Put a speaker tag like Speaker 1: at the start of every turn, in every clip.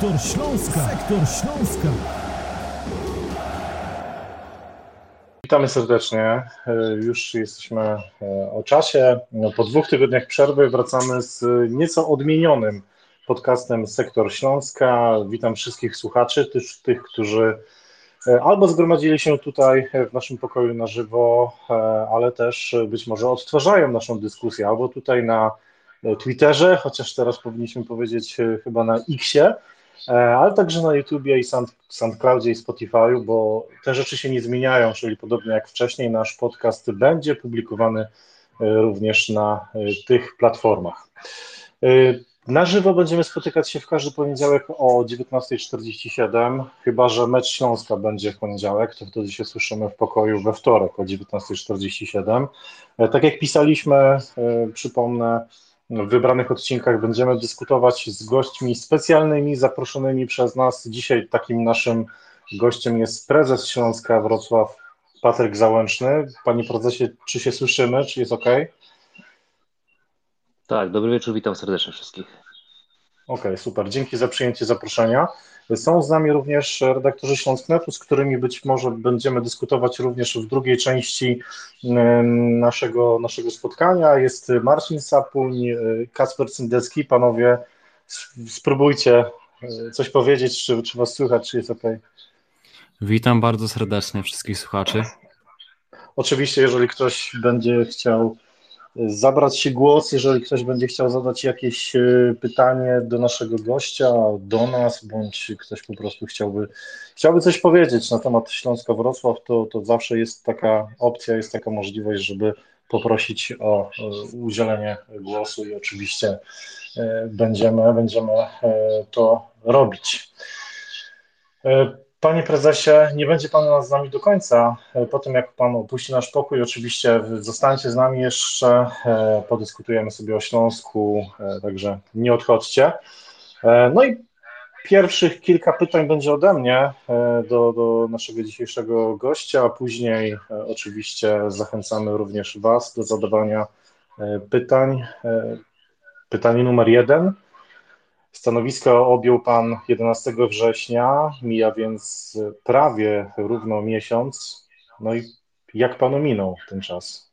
Speaker 1: Sektor Śląska. Sektor Śląska.
Speaker 2: Witamy serdecznie. E, już jesteśmy e, o czasie. No, po dwóch tygodniach przerwy wracamy z nieco odmienionym podcastem Sektor Śląska. Witam wszystkich słuchaczy, też tych, którzy e, albo zgromadzili się tutaj w naszym pokoju na żywo, ale też być może odtwarzają naszą dyskusję albo tutaj na Twitterze, chociaż teraz powinniśmy powiedzieć chyba na Xie, ale także na YouTubie i Sound, SoundCloudzie i Spotify'u, bo te rzeczy się nie zmieniają, czyli podobnie jak wcześniej nasz podcast będzie publikowany e, również na e, tych platformach. Na żywo będziemy spotykać się w każdy poniedziałek o 19.47, chyba że mecz Śląska będzie w poniedziałek, to wtedy się słyszymy w pokoju we wtorek o 19.47. Tak jak pisaliśmy, przypomnę, w wybranych odcinkach będziemy dyskutować z gośćmi specjalnymi, zaproszonymi przez nas. Dzisiaj takim naszym gościem jest prezes Śląska Wrocław, Patryk Załęczny. Panie prezesie, czy się słyszymy, czy jest ok?
Speaker 3: Tak, dobry wieczór, witam serdecznie wszystkich.
Speaker 2: Okej, okay, super. Dzięki za przyjęcie zaproszenia. Są z nami również redaktorzy Śląsknetu, z którymi być może będziemy dyskutować również w drugiej części naszego, naszego spotkania. Jest Marcin Sapuń, Kasper Cyndecki. Panowie, spróbujcie e, coś powiedzieć, czy, czy was słychać, czy jest ok.
Speaker 4: Witam bardzo serdecznie wszystkich słuchaczy.
Speaker 2: Oczywiście, jeżeli ktoś będzie chciał zabrać się głos, jeżeli ktoś będzie chciał zadać jakieś e, pytanie do naszego gościa, do nas, bądź ktoś po prostu chciałby, chciałby coś powiedzieć na temat Śląska Wrocław, to, to zawsze jest taka opcja, jest taka możliwość, żeby poprosić o udzielenie głosu i oczywiście e, będziemy, będziemy e, to robić. Panie prezesie, nie będzie pan z nami do końca. E, po tym, jak pan opuści nasz pokój, oczywiście zostańcie z nami jeszcze, e, podyskutujemy sobie o Śląsku, e, także nie odchodźcie. No i pierwszych kilka pytań będzie ode mnie do, do naszego dzisiejszego gościa, a później oczywiście zachęcamy również Was do zadawania pytań. Pytanie numer jeden. Stanowisko objął Pan 11 września, mija więc prawie równo miesiąc. No i jak Panu minął ten czas?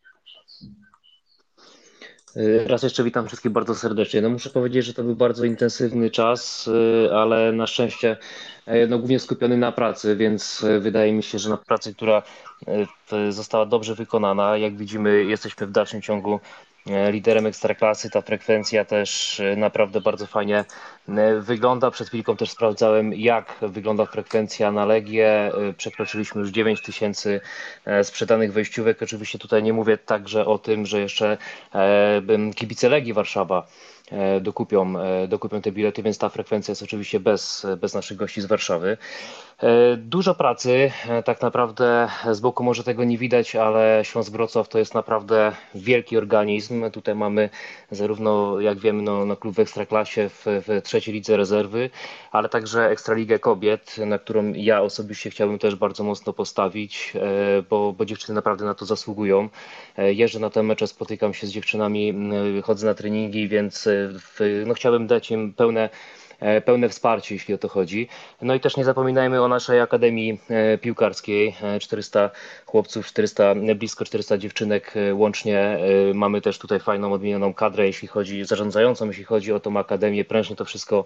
Speaker 3: Raz jeszcze witam wszystkich bardzo serdecznie. No muszę powiedzieć, że to był bardzo intensywny czas, y, ale na szczęście y, no, głównie skupiony na pracy, więc wydaje mi się, że na pracy, która została dobrze wykonana, jak widzimy, jesteśmy w dalszym ciągu E, liderem ekstraklasy. Ta frekwencja też e, naprawdę bardzo fajnie e, wygląda. Przed chwilką też sprawdzałem, jak wygląda frekwencja na Legię. Przekroczyliśmy już 9 tysięcy sprzedanych wejściówek. Oczywiście tutaj nie mówię także o tym, że jeszcze kibice Legii Warszawa E, dokupią, e, dokupią te bilety, więc ta frekwencja jest oczywiście bez, bez naszych gości z Warszawy. E, dużo pracy, tak naprawdę z boku może tego nie widać, ale Śląsk Wrocław to jest naprawdę wielki organizm. Tutaj mamy zarówno, jak wiemy, no, no klub w Ekstraklasie w, w trzeciej lidze rezerwy, ale także Ekstraligę Kobiet, na którą ja osobiście chciałbym też bardzo mocno postawić, bo, bo dziewczyny naprawdę na to zasługują. Jeżdżę na te mecze, spotykam się z dziewczynami, chodzę na treningi, więc no chciałbym dać im pełne e, pełne wsparcie, jeśli o to chodzi. No i też nie zapominajmy o naszej Akademii e, Piłkarskiej. 400 e, chłopców, 400, blisko 400 dziewczynek łącznie. Mamy też tutaj fajną, odmienioną kadrę, jeśli chodzi, zarządzającą, jeśli chodzi o tą Akademię. Prężnie to wszystko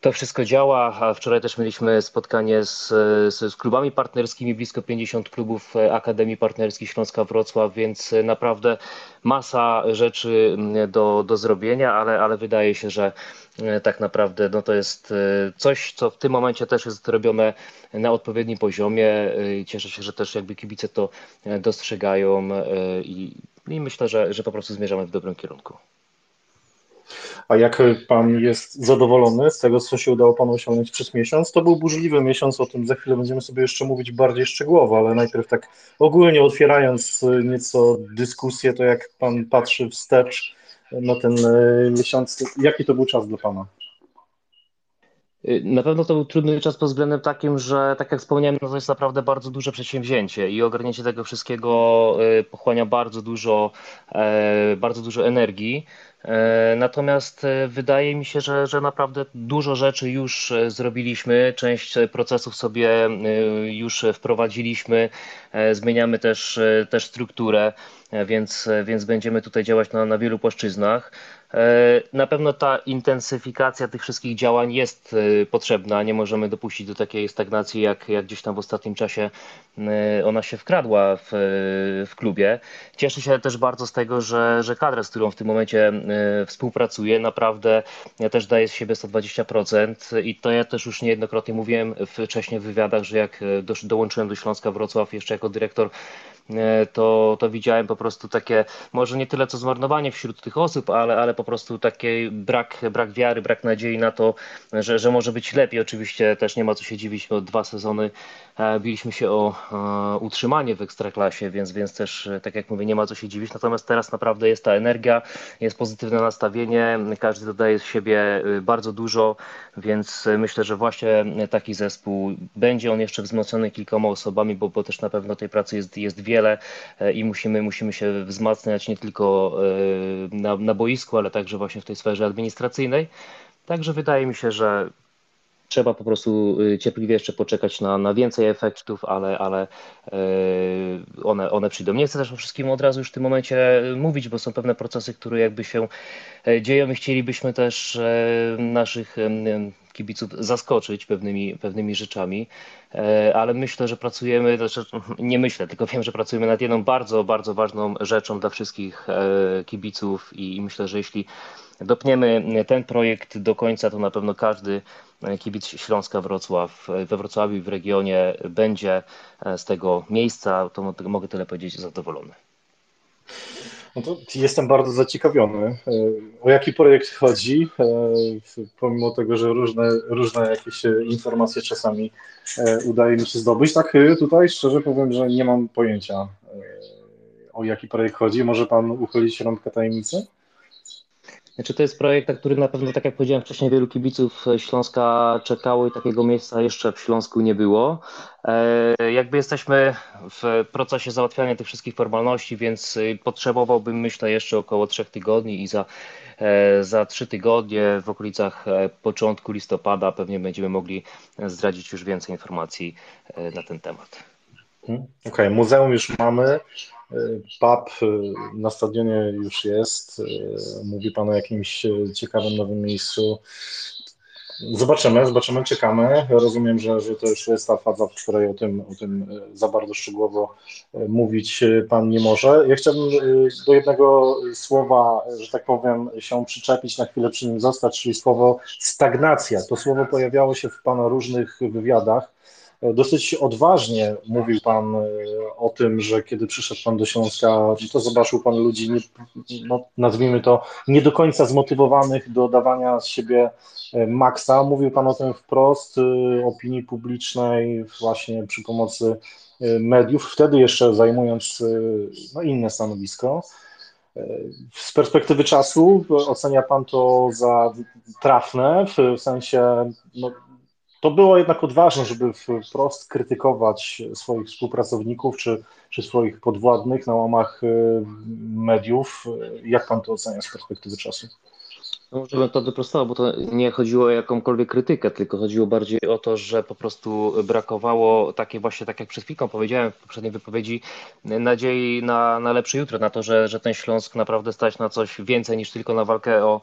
Speaker 3: to wszystko działa, wczoraj też mieliśmy spotkanie z, z, z, klubami partnerskimi, blisko 50 klubów Akademii Partnerskich Śląska Wrocław, więc naprawdę masa rzeczy do, do zrobienia, ale, ale wydaje się, że e, tak naprawdę no to jest e, coś, co w tym momencie też jest robione na odpowiednim poziomie. E, cieszę się, że też jakby kibice to dostrzegają i, i myślę, że, że po prostu zmierzamy w dobrym kierunku.
Speaker 2: A jak pan jest zadowolony z tego, co się udało panu osiągnąć przez miesiąc? To był burzliwy miesiąc, o tym za chwilę będziemy sobie jeszcze mówić bardziej szczegółowo, ale najpierw tak ogólnie otwierając nieco dyskusję, to jak pan patrzy wstecz na ten e, miesiąc, jaki to był czas dla pana?
Speaker 3: Y, na pewno to był trudny czas pod względem takim, że tak jak wspomniałem, no to jest naprawdę bardzo duże przedsięwzięcie i ogarnięcie tego wszystkiego y, pochłania bardzo dużo, e, bardzo dużo energii. E, natomiast e, wydaje mi się, że, że naprawdę dużo rzeczy już zrobiliśmy, część procesów sobie już wprowadziliśmy, zmieniamy też, też strukturę, więc, więc będziemy tutaj działać na, na wielu płaszczyznach. E, na pewno ta intensyfikacja tych wszystkich działań jest e, potrzebna. Nie możemy dopuścić do takiej stagnacji, jak, jak gdzieś tam w ostatnim czasie e, ona się wkradła w, w klubie. Cieszę się też bardzo z tego, że, że kadra, z którą w tym momencie współpracuję, naprawdę też daje z siebie 120% i to ja też już niejednokrotnie mówiłem wcześniej w wywiadach, że jak do, dołączyłem do Śląska Wrocław jeszcze jako dyrektor to, to widziałem po prostu takie, może nie tyle co zmarnowanie wśród tych osób, ale, ale po prostu taki brak, brak wiary, brak nadziei na to, że, że może być lepiej. Oczywiście też nie ma co się dziwić, bo dwa sezony e, biliśmy się o e, utrzymanie w Ekstraklasie, więc, więc też, tak jak mówię, nie ma co się dziwić. Natomiast teraz naprawdę jest ta energia, jest pozytywne nastawienie, każdy dodaje z siebie bardzo dużo, więc myślę, że właśnie taki zespół będzie on jeszcze wzmocniony kilkoma osobami, bo, bo też na pewno tej pracy jest, jest wiele wiele e, i musimy, musimy się wzmacniać nie tylko e, na, na boisku, ale także właśnie w tej sferze administracyjnej. Także wydaje mi się, że trzeba po prostu e, cierpliwie jeszcze poczekać na, na więcej efektów, ale, ale one, one przyjdą. Nie chcę też o wszystkim od razu już w tym momencie mówić, bo są pewne procesy, które jakby się dzieją i chcielibyśmy też naszych kibiców zaskoczyć pewnymi, pewnymi rzeczami, e, ale myślę, że pracujemy, znaczy nie myślę, tylko wiem, że pracujemy nad jedną bardzo, bardzo ważną rzeczą dla wszystkich e, kibiców i myślę, że jeśli dopniemy ten projekt do końca, to na pewno każdy kibic Śląska Wrocław we Wrocławiu i w regionie będzie z tego miejsca, to mogę tyle powiedzieć, zadowolony.
Speaker 2: No to jestem bardzo zaciekawiony. E, o jaki projekt chodzi? E, pomimo tego, że różne, różne jakieś informacje czasami e, udaje mi się zdobyć, tak tutaj szczerze powiem, że nie mam pojęcia o jaki projekt chodzi. Może Pan uchylić rąbkę tajemnicy?
Speaker 3: Znaczy to jest projekt, na który na pewno, tak jak powiedziałem wcześniej, wielu kibiców Śląska czekało i takiego miejsca jeszcze w Śląsku nie było. E, jakby jesteśmy w procesie załatwiania tych wszystkich formalności, więc y, potrzebowałbym, myślę, jeszcze około trzech tygodni i za, e, za trzy tygodnie w okolicach e, początku listopada pewnie będziemy mogli zdradzić już więcej informacji na ten temat.
Speaker 2: Mhm. Okej, okay, muzeum już mamy, pub na stadionie już jest. Mówi Pan o jakimś ciekawym nowym miejscu. Zobaczymy, zobaczymy, czekamy. Rozumiem, że, że to już jest ta faza, w której o tym, o tym za bardzo szczegółowo mówić Pan nie może. Ja chciałbym do jednego słowa, że tak powiem, się przyczepić, na chwilę przy nim zostać, czyli słowo stagnacja. To słowo pojawiało się w Pana różnych wywiadach. Dosyć odważnie mówił Pan e, o tym, że kiedy przyszedł Pan do Śląska, to zobaczył Pan ludzi, nie, no, nazwijmy to, nie do końca zmotywowanych do dawania z siebie e, maksa. Mówił Pan o tym wprost, e, opinii publicznej, właśnie przy pomocy mediów, wtedy jeszcze zajmując no, inne stanowisko. Z perspektywy czasu ocenia Pan to za trafne, w sensie no, to było jednak odważne, żeby wprost krytykować swoich współpracowników czy, czy swoich podwładnych na łamach y, mediów. Jak pan to ocenia z perspektywy czasu?
Speaker 3: No może bym to doprostował, bo to nie chodziło o jakąkolwiek krytykę, tylko chodziło bardziej o to, że po prostu brakowało takiej właśnie, tak jak przed chwilką powiedziałem w poprzedniej wypowiedzi, nadziei na, na lepsze jutro, na to, że, że ten Śląsk naprawdę stać na coś więcej niż tylko na walkę o,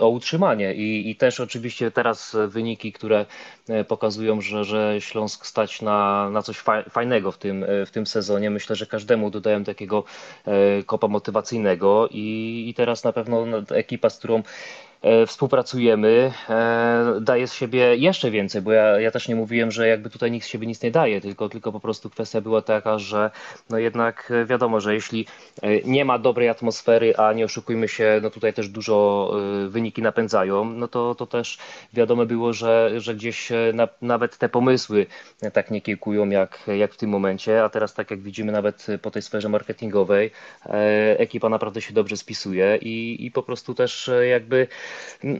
Speaker 3: o utrzymanie. I, I też oczywiście teraz wyniki, które e, pokazują, że, że Śląsk stać na, na coś fajnego w tym, e, w tym sezonie. Myślę, że każdemu dodają takiego kopa motywacyjnego i, i teraz na pewno ekipa, z którą E, współpracujemy, e, daje z siebie jeszcze więcej, bo ja, ja też nie mówiłem, że jakby tutaj nikt z siebie nic nie daje, tylko, tylko po prostu kwestia była taka, że no jednak wiadomo, że jeśli e, nie ma dobrej atmosfery, a nie oszukujmy się, no tutaj też dużo wyniki napędzają, no to, to też wiadomo było, że, że gdzieś na, nawet te pomysły tak nie kiełkują jak, jak w tym momencie, a teraz tak jak widzimy nawet po tej sferze marketingowej, ekipa naprawdę się dobrze spisuje i, i po prostu też jakby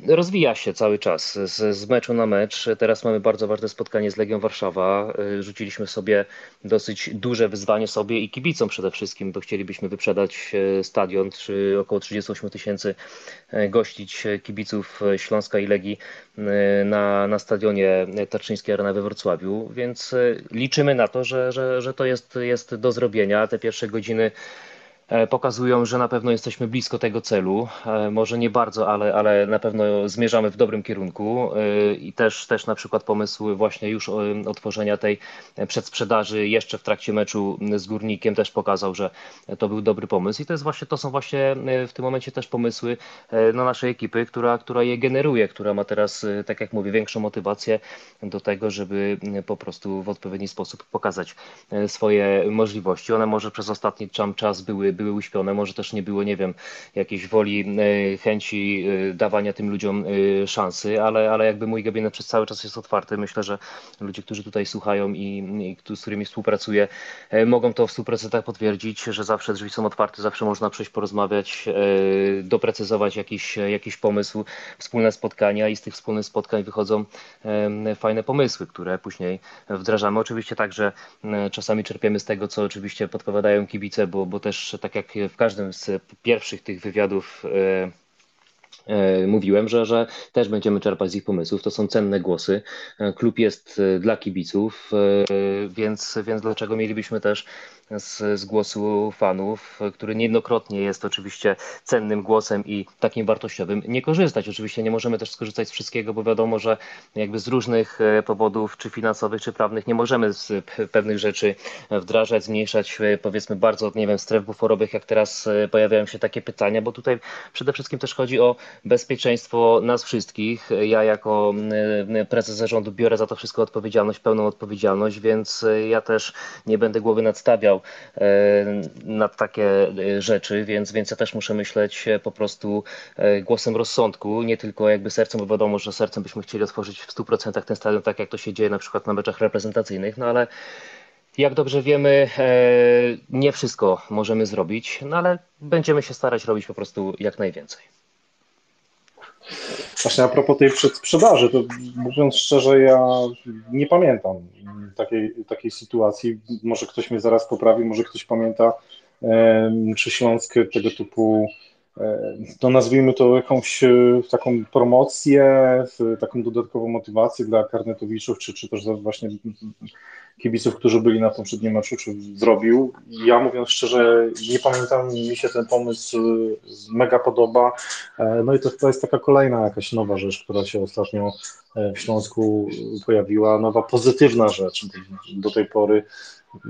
Speaker 3: rozwija się cały czas z, z meczu na mecz. Teraz mamy bardzo ważne spotkanie z Legią Warszawa. Rzuciliśmy sobie dosyć duże wyzwanie sobie i kibicom przede wszystkim, bo chcielibyśmy wyprzedać stadion, czy około 38 tysięcy gościć kibiców Śląska i Legii na, na stadionie Tarczyńskiej Arena we Wrocławiu, więc liczymy na to, że, że, że to jest, jest do zrobienia. Te pierwsze godziny pokazują, że na pewno jesteśmy blisko tego celu. E, może nie bardzo, ale, ale na pewno zmierzamy w dobrym kierunku e, i też, też na przykład pomysł właśnie już otworzenia tej przedsprzedaży jeszcze w trakcie meczu z Górnikiem też pokazał, że to był dobry pomysł i to jest właśnie, to są właśnie w tym momencie też pomysły na naszej ekipy, która, która je generuje, która ma teraz, tak jak mówię, większą motywację do tego, żeby po prostu w odpowiedni sposób pokazać swoje możliwości. One może przez ostatni czas były były uśpione, może też nie było, nie wiem, jakiejś woli, e, chęci e, dawania tym ludziom e, szansy, ale, ale jakby mój gabinet przez cały czas jest otwarty. Myślę, że ludzie, którzy tutaj słuchają i, i z którymi współpracuję, mogą to w 100% potwierdzić, że zawsze drzwi są otwarte, zawsze można przyjść porozmawiać, doprecyzować jakiś, jakiś pomysł, wspólne spotkania i z tych wspólnych spotkań wychodzą fajne pomysły, które później wdrażamy. Oczywiście także czasami czerpiemy z tego, co oczywiście podpowiadają kibice, bo, bo też tak tak jak w każdym z pierwszych tych wywiadów e, e, mówiłem, że, że też będziemy czerpać z ich pomysłów. To są cenne głosy. E, klub jest dla kibiców, więc, więc dlaczego mielibyśmy też z, z głosu fanów, który niejednokrotnie jest oczywiście cennym głosem i takim wartościowym, nie korzystać. Oczywiście nie możemy też skorzystać z wszystkiego, bo wiadomo, że jakby z różnych e, powodów, czy finansowych, czy prawnych, nie możemy z pewnych rzeczy wdrażać, zmniejszać, e, powiedzmy, bardzo, nie wiem, stref buforowych, jak teraz e, pojawiają się takie pytania, bo tutaj przede wszystkim też chodzi o bezpieczeństwo nas wszystkich. Ja jako prezes zarządu biorę za to wszystko odpowiedzialność, pełną odpowiedzialność, więc ja też nie będę głowy nadstawiał E, na takie e, rzeczy, więc, więc ja też muszę myśleć e, po prostu głosem rozsądku, nie tylko jakby sercem, bo wiadomo, że sercem byśmy chcieli otworzyć w 100% ten stadion, tak jak to się dzieje na przykład na meczach reprezentacyjnych, no ale jak dobrze wiemy, nie wszystko możemy zrobić, no ale będziemy się starać robić po prostu jak najwięcej.
Speaker 2: Właśnie a propos tej przedsprzedaży, to mówiąc szczerze, ja nie pamiętam takiej, takiej sytuacji. Może ktoś mnie zaraz poprawi, może ktoś pamięta, czy Śląsk tego typu, to nazwijmy to jakąś e, taką promocję, taką dodatkową motywację dla karnetowiczów, czy, czy też właśnie kibiców, którzy byli na poprzednim meczu, czy zrobił. Ja mówiąc szczerze, nie pamiętam, mi się ten pomysł y, mega podoba. E, no i to, to jest taka kolejna jakaś nowa rzecz, która się ostatnio e, w Śląsku pojawiła, nowa pozytywna rzecz. Do tej pory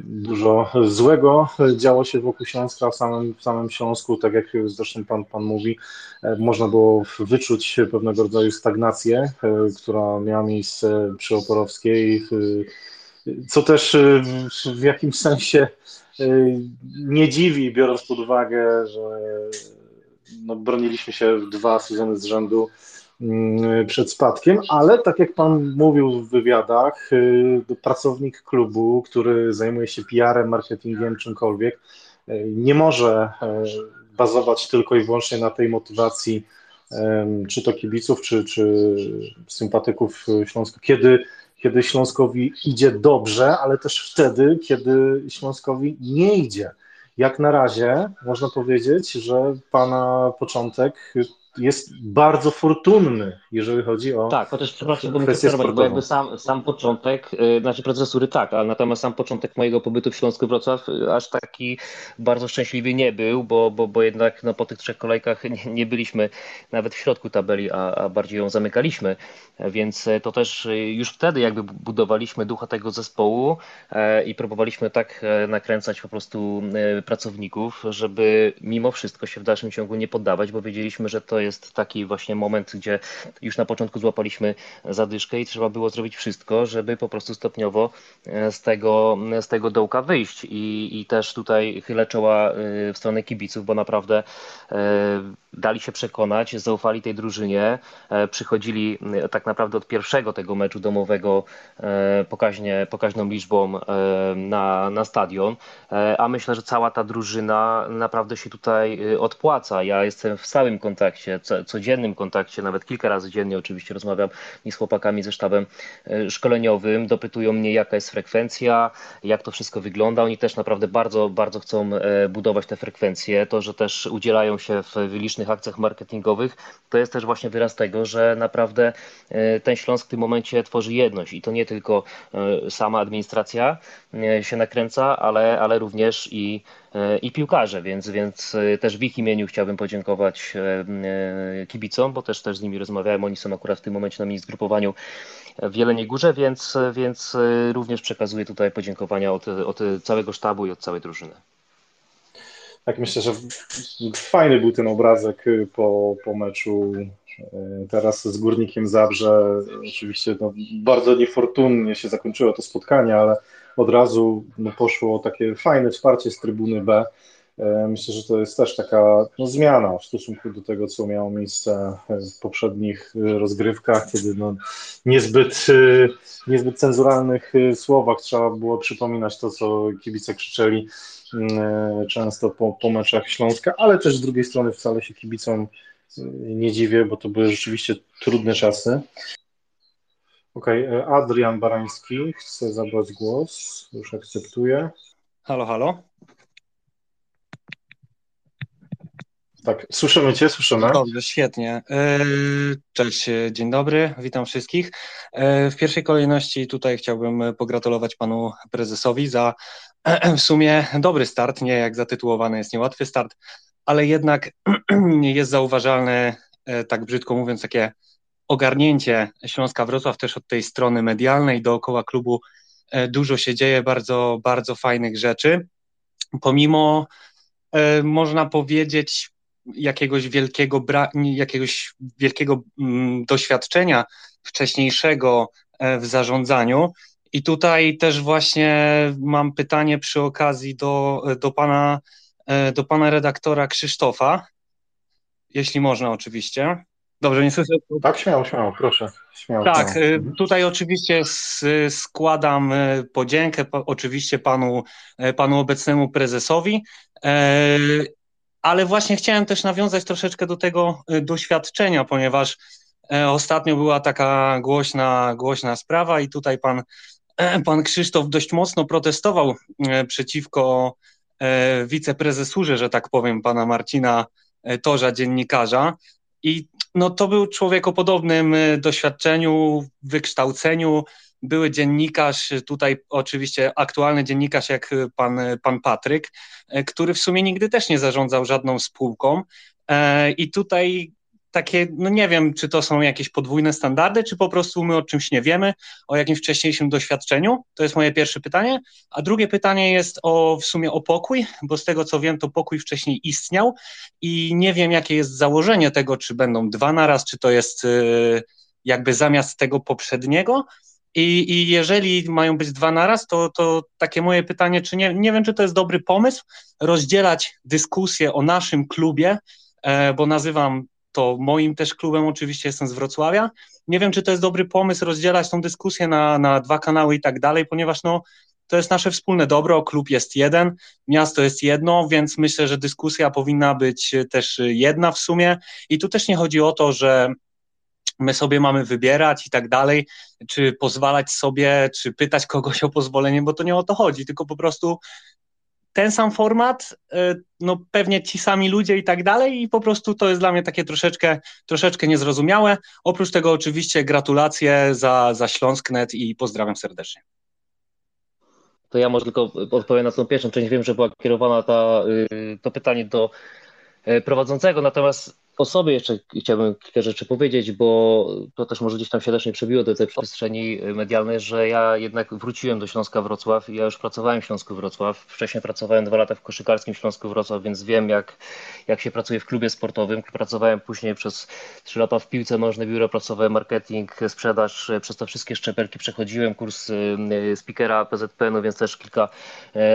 Speaker 2: dużo złego działo się wokół Śląska, w samym, w samym Śląsku, tak jak zresztą pan, pan mówi, e, można było wyczuć pewnego rodzaju stagnację, która miała miejsce przy Oporowskiej, co też y, w jakimś sensie y, nie dziwi, biorąc pod uwagę, że no, broniliśmy się dwa sezony z rzędu mm, przed spadkiem, ale tak jak Pan mówił w wywiadach, y, pracownik klubu, który zajmuje się PR-em, marketingiem, czymkolwiek, nie może bazować tylko i wyłącznie na tej motywacji, czy to kibiców, czy, czy sympatyków Śląska, kiedy kiedy Śląskowi idzie dobrze, ale też wtedy, kiedy Śląskowi nie idzie. Jak na razie można powiedzieć, że pana początek jest bardzo fortunny, jeżeli chodzi o.
Speaker 3: Tak, chociaż przepraszam, bo przerwać, bo jakby sam, sam początek, yy, znaczy procesury tak, ale natomiast sam początek mojego pobytu w Śląsku Wrocław y, aż taki bardzo szczęśliwy nie był, bo, bo, bo jednak no, po tych trzech kolejkach nie, nie byliśmy nawet w środku tabeli, a, a bardziej ją zamykaliśmy, więc e, to też już wtedy jakby budowaliśmy ducha tego zespołu e, i próbowaliśmy tak e, nakręcać po prostu pracowników, żeby mimo wszystko się w dalszym ciągu nie poddawać, bo wiedzieliśmy, że to jest jest taki właśnie moment, gdzie już na początku złapaliśmy zadyszkę i trzeba było zrobić wszystko, żeby po prostu stopniowo e, z tego, z tego dołka wyjść. I, I też tutaj chylę czoła e, w stronę kibiców, bo naprawdę e, dali się przekonać, zaufali tej drużynie, przychodzili tak naprawdę od pierwszego tego meczu domowego pokaźnie, pokaźną liczbą na, na stadion, a myślę, że cała ta drużyna naprawdę się tutaj odpłaca. Ja jestem w stałym kontakcie kontakcie, codziennym kontakcie, nawet kilka razy dziennie oczywiście rozmawiam i z chłopakami ze sztabem e, szkoleniowym, dopytują mnie jaka jest frekwencja, jak to wszystko wygląda. Oni też naprawdę bardzo, bardzo chcą e, budować te frekwencje. To, że też udzielają się w licznych akcjach marketingowych, to jest też właśnie wyraz tego, że naprawdę ten Śląsk w tym momencie tworzy jedność i to nie tylko sama administracja się nakręca, ale, ale również i E, i piłkarze, więc, więc e, też w ich imieniu chciałbym podziękować e, kibicom, bo też, też z nimi rozmawiałem, oni są akurat w tym momencie na mini zgrupowaniu w Jeleniej Górze, więc, więc również przekazuję tutaj podziękowania od, od całego sztabu i od całej drużyny.
Speaker 2: Tak, myślę, że fajny był ten obrazek po, po meczu teraz z Górnikiem Zabrze. Oczywiście no, bardzo niefortunnie się zakończyło to spotkanie, ale od razu no, poszło takie fajne wsparcie z trybuny B. E, myślę, że to jest też taka no, zmiana w stosunku do tego, co miało miejsce w poprzednich rozgrywkach, kiedy no, niezbyt, e, niezbyt cenzuralnych słowach trzeba było przypominać to, co kibice krzyczeli e, często po, po meczach Śląska, ale też z drugiej strony wcale się kibicom nie dziwię, bo to były rzeczywiście trudne czasy. Okej, okay. E, Adrian Barański chce zabrać głos. Już akceptuję.
Speaker 5: Halo, halo.
Speaker 2: Tak, słyszymy Cię, słyszymy.
Speaker 5: Dobrze, świetnie. E, cześć, dzień dobry, witam wszystkich. E, w pierwszej kolejności tutaj chciałbym pogratulować panu prezesowi za w sumie dobry start, nie jak zatytułowany jest niełatwy start, ale jednak jest zauważalne, tak brzydko mówiąc, takie ogarnięcie Śląska Wrocław też od tej strony medialnej dookoła klubu e, dużo się dzieje, bardzo, bardzo fajnych rzeczy. Pomimo, e, można powiedzieć, jakiegoś wielkiego, jakiegoś wielkiego mm, doświadczenia wcześniejszego e, w zarządzaniu. I tutaj też właśnie mam pytanie przy okazji do, do, pana, do pana redaktora Krzysztofa, jeśli można oczywiście. Dobrze, nie słyszę.
Speaker 2: Tak, śmiało, śmiało, proszę. Śmiało,
Speaker 5: tak,
Speaker 2: śmiało.
Speaker 5: Y,
Speaker 2: mhm.
Speaker 5: tutaj oczywiście składam y, podziękę oczywiście panu, y, panu obecnemu prezesowi, ale właśnie chciałem też nawiązać troszeczkę do tego doświadczenia, ponieważ ostatnio była taka głośna, głośna sprawa i tutaj pan, pan Krzysztof dość mocno protestował przeciwko wiceprezesurze, że tak powiem, pana Marcina Torza, dziennikarza. I no to był człowiek o podobnym e, doświadczeniu, wykształceniu, były dziennikarz, tutaj oczywiście aktualny dziennikarz jak pan, pan Patryk, który w sumie nigdy też nie zarządzał żadną spółką. E, I tutaj takie, no nie wiem, czy to są jakieś podwójne standardy, czy po prostu my o czymś nie wiemy, o jakimś wcześniejszym doświadczeniu? To jest moje pierwsze pytanie. A drugie pytanie jest o w sumie o pokój, bo z tego co wiem, to pokój wcześniej istniał i nie wiem, jakie jest założenie tego, czy będą dwa naraz, czy to jest y, jakby zamiast tego poprzedniego. I, I, jeżeli mają być dwa naraz, to, to takie moje pytanie, czy nie, nie wiem, czy to jest dobry pomysł, rozdzielać dyskusję o naszym klubie, e, bo nazywam to moim też klubem oczywiście jestem z Wrocławia. Nie wiem, czy to jest dobry pomysł rozdzielać tą dyskusję na, na dwa kanały i tak dalej, ponieważ no, to jest nasze wspólne dobro, klub jest jeden, miasto jest jedno, więc myślę, że dyskusja powinna być też jedna w sumie. I tu też nie chodzi o to, że my sobie mamy wybierać i tak dalej, czy pozwalać sobie, czy pytać kogoś o pozwolenie, bo to nie o to chodzi, tylko po prostu ten sam format, y, no pewnie ci sami ludzie i tak dalej i po prostu to jest dla mnie takie troszeczkę, troszeczkę niezrozumiałe. Oprócz tego oczywiście gratulacje za, za Śląsknet i pozdrawiam serdecznie.
Speaker 3: To ja może tylko odpowiem na tą pierwszą część. Wiem, że była kierowana ta, y, to pytanie do y, prowadzącego, natomiast o sobie jeszcze chciałbym kilka rzeczy powiedzieć, bo to też może gdzieś tam się też nie przebiło do tej przestrzeni medialnej, że ja jednak wróciłem do Śląska Wrocław. Ja już pracowałem w Śląsku Wrocław. Wcześniej pracowałem dwa lata w koszykarskim Śląsku Wrocław, więc wiem, jak, jak się pracuje w klubie sportowym. Pracowałem później przez trzy lata w piłce nożnej, biuro pracowałem, marketing, sprzedaż. Przez te wszystkie szczepelki przechodziłem kurs y, speakera PZPN-u, więc też kilka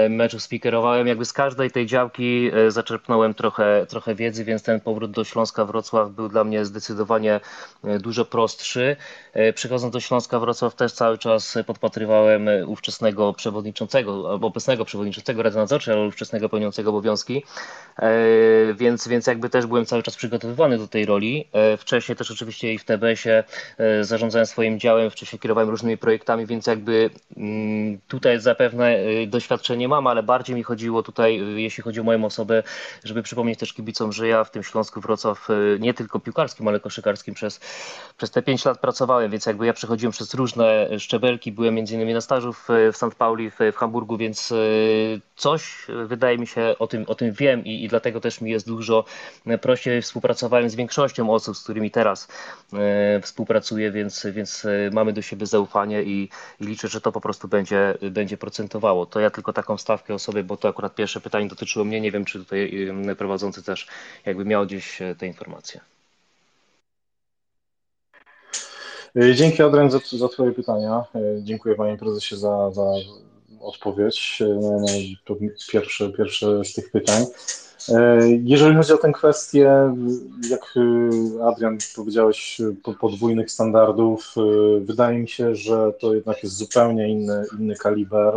Speaker 3: y, meczów speakerowałem. Jakby z każdej tej działki y, zaczerpnąłem trochę, trochę wiedzy, więc ten powrót do Śląska Śląska Wrocław był dla mnie zdecydowanie dużo prostszy. Przychodząc do Śląska Wrocław też cały czas podpatrywałem ówczesnego przewodniczącego, albo obecnego przewodniczącego Rady Nadzorczej, ale ówczesnego pełniącego obowiązki, więc, więc jakby też byłem cały czas przygotowywany do tej roli. Wcześniej też oczywiście i w TBS-ie zarządzałem swoim działem, wcześniej kierowałem różnymi projektami, więc jakby mm, tutaj zapewne doświadczenie mam, ale bardziej mi chodziło tutaj, jeśli chodzi o moją osobę, żeby przypomnieć też kibicom, że ja w tym Śląsku Wrocław nie tylko piłkarskim, ale koszykarskim przez, przez te pięć lat pracowałem, więc jakby ja przechodziłem przez różne szczebelki, byłem między innymi na stażu w, w St. Pauli, w, w Hamburgu, więc y, coś wydaje mi się o tym, o tym wiem i, i dlatego też mi jest dużo prościej współpracowałem z większością osób, z którymi teraz e, współpracuję, więc, więc mamy do siebie zaufanie i, i liczę, że to po prostu będzie, będzie procentowało. To ja tylko taką stawkę o sobie, bo to akurat pierwsze pytanie dotyczyło mnie, nie wiem czy tutaj prowadzący też jakby miał gdzieś e, te informacje.
Speaker 2: E, dzięki Adrian za, za Twoje pytania. E, dziękuję Panie Prezesie za, za odpowiedź na, na pierwsze, pierwsze z tych pytań. Jeżeli chodzi o tę kwestię, jak Adrian powiedziałeś, podwójnych standardów, wydaje mi się, że to jednak jest zupełnie inny, inny kaliber.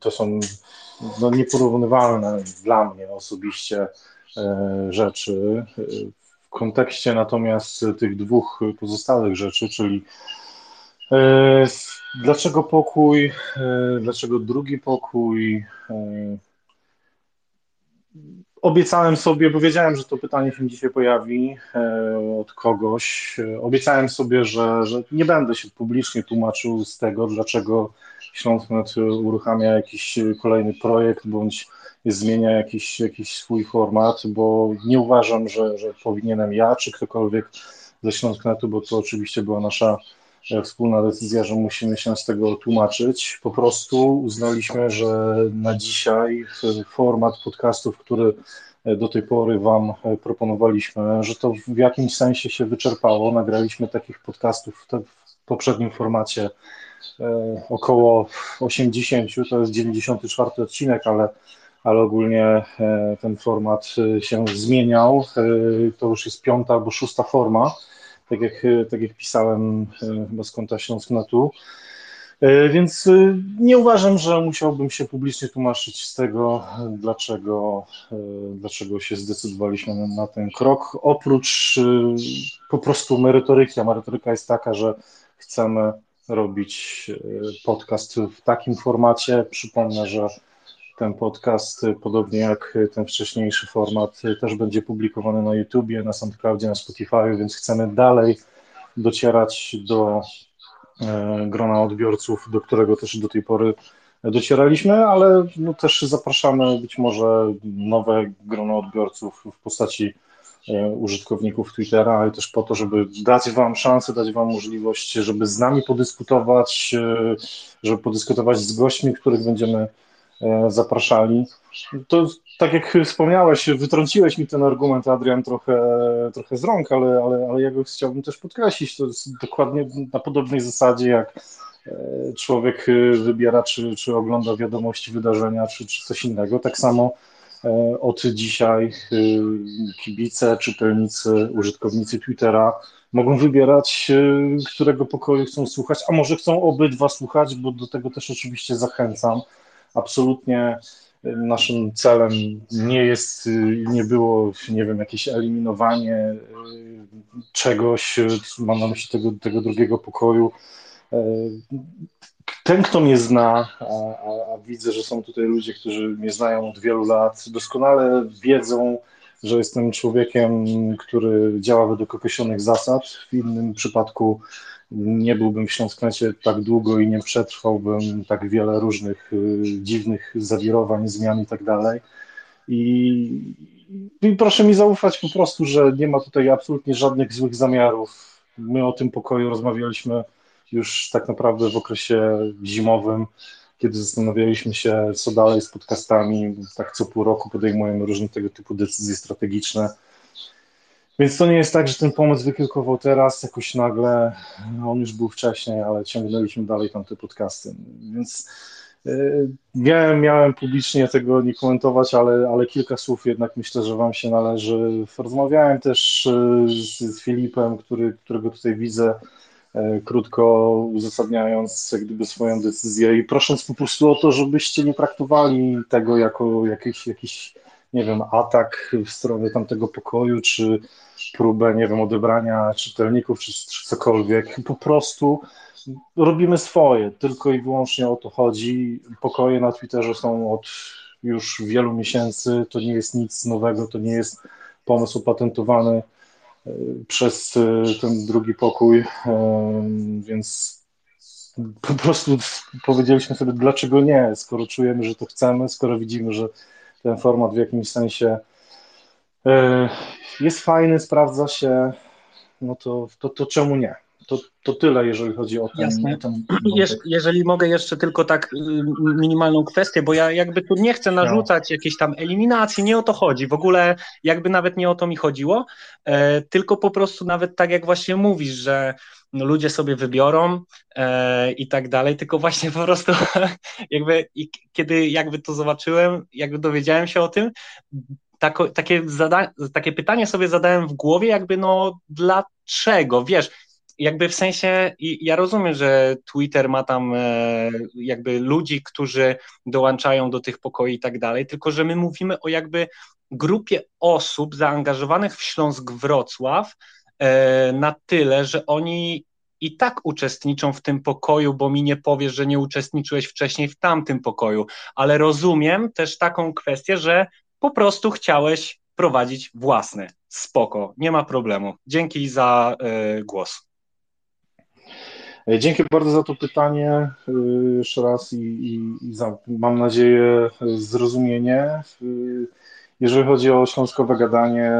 Speaker 2: To są no, nieporównywalne dla mnie osobiście rzeczy. W kontekście natomiast tych dwóch pozostałych rzeczy, czyli e, dlaczego pokój, e, dlaczego drugi pokój, Obiecałem sobie, bo wiedziałem, że to pytanie się dzisiaj pojawi od kogoś. Obiecałem sobie, że, że nie będę się publicznie tłumaczył z tego, dlaczego Śląsknet uruchamia jakiś kolejny projekt bądź zmienia jakiś, jakiś swój format, bo nie uważam, że, że powinienem ja czy ktokolwiek ze Śląsknetu, bo to oczywiście była nasza e, wspólna decyzja, że musimy się z tego tłumaczyć. Po prostu uznaliśmy, że na dzisiaj format podcastów, który e, do tej pory Wam e, proponowaliśmy, że to w jakimś sensie się wyczerpało. Nagraliśmy takich podcastów w poprzednim formacie E, około 80, to jest 94 odcinek, ale, ale ogólnie e, ten format e, się zmieniał. To już jest piąta albo szósta forma, tak jak, tak jak pisałem chyba z konta Śląsknetu. Więc nie uważam, że musiałbym się publicznie tłumaczyć z tego, dlaczego, dlaczego się zdecydowaliśmy na ten krok. Oprócz po prostu merytoryki, a merytoryka jest taka, że chcemy robić e, podcast w takim formacie. Przypomnę, że ten podcast, podobnie jak ten wcześniejszy format, też będzie publikowany na YouTubie, na SoundCloudzie, na Spotify, więc chcemy dalej docierać do e, grona odbiorców, do którego też do tej pory docieraliśmy, ale no też zapraszamy być może nowe grono odbiorców w postaci E, użytkowników Twittera, ale też po to, żeby dać Wam szansę, dać Wam możliwość, żeby z nami podyskutować, e, żeby podyskutować z gośćmi, których będziemy e, zapraszali. To tak jak wspomniałeś, wytrąciłeś mi ten argument, Adrian, trochę, trochę z rąk, ale, ale, ale ja go chciałbym też podkreślić. To jest dokładnie na podobnej zasadzie, jak człowiek wybiera, czy, czy ogląda wiadomości, wydarzenia, czy, czy coś innego. Tak samo E, od dzisiaj y, kibice, czytelnicy, użytkownicy Twittera mogą wybierać, y, którego pokoju chcą słuchać, a może chcą obydwa słuchać, bo do tego też oczywiście zachęcam. Absolutnie y, naszym celem nie jest, nie było, nie wiem, jakieś eliminowanie czegoś, mam na myśli tego, tego drugiego pokoju. Ten, kto mnie zna, a, a, a, widzę, że są tutaj ludzie, którzy mnie znają od wielu lat, doskonale wiedzą, że jestem człowiekiem, który działa według określonych zasad. W innym przypadku nie byłbym w Śląsknecie tak długo i nie przetrwałbym tak wiele różnych y, dziwnych zawirowań, zmian i tak dalej. I, I proszę mi zaufać po prostu, że nie ma tutaj absolutnie żadnych złych zamiarów. My o tym pokoju rozmawialiśmy już tak naprawdę w okresie zimowym, kiedy zastanawialiśmy się, co dalej z podcastami, tak co pół roku podejmujemy różne tego typu decyzje strategiczne. Więc to nie jest tak, że ten pomysł wykiełkował teraz, jakoś nagle, no on już był wcześniej, ale ciągnęliśmy dalej tamte podcasty. Więc Miałem, miałem publicznie tego nie komentować, ale, ale kilka słów jednak myślę, że Wam się należy. Rozmawiałem też z, z Filipem, który, którego tutaj widzę, krótko uzasadniając jak gdyby swoją decyzję i prosząc po prostu o to, żebyście nie traktowali tego jako jakiś, jakiś nie wiem, atak w stronę tamtego pokoju, czy próbę, nie wiem, odebrania czytelników, czy, czy cokolwiek. Po prostu robimy swoje, tylko i wyłącznie o to chodzi. Pokoje na Twitterze są od już wielu miesięcy, to nie jest nic nowego, to nie jest pomysł opatentowany e, przez e, ten drugi pokój, e, więc po prostu powiedzieliśmy sobie, dlaczego nie, skoro czujemy, że to chcemy, skoro widzimy, że ten format w jakimś sensie jest fajny, sprawdza się, no to, to, to czemu nie? To, to tyle, jeżeli chodzi o ten.
Speaker 5: Jasne. ten jeżeli mogę jeszcze tylko tak y, minimalną kwestię, bo ja jakby tu nie chcę narzucać no. jakiejś tam eliminacji, nie o to chodzi. W ogóle jakby nawet nie o to mi chodziło, e, tylko po prostu nawet tak jak właśnie mówisz, że no, ludzie sobie wybiorą e, i tak dalej, tylko właśnie po prostu jakby i kiedy jakby to zobaczyłem, jakby dowiedziałem się o tym, tako, takie, zada, takie pytanie sobie zadałem w głowie, jakby no dlaczego, wiesz, jakby w sensie, ja rozumiem, że Twitter ma tam e, jakby ludzi, którzy dołączają do tych pokoi i tak dalej, tylko że my mówimy o jakby grupie osób zaangażowanych w Śląsk Wrocław e, na tyle, że oni i tak uczestniczą w tym pokoju, bo mi nie powiesz, że nie uczestniczyłeś wcześniej w tamtym pokoju, ale rozumiem też taką kwestię, że po prostu chciałeś prowadzić własny. Spoko, nie ma problemu. Dzięki za y, głos.
Speaker 2: Dzięki bardzo za to pytanie e, jeszcze raz i, i, i za, mam nadzieję, zrozumienie. E, jeżeli chodzi o śląskowe gadanie,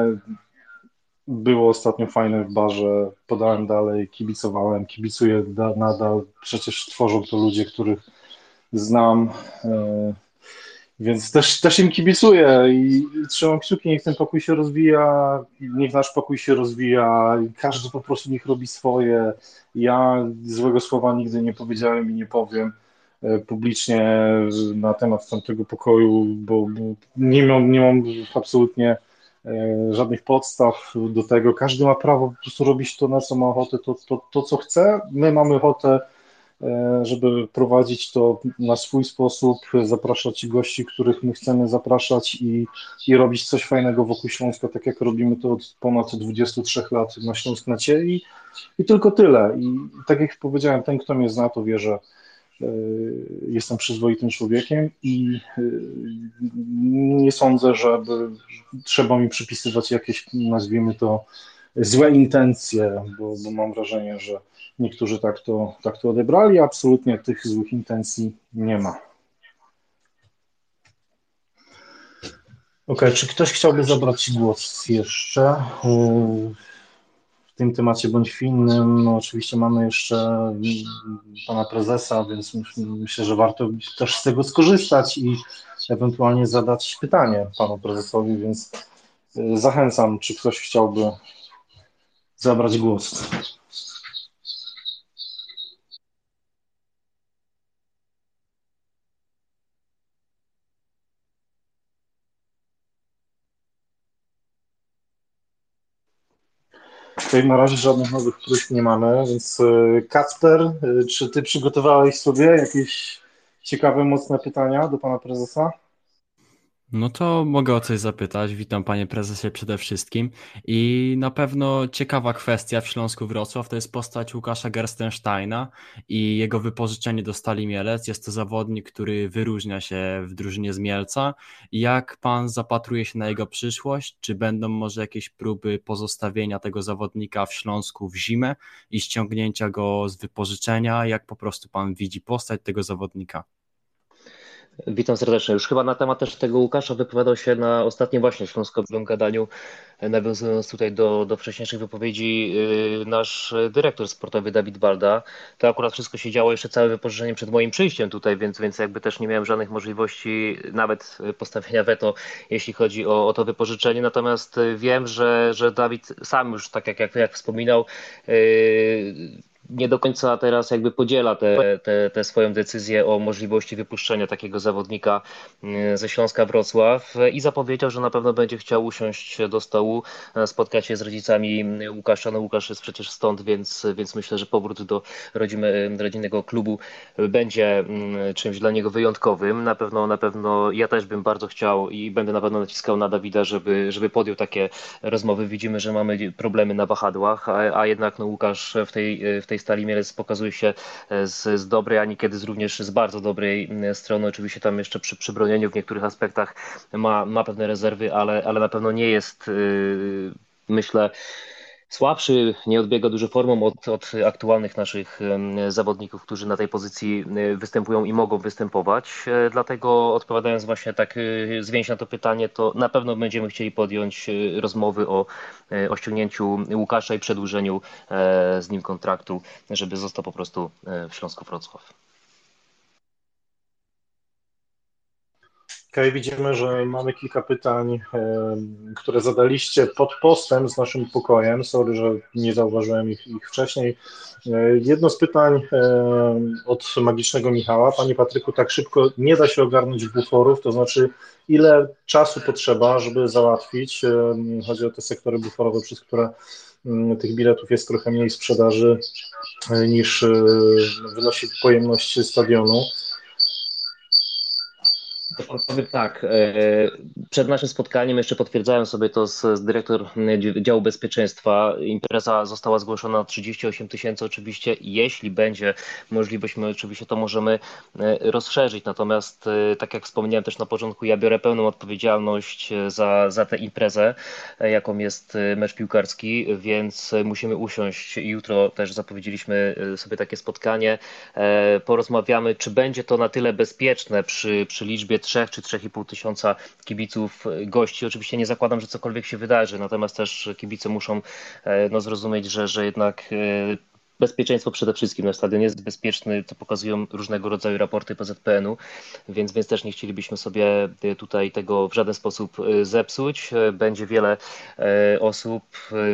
Speaker 2: było ostatnio fajne w barze, podałem dalej, kibicowałem, kibicuję nadal, przecież tworzą to ludzie, których znam, więc też, też im kibicuję i trzymam kciuki, niech ten pokój się rozwija, niech nasz pokój się rozwija, każdy po prostu niech robi swoje. Ja złego słowa nigdy nie powiedziałem i nie powiem e, publicznie na temat tamtego pokoju, bo, nie, mam, nie mam absolutnie e, żadnych podstaw do tego. Każdy ma prawo po prostu robić to, na co ma ochotę, to, to, to co chce. My mamy ochotę żeby prowadzić to na swój sposób, zapraszać gości, których my chcemy zapraszać i, i robić coś fajnego wokół Śląska, tak jak robimy to od ponad 23 lat na Śląsknecie i, i tylko tyle. I tak jak powiedziałem, ten, kto mnie zna, to wie, że e, jestem przyzwoitym człowiekiem i e, nie sądzę, żeby trzeba mi przypisywać jakieś, nazwijmy to, złe intencje, bo, bo mam wrażenie, że Niektórzy tak to, tak to odebrali, absolutnie tych złych intencji nie ma. Ok, czy ktoś chciałby zabrać głos jeszcze w tym temacie bądź w innym? No, oczywiście mamy jeszcze pana prezesa, więc myślę, że warto też z tego skorzystać i ewentualnie zadać pytanie panu prezesowi, więc y, zachęcam, czy ktoś chciałby zabrać głos. Na razie żadnych nowych próśb nie mamy, więc e, Kacper, e, czy ty przygotowałeś sobie jakieś ciekawe, mocne pytania do pana prezesa?
Speaker 4: No to mogę o coś zapytać. Witam panie prezesie przede wszystkim. I na pewno ciekawa kwestia w Śląsku Wrocław to jest postać Łukasza Gerstensteina i jego wypożyczenie do Stali Mielec. Jest to zawodnik, który wyróżnia się w drużynie z Mielca. Jak pan zapatruje się na jego przyszłość? Czy będą może jakieś próby pozostawienia tego zawodnika w Śląsku w zimę i ściągnięcia go z wypożyczenia? Jak po prostu pan widzi postać tego zawodnika?
Speaker 3: Witam serdecznie. Już chyba na temat też tego Łukasza wypowiadał się na ostatnim właśnie śląskowym gadaniu, nawiązując tutaj do, do wcześniejszych wypowiedzi yy, nasz dyrektor sportowy Dawid Balda. To akurat wszystko się działo jeszcze całe wypożyczenie przed moim przyjściem tutaj, więc, więc jakby też nie miałem żadnych możliwości nawet postawienia weto, jeśli chodzi o, o to wypożyczenie. Natomiast wiem, że, że Dawid sam już, tak jak, jak, jak wspominał, yy, nie do końca teraz jakby podziela tę te, te, swoją decyzję o możliwości wypuszczenia takiego zawodnika mm, ze Śląska Wrocław i zapowiedział, że na pewno będzie chciał usiąść do stołu, spotkać się z rodzicami Łukasza. No Łukasz jest przecież stąd, więc, więc myślę, że powrót do rodzimy, rodzinnego klubu będzie mm, czymś dla niego wyjątkowym. Na pewno, na pewno ja też bym bardzo chciał i będę na pewno naciskał na Dawida, żeby, żeby podjął takie rozmowy. Widzimy, że mamy problemy na wahadłach, a, a jednak no, Łukasz w tej, w tej stali Mielec pokazuje się z, z dobrej, a niekiedy z również z bardzo dobrej strony. Oczywiście tam jeszcze przy, przy bronieniu w niektórych aspektach ma, ma pewne rezerwy, ale, ale na pewno nie jest, yy, myślę, słabszy, nie odbiega dużo formą od, od aktualnych naszych zawodników, którzy na tej pozycji e, występują i mogą występować. E, dlatego odpowiadając właśnie tak e, zwięźle na to pytanie, to na pewno będziemy chcieli podjąć rozmowy o, o ściągnięciu Łukasza i przedłużeniu z nim kontraktu, żeby został po prostu w Śląsku Wrocław.
Speaker 2: Okay, widzimy, że mamy kilka pytań, które zadaliście pod postem z naszym pokojem. Sorry, że nie zauważyłem ich, ich wcześniej. E, jedno z pytań od magicznego Michała. Panie Patryku, tak szybko nie da się ogarnąć buforów, to znaczy ile czasu potrzeba, żeby załatwić, chodzi o te sektory buforowe, przez które tych biletów jest trochę mniej sprzedaży e, niż e, wynosi pojemność stadionu.
Speaker 3: Powiem tak, e, przed naszym spotkaniem jeszcze potwierdzałem sobie to z, z dyrektor działu bezpieczeństwa. Impreza została zgłoszona na 38 tysięcy oczywiście. Jeśli będzie możliwość, my oczywiście to możemy e, rozszerzyć. Natomiast e, tak jak wspomniałem też na początku, ja biorę pełną odpowiedzialność za, za tę imprezę, jaką jest mecz piłkarski, więc musimy usiąść. Jutro też zapowiedzieliśmy sobie takie spotkanie. Porozmawiamy, czy będzie to na tyle bezpieczne przy, przy liczbie 3 czy 3,5 tysiąca kibiców e, gości. Oczywiście nie zakładam, że cokolwiek się wydarzy, natomiast też kibice muszą e, no, zrozumieć, że, że jednak e, bezpieczeństwo przede wszystkim na stadionie jest bezpieczny, to pokazują różnego rodzaju raporty PZPN-u, więc, więc też nie chcielibyśmy sobie tutaj tego w żaden sposób e, zepsuć. E, będzie wiele e, osób,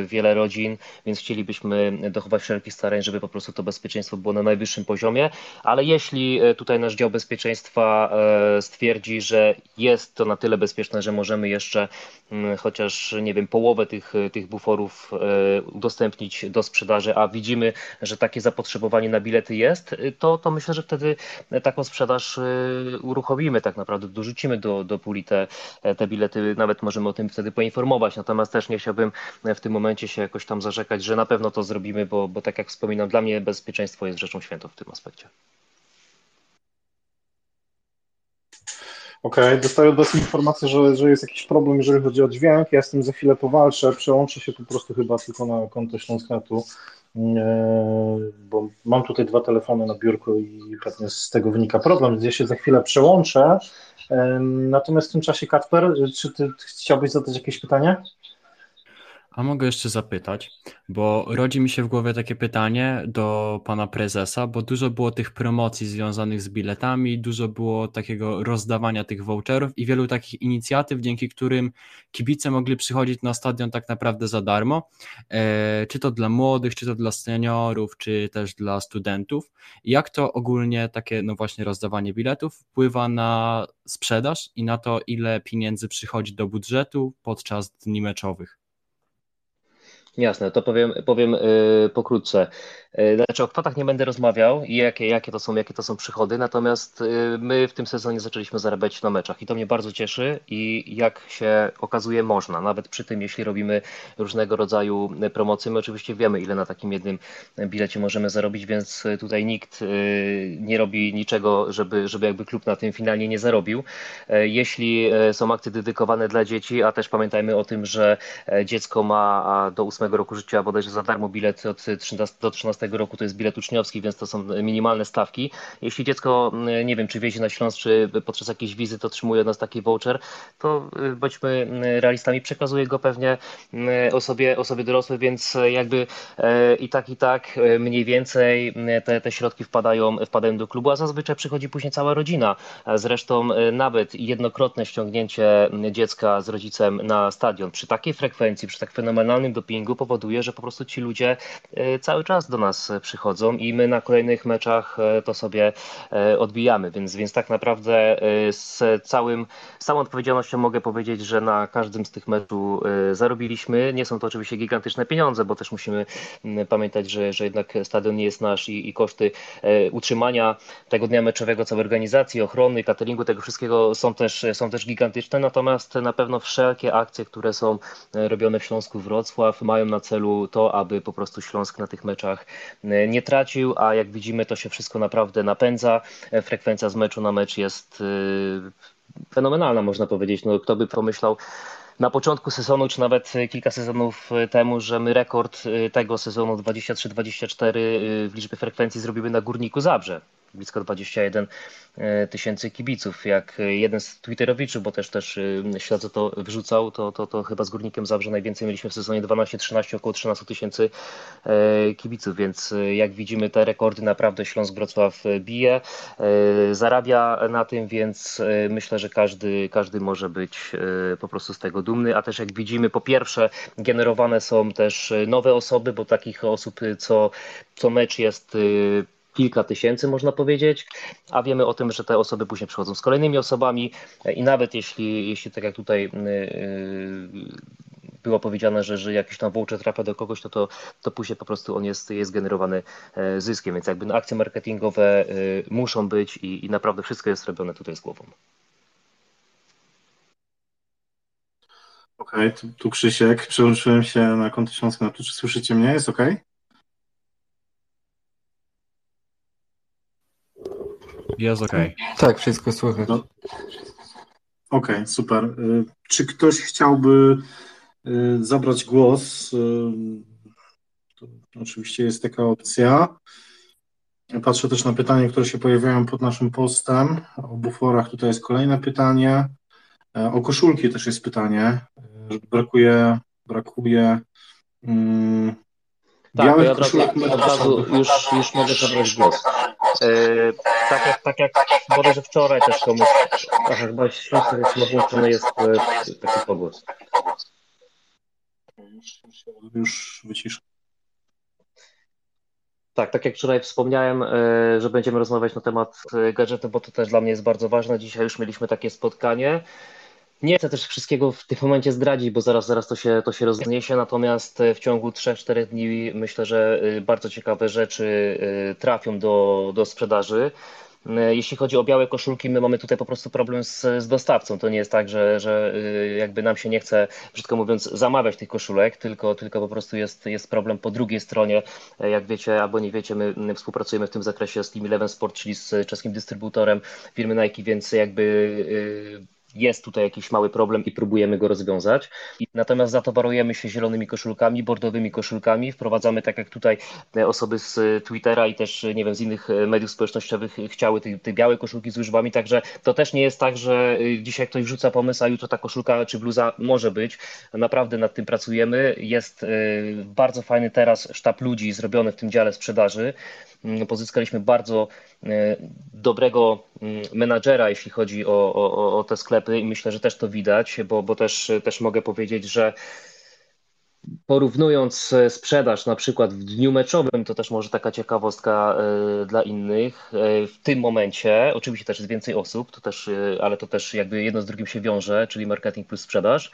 Speaker 3: wiele rodzin, więc chcielibyśmy dochować wszelkich starań, żeby po prostu to bezpieczeństwo było na najwyższym poziomie, ale jeśli tutaj nasz dział bezpieczeństwa stwierdzi, że jest to na tyle bezpieczne, że możemy jeszcze mm, chociaż, nie wiem, połowę tych, tych buforów udostępnić do sprzedaży, a widzimy, że takie zapotrzebowanie na bilety jest, to, to myślę, że wtedy taką sprzedaż y, uruchomimy tak naprawdę, dorzucimy do, do puli te, te bilety, nawet możemy o tym wtedy poinformować, natomiast też nie chciałbym w tym momencie się jakoś tam zarzekać, że na pewno to zrobimy, bo, bo tak jak wspominam, dla mnie bezpieczeństwo jest rzeczą świętą w tym aspekcie.
Speaker 2: Okej, okay, dostaję od Was informację, że, że jest jakiś problem, jeżeli chodzi o dźwięk. Ja z tym za chwilę powalczę. Przełączę się po prostu chyba tylko na konto Śląsknetu. E, bo mam tutaj dwa telefony na biurku i pewnie z tego wynika problem, więc ja się za chwilę przełączę. E, natomiast w tym czasie, Kacper, czy ty chciałbyś zadać jakieś pytanie?
Speaker 4: A mogę jeszcze zapytać, bo rodzi mi się w głowie takie pytanie do pana prezesa, bo dużo było tych promocji związanych z biletami, dużo było takiego rozdawania tych voucherów i wielu takich inicjatyw, dzięki którym kibice mogli przychodzić na stadion tak naprawdę za darmo, e, czy to dla młodych, czy to dla seniorów, czy też dla studentów. Jak to ogólnie takie, no właśnie rozdawanie biletów wpływa na sprzedaż i na to, ile pieniędzy przychodzi do budżetu podczas dni meczowych?
Speaker 3: Jasne, to powiem, powiem yy, pokrótce. Yy, znaczy o kwotach nie będę rozmawiał i jakie, jakie, to są, jakie to są przychody, natomiast yy, my w tym sezonie zaczęliśmy zarabiać na meczach i to mnie bardzo cieszy i jak się okazuje można, nawet przy tym jeśli robimy różnego rodzaju promocje, my oczywiście wiemy ile na takim jednym bilecie możemy zarobić, więc tutaj nikt nie robi niczego, żeby, żeby jakby klub na tym finalnie nie zarobił. Jeśli są akcje dedykowane dla dzieci, a też pamiętajmy o tym, że dziecko ma do 8 roku życia bodajże za darmo bilet od 13 do 13 roku to jest bilet uczniowski, więc to są minimalne stawki. Jeśli dziecko, mm, nie wiem, czy wiezie na Śląsk, czy podczas jakiejś wizyty otrzymuje od nas taki voucher, to y, bądźmy mm, realistami, przekazuje go pewnie mm, osobie, osobie dorosłej, więc jakby e, i tak, i tak e, mniej więcej te, te środki wpadają, wpadają do klubu, a zazwyczaj przychodzi później cała rodzina. Zresztą e, nawet jednokrotne ściągnięcie dziecka z rodzicem na stadion przy takiej frekwencji, przy tak fenomenalnym dopingu powoduje, że po prostu ci ludzie cały czas do nas nas przychodzą i my na kolejnych meczach to sobie odbijamy, więc, więc tak naprawdę z całym, z całą odpowiedzialnością mogę powiedzieć, że na każdym z tych meczów zarobiliśmy. Nie są to oczywiście gigantyczne pieniądze, bo też musimy pamiętać, że, że jednak stadion nie jest nasz i, i koszty utrzymania tego dnia meczowego, całej organizacji, ochrony, cateringu, tego wszystkiego są też, są też gigantyczne, natomiast na pewno wszelkie akcje, które są e, robione w Śląsku Wrocław mają na celu to, aby po prostu Śląsk na tych meczach e, nie tracił, a jak widzimy to się wszystko naprawdę napędza. E, frekwencja z meczu na mecz jest fenomenalna, można powiedzieć. No, kto by pomyślał na początku sezonu, czy nawet kilka sezonów temu, że my rekord tego sezonu 23-24 w liczbie frekwencji zrobimy na Górniku Zabrze blisko 21 e, tysięcy kibiców. Jak jeden z Twitterowiczów, bo też też e, śledzę to wrzucał, to, to, to chyba z Górnikiem Zabrze najwięcej mieliśmy w sezonie 12-13, około 13 tysięcy e, kibiców, więc jak widzimy te rekordy naprawdę Śląsk Wrocław bije, zarabia na tym, więc myślę, że każdy, każdy może być po prostu z tego dumny, a też jak widzimy, po pierwsze generowane są też nowe osoby, bo takich osób co, co mecz jest kilka tysięcy, można powiedzieć, a wiemy o tym, że te osoby później przychodzą z kolejnymi osobami. I nawet jeśli, jeśli tak jak tutaj y, y, było powiedziane, że, że jakiś tam voucher trafia do kogoś, to, to, to później po prostu on jest, jest generowany e, zyskiem, więc jakby akcje marketingowe y, muszą być i, i naprawdę wszystko jest robione tutaj z głową.
Speaker 2: Okej, okay, tu, tu Krzysiek, przełączyłem się na konto Śląskie na czy słyszycie mnie, jest ok?
Speaker 4: Jest ok.
Speaker 6: Tak, wszystko słychać. No.
Speaker 2: Okej, okay, super. Y, czy ktoś chciałby y, zabrać głos? Y, to oczywiście jest taka opcja. Patrzę też na pytania, które się pojawiają pod naszym postem. O buforach tutaj jest kolejne pytanie. O koszulki też jest pytanie. Brakuje, brakuje um,
Speaker 3: tak, białych ja od razu, od razu już, już mogę zabrać głos. Yy, tak jak, tak jak bodajże wczoraj też komuś, ach, chyba Śląsk jest włączony jest e, taki pogłos.
Speaker 2: Już wyciszę.
Speaker 3: Tak, tak jak wczoraj wspomniałem, e, że będziemy rozmawiać na temat gadżetu, bo to też dla mnie jest bardzo ważne. Dzisiaj już mieliśmy takie spotkanie. Nie chcę też wszystkiego w tym momencie zdradzić, bo zaraz, zaraz to się, to się rozniesie, natomiast e, w ciągu 3-4 dni myślę, że e, bardzo ciekawe rzeczy e, trafią do, do sprzedaży. Jeśli chodzi o białe koszulki, my mamy tutaj po prostu problem z, z, dostawcą. To nie jest tak, że, że jakby nam się nie chce, brzydko mówiąc, zamawiać tych koszulek, tylko, tylko po prostu jest, jest problem po drugiej stronie. Jak wiecie albo nie wiecie, my współpracujemy w tym zakresie z Team Eleven Sport, czyli z czeskim dystrybutorem firmy Nike, więc jakby jest tutaj jakiś mały problem i próbujemy go rozwiązać. Natomiast zatowarujemy się zielonymi koszulkami, bordowymi koszulkami. Wprowadzamy, tak jak tutaj osoby z Twittera i też, nie wiem, z innych mediów społecznościowych chciały te, te białe koszulki z liczbami, także to też nie jest tak, że dzisiaj ktoś rzuca pomysł, a jutro ta koszulka czy bluza może być. Naprawdę nad tym pracujemy. Jest y, bardzo fajny teraz sztab ludzi zrobiony w tym dziale sprzedaży. Mm, pozyskaliśmy bardzo e, dobrego mm, menadżera, jeśli chodzi o, o, o te sklepy i myślę, że też to widać, bo, bo też, też mogę powiedzieć, że Porównując e, sprzedaż na przykład w dniu meczowym, to też może taka ciekawostka e, dla innych. E, w tym momencie, oczywiście też jest więcej osób, to też, ale to też jakby jedno z drugim się wiąże, czyli marketing plus sprzedaż.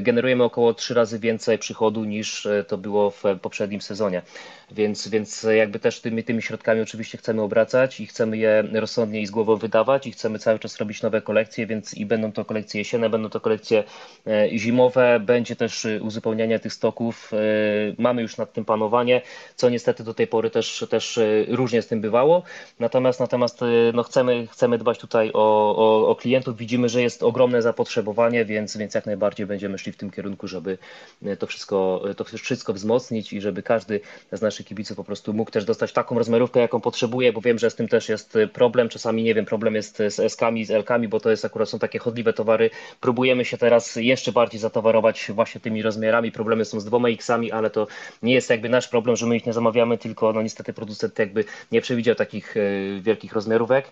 Speaker 3: Generujemy około trzy razy więcej przychodu niż to było w poprzednim sezonie. Więc, więc jakby też tymi, tymi środkami oczywiście chcemy obracać i chcemy je rozsądnie i z głową wydawać i chcemy cały czas robić nowe kolekcje, więc i będą to kolekcje jesienne, będą to kolekcje zimowe, będzie też uzupełnianie tych stoków. E, mamy już nad tym panowanie, co niestety do tej pory też, też e, różnie z tym bywało. Natomiast natomiast e, no chcemy, chcemy dbać tutaj o, o, o klientów. Widzimy, że jest ogromne zapotrzebowanie, więc, więc jak najbardziej będziemy szli w tym kierunku, żeby to wszystko, to wszystko wzmocnić i żeby każdy z naszych kibiców po prostu mógł też dostać taką rozmiarówkę, jaką potrzebuje, bo wiem, że z tym też jest problem. Czasami nie wiem, problem jest z S-kami, z L-kami, bo to jest akurat są takie chodliwe towary. Próbujemy się teraz jeszcze bardziej zatowarować właśnie tymi rozmiarami problemy są z dwoma X-ami, ale to nie jest jakby nasz problem, że my ich nie zamawiamy, tylko no niestety producent jakby nie przewidział takich e, wielkich rozmiarówek.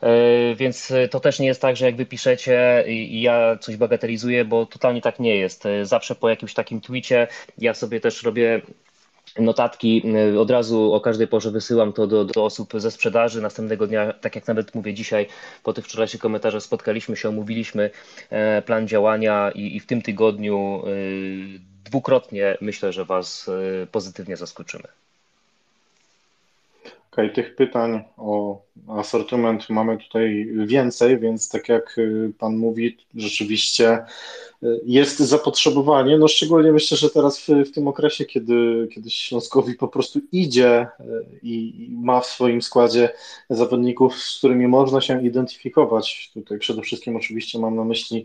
Speaker 3: E, więc to też nie jest tak, że jak wy piszecie i ja coś bagatelizuję, bo totalnie tak nie jest. E, zawsze po jakimś takim tweetie ja sobie też robię notatki. Od razu o każdej porze wysyłam to do, do, osób ze sprzedaży. Następnego dnia, tak jak nawet mówię dzisiaj, po tych wczorajszych komentarzach spotkaliśmy się, omówiliśmy plan działania i, i w tym tygodniu dwukrotnie myślę, że Was pozytywnie zaskoczymy.
Speaker 2: Okej, okay, tych pytań o asortyment mamy tutaj więcej, więc tak jak y, Pan mówi, rzeczywiście y, jest zapotrzebowanie, no szczególnie myślę, że teraz w, w tym okresie, kiedy, kiedy Śląskowi po prostu idzie y, i, i ma w swoim składzie zawodników, z którymi można się identyfikować. Tutaj przede wszystkim oczywiście mam na myśli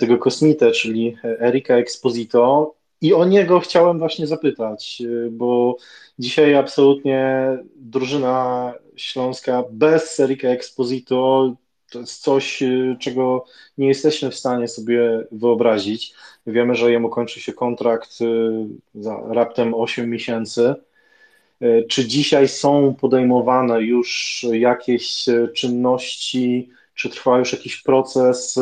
Speaker 2: tego kosmitę, czyli Erika Exposito i o niego chciałem właśnie zapytać, bo dzisiaj absolutnie drużyna śląska bez Erika Exposito to jest coś, czego nie jesteśmy w stanie sobie wyobrazić. Wiemy, że jemu kończy się kontrakt za raptem 8 miesięcy. Czy dzisiaj są podejmowane już jakieś czynności, czy trwa już jakiś proces,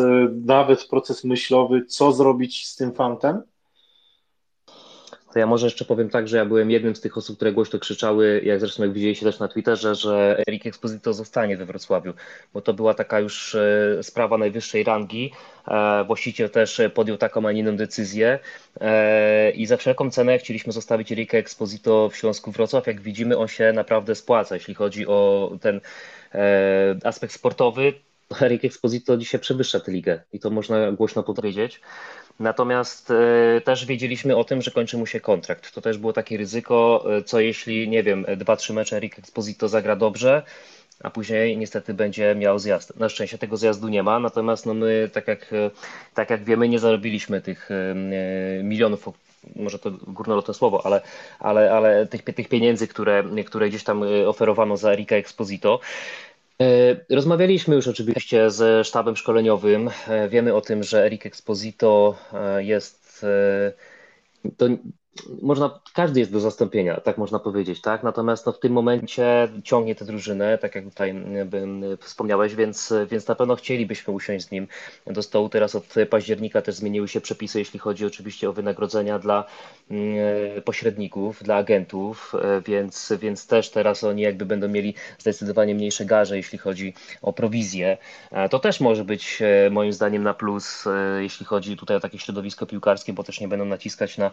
Speaker 2: nawet proces myślowy, co zrobić z tym fantem?
Speaker 3: To ja może jeszcze powiem tak, że ja byłem jednym z tych osób, które głośno krzyczały, jak zresztą jak widzieliście też na Twitterze, że Erik Exposito zostanie we Wrocławiu, bo to była taka już e, sprawa najwyższej rangi. E, właściciel też podjął taką, a nie inną decyzję e, i za wszelką cenę chcieliśmy zostawić Erika Exposito w Śląsku Wrocław. Jak widzimy, on się naprawdę spłaca, jeśli chodzi o ten aspekt sportowy. Erik Exposito dzisiaj przewyższa tę ligę i to można głośno powiedzieć. Natomiast e, też wiedzieliśmy o tym, że kończy mu się kontrakt. To też było takie ryzyko, e, co jeśli, nie wiem, dwa, trzy mecze Eric Exposito zagra dobrze, a później niestety będzie miał zjazd. Na szczęście tego zjazdu nie ma, natomiast no my, tak jak, e, tak jak wiemy, nie zarobiliśmy tych milionów, może to górnolotne słowo, ale, ale, ale tych, tych pieniędzy, które, które gdzieś tam oferowano za Erika Exposito. E, rozmawialiśmy już oczywiście ze sztabem szkoleniowym. E, wiemy o tym, że Eric Exposito e, jest to można, każdy jest do zastąpienia, tak można powiedzieć, tak? Natomiast no, w tym momencie ciągnie tę drużynę, tak jak tutaj wspomniałeś, więc, więc na pewno chcielibyśmy usiąść z nim do stołu. Teraz od października też zmieniły się przepisy, jeśli chodzi oczywiście o wynagrodzenia dla mm, pośredników, dla agentów, e, więc, więc też teraz oni jakby będą mieli zdecydowanie mniejsze garze, jeśli chodzi o prowizję. E, to też może być e, moim zdaniem na plus, jeśli chodzi tutaj o takie środowisko piłkarskie, bo też nie będą naciskać na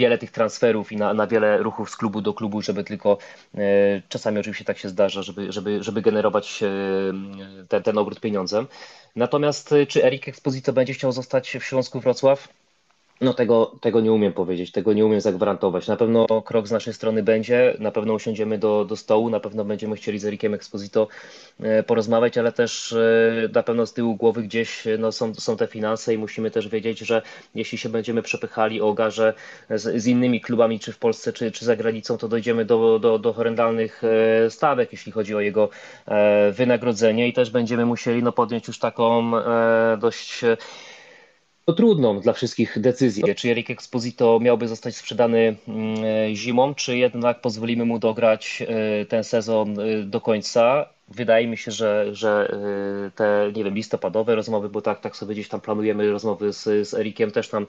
Speaker 3: wiele tych transferów i na, na wiele ruchów z klubu do klubu, żeby tylko e, czasami oczywiście tak się zdarza, żeby, żeby, żeby generować e, ten, ten obrót pieniądzem. Natomiast e, czy Erik Exposito będzie chciał zostać w Śląsku Wrocław? No tego, tego nie umiem powiedzieć, tego nie umiem zagwarantować. Na pewno krok z naszej strony będzie, na pewno usiądziemy do, do stołu, na pewno będziemy chcieli z Erikiem Exposito e, porozmawiać, ale też e, na pewno z tyłu głowy gdzieś no, są, są te finanse i musimy też wiedzieć, że jeśli się będziemy przepychali o garze z, z innymi klubami, czy w Polsce, czy, czy za granicą, to dojdziemy do, do, do horrendalnych e, stawek, jeśli chodzi o jego wynagrodzenie i też będziemy musieli no, podjąć już taką dość to trudną dla wszystkich decyzję, czy Erik Exposito miałby zostać sprzedany mm, zimą, czy jednak pozwolimy mu dograć e, ten sezon e, do końca wydaje mi się, że, że y, te, nie wiem, listopadowe rozmowy, bo tak, tak sobie gdzieś tam planujemy rozmowy z, z Erikiem, też nam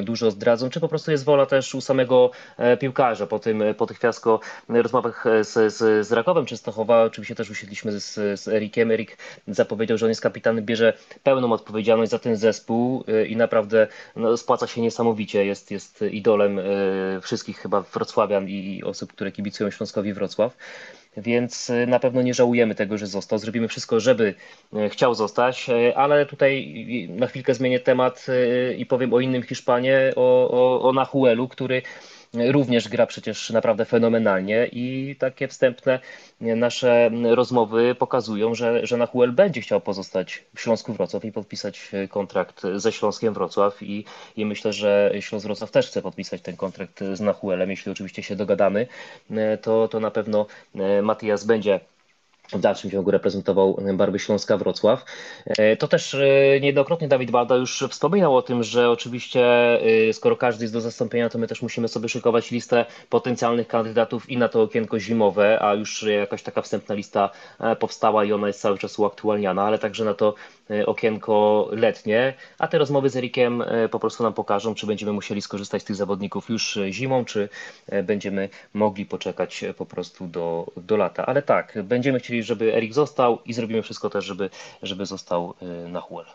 Speaker 3: y, dużo zdradzą, czy po prostu jest wola też u samego e, piłkarza po, tym, po tych fiasko rozmowach z, z, z Rakowem Częstochowa, oczywiście też usiedliśmy z, z Erikiem, Erik zapowiedział, że on jest kapitanem, bierze pełną odpowiedzialność za ten zespół i naprawdę no, spłaca się niesamowicie, jest, jest idolem wszystkich chyba wrocławian i osób, które kibicują Śląskowi Wrocław więc y, na pewno nie żałujemy tego, że został. Zrobimy wszystko, żeby y, chciał zostać, y, ale tutaj na chwilkę zmienię temat i powiem o innym Hiszpanie, o, o, o Nahuelu, który również gra przecież naprawdę fenomenalnie i takie wstępne nasze rozmowy pokazują, że, że Nahuel będzie chciał pozostać w Śląsku Wrocław i podpisać kontrakt ze Śląskiem Wrocław i, i myślę, że Śląsk Wrocław też chce podpisać ten kontrakt z Nahuelem, jeśli oczywiście się dogadamy, to, to na pewno Matias będzie w dalszym ciągu reprezentował barwy Śląska Wrocław. E, to też e, niejednokrotnie Dawid Balda już wspominał o tym, że oczywiście e, skoro każdy jest do zastąpienia, to my też musimy sobie szykować listę potencjalnych kandydatów i na to okienko zimowe, a już jakaś taka wstępna lista powstała i ona jest cały czas uaktualniana, ale także na to okienko letnie, a te rozmowy z Erikiem po prostu nam pokażą, czy będziemy musieli skorzystać z tych zawodników już zimą, czy będziemy mogli poczekać po prostu do, do lata. Ale tak, będziemy chcieli żeby Erik został i zrobimy wszystko też, żeby, żeby został y, na Huel.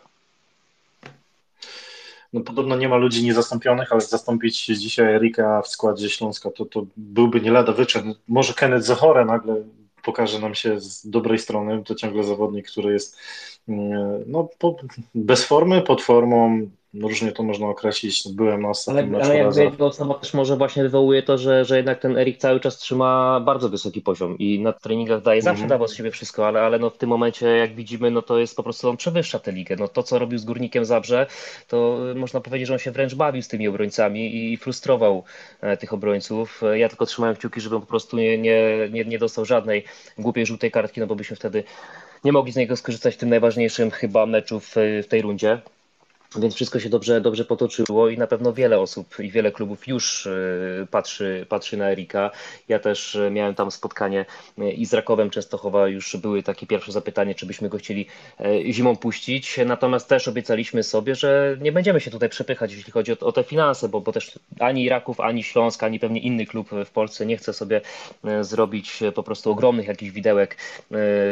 Speaker 2: No podobno nie ma ludzi niezastąpionych, ale zastąpić dzisiaj Erika w składzie Śląska to, to byłby nie lada wyczyn. Może Kenneth Zachore nagle pokaże nam się z dobrej strony. To ciągle zawodnik, który jest mm, no, po, bez formy, pod formą, różnie to można określić. Byłem na ostatnim
Speaker 3: ale, meczu. Ale jakby jego sama też może właśnie wywołuje to, że, że jednak ten Erik cały czas trzyma bardzo wysoki poziom i na treningach daje, zawsze mm -hmm. dawał z siebie wszystko, ale, ale no w tym momencie jak widzimy, no to jest po prostu on przewyższa tę ligę. No to co robił z Górnikiem Zabrze, to można powiedzieć, że on się wręcz bawił z tymi obrońcami i frustrował e, tych obrońców. Ja tylko trzymałem kciuki, żeby po prostu nie, nie, nie, nie dostał żadnej głupiej żółtej kartki, no bo byśmy wtedy nie mogli z niego skorzystać w tym najważniejszym chyba meczu w, w tej rundzie. Więc wszystko się dobrze, dobrze potoczyło i na pewno wiele osób i wiele klubów już e, patrzy, patrzy na Erika. Ja też e, miałem tam spotkanie e, i z Rakowem Częstochowa już były takie pierwsze zapytanie, czy byśmy go chcieli zimą puścić. Natomiast też obiecaliśmy sobie, że nie będziemy się tutaj przepychać, jeśli chodzi o, o te finanse, bo, bo też ani Raków, ani Śląsk, ani pewnie inny klub w Polsce nie chce sobie zrobić po prostu ogromnych jakichś widełek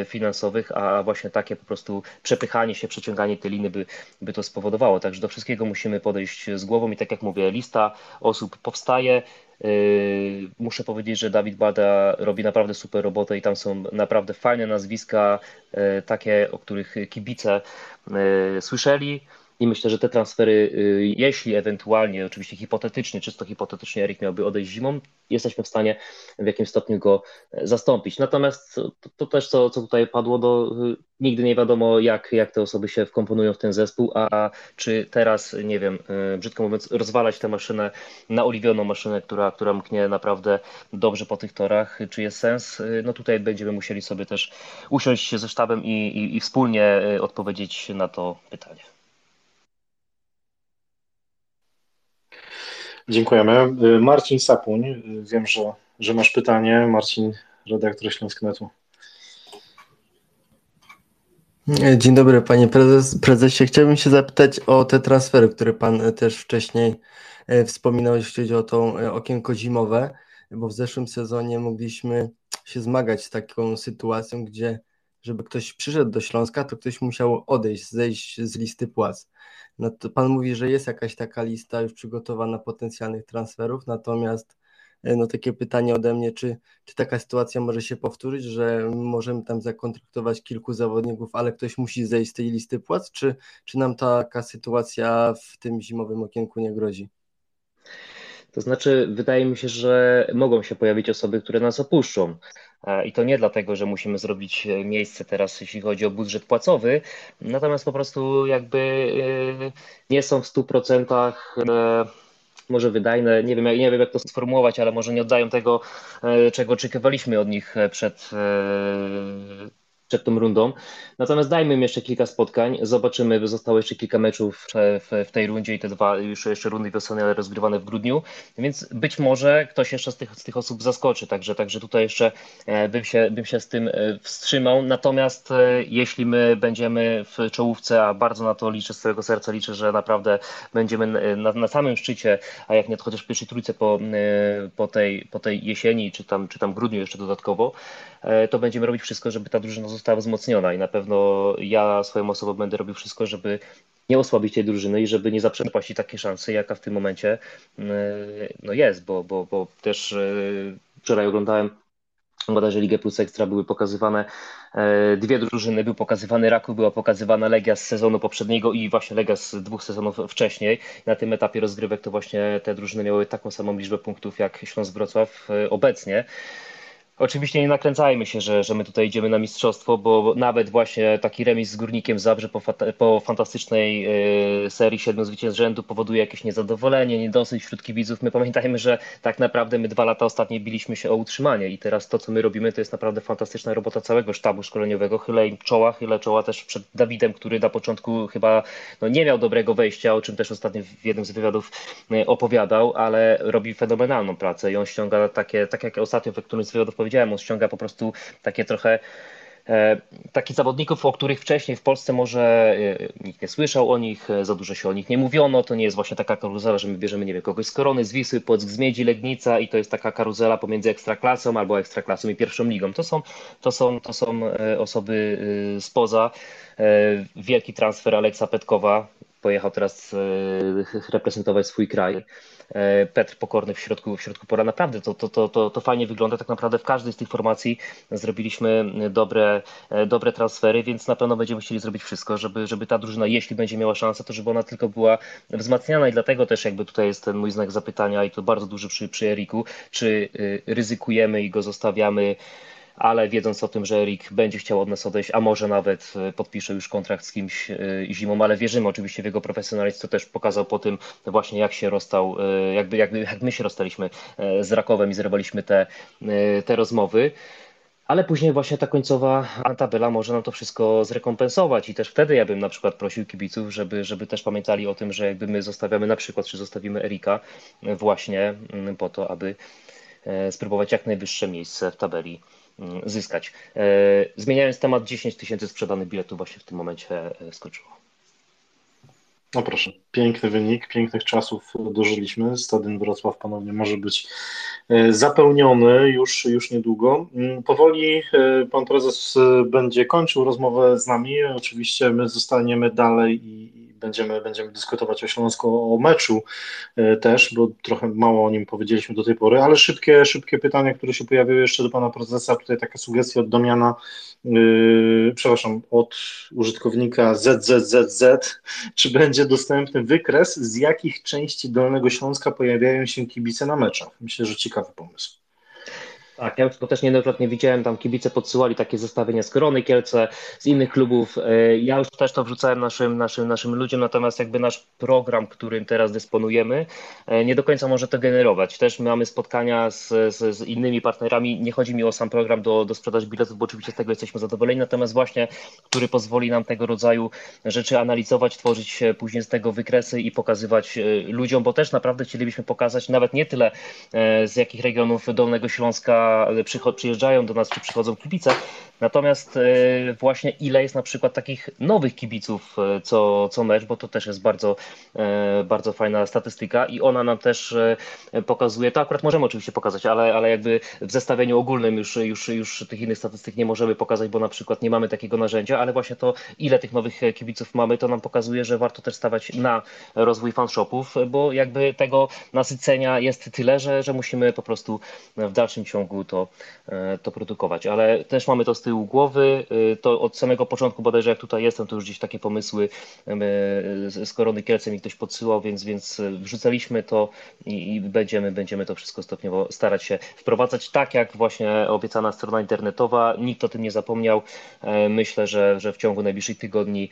Speaker 3: finansowych, a właśnie takie po prostu przepychanie się, przeciąganie tej liny by, by to spowodowało. Także do wszystkiego musimy podejść z głową i tak jak mówię, lista osób powstaje. Yy, muszę powiedzieć, że Dawid Bada robi naprawdę super robotę i tam są naprawdę fajne nazwiska, yy, takie, o których kibice yy, słyszeli. I myślę, że te transfery, y, jeśli ewentualnie, oczywiście hipotetycznie, czysto hipotetycznie Erik miałby odejść zimą, jesteśmy w stanie w jakimś stopniu go e, zastąpić. Natomiast to, to też, co, co tutaj padło, do, y, nigdy nie wiadomo, jak, jak te osoby się wkomponują w ten zespół, a czy teraz, nie wiem, y, brzydko mówiąc, rozwalać tę maszynę na oliwioną maszynę, która, która mknie naprawdę dobrze po tych torach, czy jest sens? No tutaj będziemy musieli sobie też usiąść ze sztabem i, i, i wspólnie odpowiedzieć na to pytanie.
Speaker 2: Dziękujemy. Y, Marcin Sapuń, y, wiem, że, że masz pytanie. Marcin, redaktor Śląsknetu.
Speaker 6: Dzień dobry, panie prezes, prezesie. Chciałbym się zapytać o te transfery, które pan też wcześniej wspominał, jeśli chodzi o to okienko zimowe, bo w zeszłym sezonie mogliśmy się zmagać z taką sytuacją, gdzie żeby ktoś przyszedł do Śląska, to ktoś musiał odejść, zejść z listy płac. No to pan mówi, że jest jakaś taka lista już przygotowana potencjalnych transferów, natomiast e, no takie pytanie ode mnie, czy, czy taka sytuacja może się powtórzyć, że możemy tam zakontraktować kilku zawodników, ale ktoś musi zejść z tej listy płac, czy, czy nam taka sytuacja w tym zimowym okienku nie grozi?
Speaker 3: To znaczy, wydaje mi się, że mogą się pojawić osoby, które nas opuszczą. E, I to nie dlatego, że musimy zrobić e, miejsce teraz, jeśli chodzi o budżet płacowy, natomiast po prostu jakby e, nie są w 100% może wydajne, nie wiem, nie wiem jak to sformułować, ale może nie oddają tego, czego oczekiwaliśmy od nich przed przed tą rundą. Natomiast dajmy im jeszcze kilka spotkań, zobaczymy, zostało jeszcze kilka meczów w, w tej rundzie i te dwa już jeszcze rundy wiosenne, ale rozgrywane w grudniu, więc być może ktoś jeszcze z tych, z tych osób zaskoczy, także, także tutaj jeszcze e, bym się, bym się z tym e, wstrzymał. Natomiast e, jeśli my będziemy w czołówce, a bardzo na to liczę z całego serca, liczę, że naprawdę będziemy na, na samym szczycie, a jak nie to chociaż w pierwszej trójce po, po, tej, po tej jesieni, czy tam, czy tam grudniu jeszcze dodatkowo, to będziemy robić wszystko, żeby ta drużyna została wzmocniona i na pewno ja swoją osobą będę robił wszystko, żeby nie osłabić tej drużyny i żeby nie zaprzepaścić takiej szansy, jaka w tym momencie e, no jest, bo, bo, bo też e, wczoraj oglądałem bodajże Ligę Plus Ekstra były pokazywane e, dwie drużyny, był pokazywany Raków, była pokazywana Legia z sezonu poprzedniego i właśnie Legia z dwóch sezonów wcześniej. Na tym etapie rozgrywek to właśnie te drużyny miały taką samą liczbę punktów jak Śląsk Wrocław obecnie. Oczywiście nie nakręcajmy się, że, że my tutaj idziemy na mistrzostwo, bo nawet właśnie taki remis z Górnikiem Zabrze po, po fantastycznej y, serii siedmiu zwycięstw rzędu powoduje jakieś niezadowolenie, niedosyć wśród kibiców. My pamiętajmy, że tak naprawdę my dwa lata ostatnie biliśmy się o utrzymanie i teraz to, co my robimy, to jest naprawdę fantastyczna robota całego sztabu szkoleniowego. Chylę im czoła, chylę czoła też przed Dawidem, który na początku chyba no, nie miał dobrego wejścia, o czym też ostatnio w jednym z wywiadów y, opowiadał, ale robi fenomenalną pracę i on ściąga takie, tak jak ostatnio w którymś z wywiadów powiedział, powiedziałem, on ściąga po prostu takie trochę e, takich zawodników, o których wcześniej w Polsce może e, nikt nie słyszał o nich, e, za dużo się o nich nie mówiono. To nie jest właśnie taka karuzela, że my bierzemy, nie wiem, kogoś z Korony, z Wisły, Płock z Miedzi, Legnica i to jest taka karuzela pomiędzy Ekstraklasą albo Ekstraklasą i pierwszą ligą. To są, to są, to są osoby spoza. Wielki transfer Aleksa Petkowa, pojechał teraz reprezentować swój kraj. E, Petr Pokorny w środku, w środku pora. Naprawdę to, to, to, to, to fajnie wygląda. Tak naprawdę w każdej z tych formacji zrobiliśmy dobre, e, dobre transfery, więc na pewno będziemy chcieli zrobić wszystko, żeby, żeby ta drużyna, jeśli będzie miała szansę, to żeby ona tylko była wzmacniana i dlatego też jakby tutaj jest ten mój znak zapytania i to bardzo duży przy, przy Eriku, czy ryzykujemy i go zostawiamy ale wiedząc o tym, że Erik będzie chciał od nas odejść, a może nawet e, podpisze już kontrakt z kimś e, zimą, ale wierzymy oczywiście w jego profesjonalizm, to też pokazał po tym właśnie jak się rozstał, e, jakby, jakby jak my się rozstaliśmy z Rakowem i zrywaliśmy te, te rozmowy. Ale później właśnie ta końcowa tabela może nam to wszystko zrekompensować i też wtedy ja bym na przykład prosił kibiców, żeby, żeby też pamiętali o tym, że jakby my zostawiamy na przykład, czy zostawimy Erika właśnie mm, po to, aby spróbować jak najwyższe miejsce w tabeli zyskać. E, zmieniając temat, 10 tysięcy sprzedanych biletów właśnie w tym momencie e, skoczyło.
Speaker 2: No proszę, piękny wynik, pięknych czasów dożyliśmy. Stadion Wrocław ponownie może być e, zapełniony już, już niedługo. Mm, powoli pan prezes będzie kończył rozmowę z nami. Oczywiście my zostaniemy dalej i będziemy, będziemy dyskutować o Śląsku, o meczu e, też, bo trochę mało o nim powiedzieliśmy do tej pory, ale szybkie, szybkie pytania, które się pojawiły jeszcze do pana prezesa, tutaj taka sugestia od Domiana, yy, przepraszam, od użytkownika ZZZZ, czy będzie dostępny wykres, z jakich części Dolnego Śląska pojawiają się kibice na meczach? Myślę, że ciekawy pomysł.
Speaker 3: Tak, ja już to też niejednokrotnie widziałem, tam kibice podsyłali takie zestawienia z Korony Kielce, z innych klubów. E, ja już też to wrzucałem naszym, naszym, naszym ludziom, natomiast jakby nasz program, którym teraz dysponujemy, e, nie do końca może to generować. Też mamy spotkania z, z, z innymi partnerami. Nie chodzi mi o sam program do, do sprzedaży biletów, bo oczywiście z tego jesteśmy zadowoleni, natomiast właśnie, który pozwoli nam tego rodzaju rzeczy analizować, tworzyć później z tego wykresy i pokazywać e, ludziom, bo też naprawdę chcielibyśmy pokazać nawet nie tyle z jakich regionów Dolnego Śląska przyjeżdżają do nas, czy przychodzą kibice. Natomiast e, właśnie ile jest na przykład takich nowych kibiców e, co, co mecz, bo to też jest bardzo, e, bardzo fajna statystyka i ona nam też pokazuje, to akurat możemy oczywiście pokazać, ale, ale jakby w zestawieniu ogólnym już, już, już tych innych statystyk nie możemy pokazać, bo na przykład nie mamy takiego narzędzia, ale właśnie to ile tych nowych kibiców mamy, to nam pokazuje, że warto też stawać na rozwój fanshopów, bo jakby tego nasycenia jest tyle, że, że musimy po prostu w dalszym ciągu to, e, to produkować. Ale też mamy to z tyłu głowy, e, to od samego początku bodajże jak tutaj jestem, to już gdzieś takie pomysły e, z Korony Kielce mi ktoś podsyłał, więc, więc wrzucaliśmy to i, i będziemy, będziemy to wszystko stopniowo starać się wprowadzać tak, jak właśnie obiecana strona internetowa. Nikt o tym nie zapomniał. Myślę, że, że w ciągu najbliższych tygodni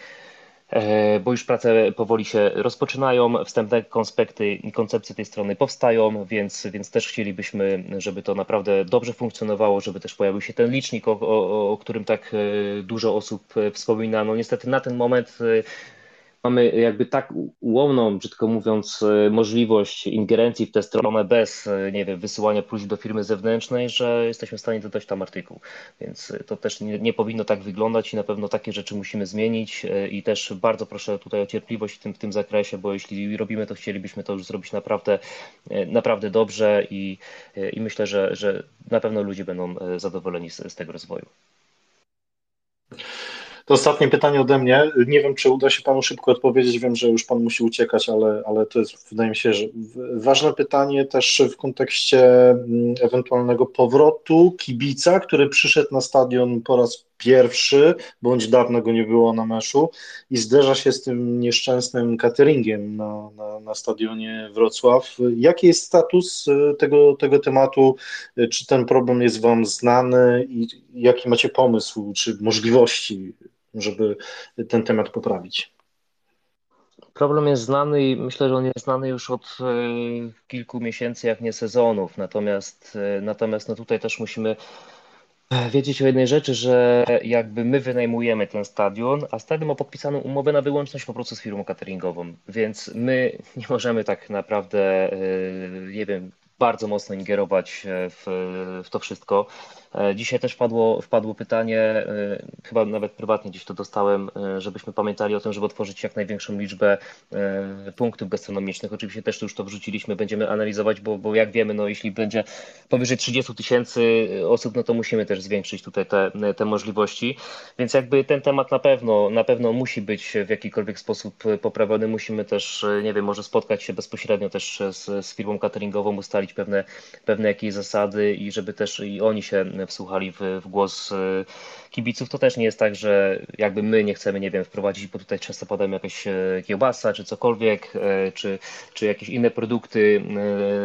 Speaker 3: bo już prace powoli się rozpoczynają, wstępne konspekty i koncepcje tej strony powstają, więc, więc też chcielibyśmy, żeby to naprawdę dobrze funkcjonowało, żeby też pojawił się ten licznik, o, o, o którym tak e, dużo osób wspomina. No niestety na ten moment e, mamy jakby tak ułomną, brzydko mówiąc, e, możliwość ingerencji w tę stronę bez, e, nie wiem, wysyłania próśb do firmy zewnętrznej, że jesteśmy w stanie dodać tam artykuł. Więc e, to też nie, nie powinno tak wyglądać i na pewno takie rzeczy musimy zmienić i też bardzo proszę tutaj o cierpliwość w tym, w tym zakresie, bo jeśli robimy to, chcielibyśmy to już zrobić naprawdę, naprawdę dobrze i, i myślę, że, że na pewno ludzie będą zadowoleni z, z tego rozwoju.
Speaker 2: To ostatnie pytanie ode mnie. Nie wiem, czy uda się Panu szybko odpowiedzieć. Wiem, że już Pan musi uciekać, ale, ale to jest, wydaje mi się, że ważne pytanie też w kontekście mm, ewentualnego powrotu kibica, który przyszedł na stadion po raz pierwszy, bądź dawno go nie było na meszu i zderza się z tym nieszczęsnym cateringiem na, na, na stadionie Wrocław. Jaki jest status tego, tego tematu? Czy ten problem jest Wam znany i jaki macie pomysł, czy możliwości, żeby ten temat poprawić?
Speaker 3: Problem jest znany i myślę, że on jest znany już od e, kilku miesięcy, jak nie sezonów. Natomiast, e, natomiast no tutaj też musimy e, wiedzieć o jednej rzeczy, że jakby my wynajmujemy ten stadion, a stadion ma podpisaną umowę na wyłączność po prostu z firmą cateringową, więc my nie możemy tak naprawdę, nie wiem, bardzo mocno ingerować w, w to wszystko. E, dzisiaj też wpadło, wpadło pytanie, e, chyba nawet prywatnie gdzieś to dostałem, e, żebyśmy pamiętali o tym, żeby otworzyć jak największą liczbę punktów gastronomicznych. Oczywiście też już to wrzuciliśmy, będziemy analizować, bo, bo jak wiemy, no jeśli będzie powyżej 30 tysięcy osób, no to musimy też zwiększyć tutaj te, te możliwości. Więc jakby ten temat na pewno, na pewno musi być w jakikolwiek sposób poprawiony. Musimy też, nie wiem, może spotkać się bezpośrednio też z, z firmą cateringową, ustalić pewne, pewne jakieś zasady i żeby też i oni się wsłuchali w, w głos e, kibiców. To też nie jest tak, że jakby my nie chcemy, nie wiem, wprowadzić, bo tutaj często podają jakieś e, kiełbasa czy cokolwiek, e, czy, czy jakieś inne produkty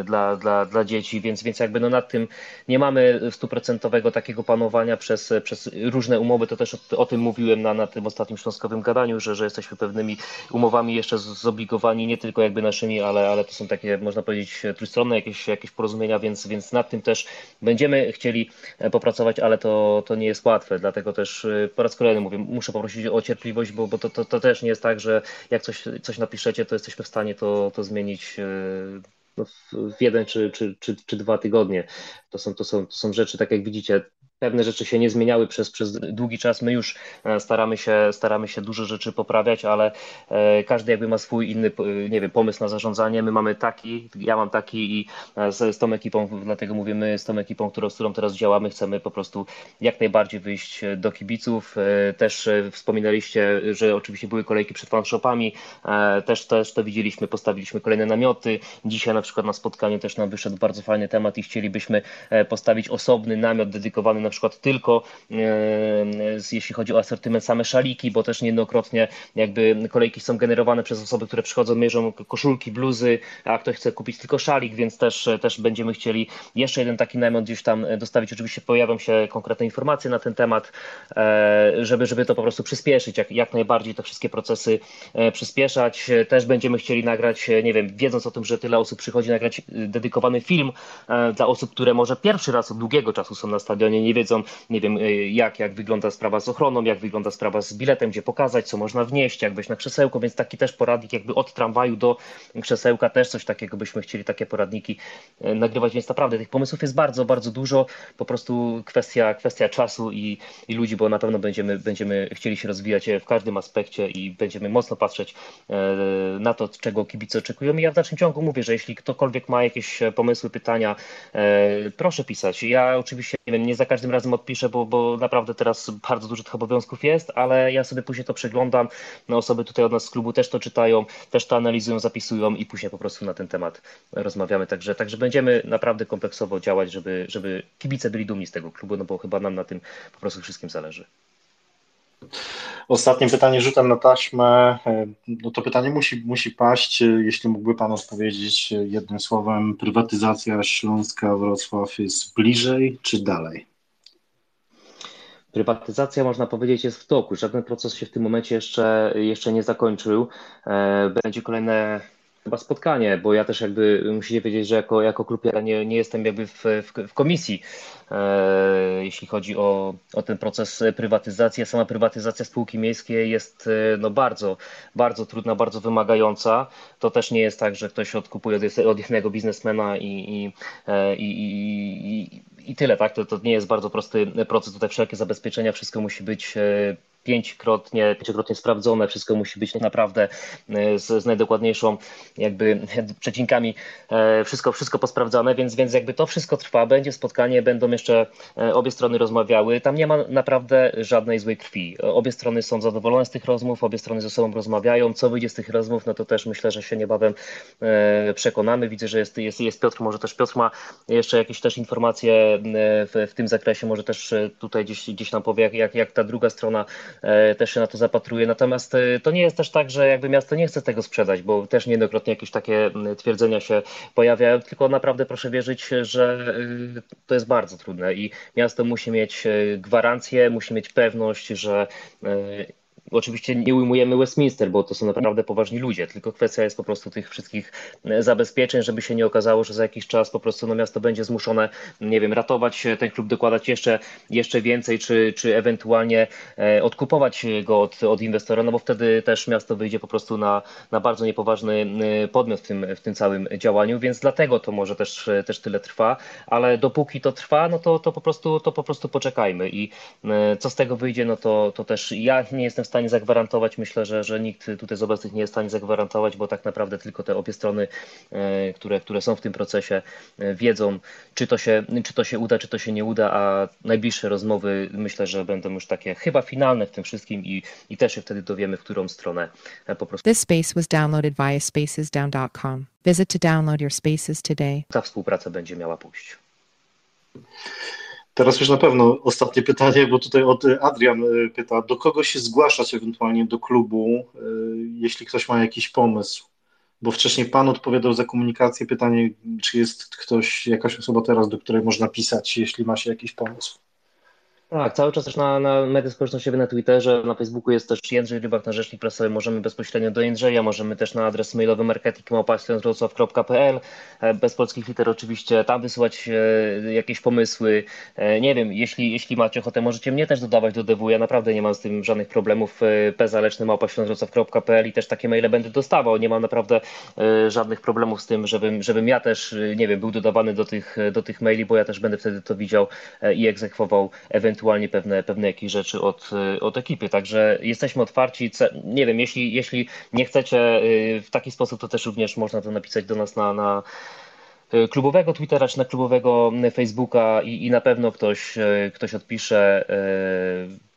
Speaker 3: dla, dla, dla dzieci, więc, więc jakby no nad tym nie mamy stuprocentowego takiego panowania przez, przez różne umowy. To też o, o, tym mówiłem na, na tym ostatnim śląskowym gadaniu, że, że jesteśmy pewnymi umowami jeszcze zobligowani, nie tylko jakby naszymi, ale, ale to są takie, można powiedzieć, trójstronne jakieś, jakieś porozumienia, więc, więc nad tym też będziemy chcieli popracować, ale to, to nie jest łatwe, dlatego też y, po raz kolejny mówię, muszę poprosić o cierpliwość, bo, bo to, to, to też nie jest tak, że jak coś, coś napiszecie, to jesteśmy w stanie to, to zmienić y, no, w jeden czy, czy, czy, czy dwa tygodnie. To są, to, są, to są rzeczy, tak jak widzicie, pewne rzeczy się nie zmieniały przez, przez długi czas. My już e, staramy się, staramy się dużo rzeczy poprawiać, ale e, każdy jakby ma swój inny, nie wiem, pomysł na zarządzanie. My mamy taki, ja mam taki i e, z, z tą ekipą, dlatego mówimy z tą ekipą, którą, z którą teraz działamy, chcemy po prostu jak najbardziej wyjść do kibiców. Też wspominaliście, że oczywiście były kolejki przed fanshopami, też, też to widzieliśmy, postawiliśmy kolejne namioty. Dzisiaj na przykład na spotkaniu też nam wyszedł bardzo fajny temat i chcielibyśmy postawić osobny namiot dedykowany na przykład tylko e, jeśli chodzi o asortyment same szaliki, bo też niejednokrotnie jakby kolejki są generowane przez osoby, które przychodzą, mierzą koszulki, bluzy, a ktoś chce kupić tylko szalik, więc też, też będziemy chcieli jeszcze jeden taki namiot gdzieś tam dostawić. Oczywiście pojawią się konkretne informacje na ten temat, e, żeby, żeby to po prostu przyspieszyć, jak, jak najbardziej te wszystkie procesy e, przyspieszać. Też będziemy chcieli nagrać, nie wiem, wiedząc o tym, że tyle osób przychodzi, nagrać dedykowany film dla osób, które może pierwszy raz od długiego czasu są na stadionie, nie wiedzą, wiedzą, nie wiem, y, jak, jak wygląda sprawa z ochroną, jak wygląda sprawa z biletem, gdzie pokazać, co można wnieść, jak wejść na krzesełko, więc taki też poradnik jakby od tramwaju do krzesełka, też coś takiego byśmy chcieli, takie poradniki y, nagrywać, więc naprawdę tych pomysłów jest bardzo, bardzo dużo, po prostu kwestia, kwestia czasu i, i ludzi, bo na pewno będziemy, będziemy chcieli się rozwijać w każdym aspekcie i będziemy mocno patrzeć na to, czego kibice oczekują i ja w dalszym ciągu mówię, że jeśli ktokolwiek ma jakieś pomysły, pytania, proszę pisać. Ja oczywiście nie wiem, nie za każdym razem odpiszę, bo, bo naprawdę teraz bardzo dużo tych obowiązków jest, ale ja sobie później to przeglądam. No, osoby tutaj od nas z klubu też to czytają, też to analizują, zapisują i później po prostu na ten temat rozmawiamy. Także, także będziemy naprawdę kompleksowo działać, żeby, żeby kibice byli dumni z tego klubu, no bo chyba nam na tym po prostu wszystkim zależy.
Speaker 2: Ostatnie pytanie rzutem na taśmę. No to pytanie musi, musi paść. Jeśli mógłby Pan odpowiedzieć jednym słowem, prywatyzacja Śląska Wrocław jest bliżej czy dalej?
Speaker 3: Prywatyzacja, można powiedzieć, jest w toku. Żaden proces się w tym momencie jeszcze, jeszcze nie zakończył. E, będzie kolejne chyba spotkanie, bo ja też jakby musicie wiedzieć, że jako, jako klub ja nie, nie jestem jakby w, w, w komisji, e, jeśli chodzi o, o ten proces prywatyzacji. Sama prywatyzacja spółki miejskiej jest e, no, bardzo, bardzo trudna, bardzo wymagająca. To też nie jest tak, że ktoś odkupuje od, jednego biznesmena i, i, e, i, i, i i tyle, tak? To, to nie jest bardzo prosty proces. Tutaj wszelkie zabezpieczenia, wszystko musi być pięćkrotnie, pięciokrotnie sprawdzone, wszystko musi być naprawdę z, z najdokładniejszą jakby przecinkami, wszystko, wszystko posprawdzane, więc, więc jakby to wszystko trwa, będzie spotkanie, będą jeszcze obie strony rozmawiały, tam nie ma naprawdę żadnej złej krwi. Obie strony są zadowolone z tych rozmów, obie strony ze sobą rozmawiają, co wyjdzie z tych rozmów, no to też myślę, że się niebawem przekonamy. Widzę, że jest, jest, jest Piotr, może też Piotr ma jeszcze jakieś też informacje w, w tym zakresie, może też tutaj gdzieś, gdzieś nam powie, jak, jak ta druga strona E, też się na to zapatruje. Natomiast e, to nie jest też tak, że jakby miasto nie chce tego sprzedać, bo też niejednokrotnie jakieś takie twierdzenia się pojawiają, tylko naprawdę proszę wierzyć, że e, to jest bardzo trudne i miasto musi mieć gwarancję, musi mieć pewność, że Oczywiście nie ujmujemy Westminster, bo to są naprawdę poważni ludzie, tylko kwestia jest po prostu tych wszystkich e, zabezpieczeń, żeby się nie okazało, że za jakiś czas po prostu no, miasto będzie zmuszone, nie wiem, ratować ten klub, dokładać jeszcze, jeszcze więcej, czy, czy ewentualnie e, odkupować go od, od inwestora, no bo wtedy też miasto wyjdzie po prostu na, na bardzo niepoważny e, podmiot w tym, w tym całym działaniu, więc dlatego to może też, też tyle trwa, ale dopóki to trwa, no to, to, po, prostu, to po prostu poczekajmy i co z tego wyjdzie, no to, to też ja nie jestem w stanie stanie zagwarantować. Myślę, że, że nikt tutaj z obecnych nie jest w stanie zagwarantować, bo tak naprawdę tylko te obie strony, e, które, które są w tym procesie, e, wiedzą, czy to, się, czy to się uda, czy to się nie uda, a najbliższe rozmowy myślę, że będą już takie chyba finalne w tym wszystkim i, i też się wtedy dowiemy, w którą stronę e, po prostu.
Speaker 7: This space was downloaded via spacesdown.com. Visit to download your spaces today.
Speaker 3: Ta współpraca będzie miała pójść.
Speaker 2: Teraz już na pewno ostatnie pytanie, bo tutaj od Adrian y, pyta, do kogo się zgłaszać ewentualnie do klubu, y, jeśli ktoś ma jakiś pomysł? Bo wcześniej Pan odpowiadał za komunikację. Pytanie, czy jest ktoś, jakaś osoba teraz, do której można pisać, jeśli ma się jakiś pomysł?
Speaker 3: Tak, cały czas też na, na media społecznościowe, na Twitterze, na Facebooku jest też Jędrzej Rybak, na rzecznik prasowy. Możemy bezpośrednio do Jędrzeja, możemy też na adres mailowy marketingmałpa.pl e, bez polskich liter oczywiście, tam wysyłać e, jakieś pomysły. E, nie wiem, jeśli, jeśli macie ochotę, możecie mnie też dodawać do DW. Ja naprawdę nie mam z tym żadnych problemów. pezaleczny małpa.pl i też takie maile będę dostawał. Nie mam naprawdę żadnych problemów z tym, żebym, żebym ja też, nie wiem, był dodawany do tych, do tych maili, bo ja też będę wtedy to widział i egzekwował ewentualnie ewentualnie pewne, pewne jakieś rzeczy od, od ekipy. Także jesteśmy otwarci. Nie wiem, jeśli, jeśli nie chcecie y, w taki sposób, to też również można to napisać do nas na, na y, klubowego Twittera czy na klubowego Facebooka i, i na pewno ktoś, y, ktoś odpisze.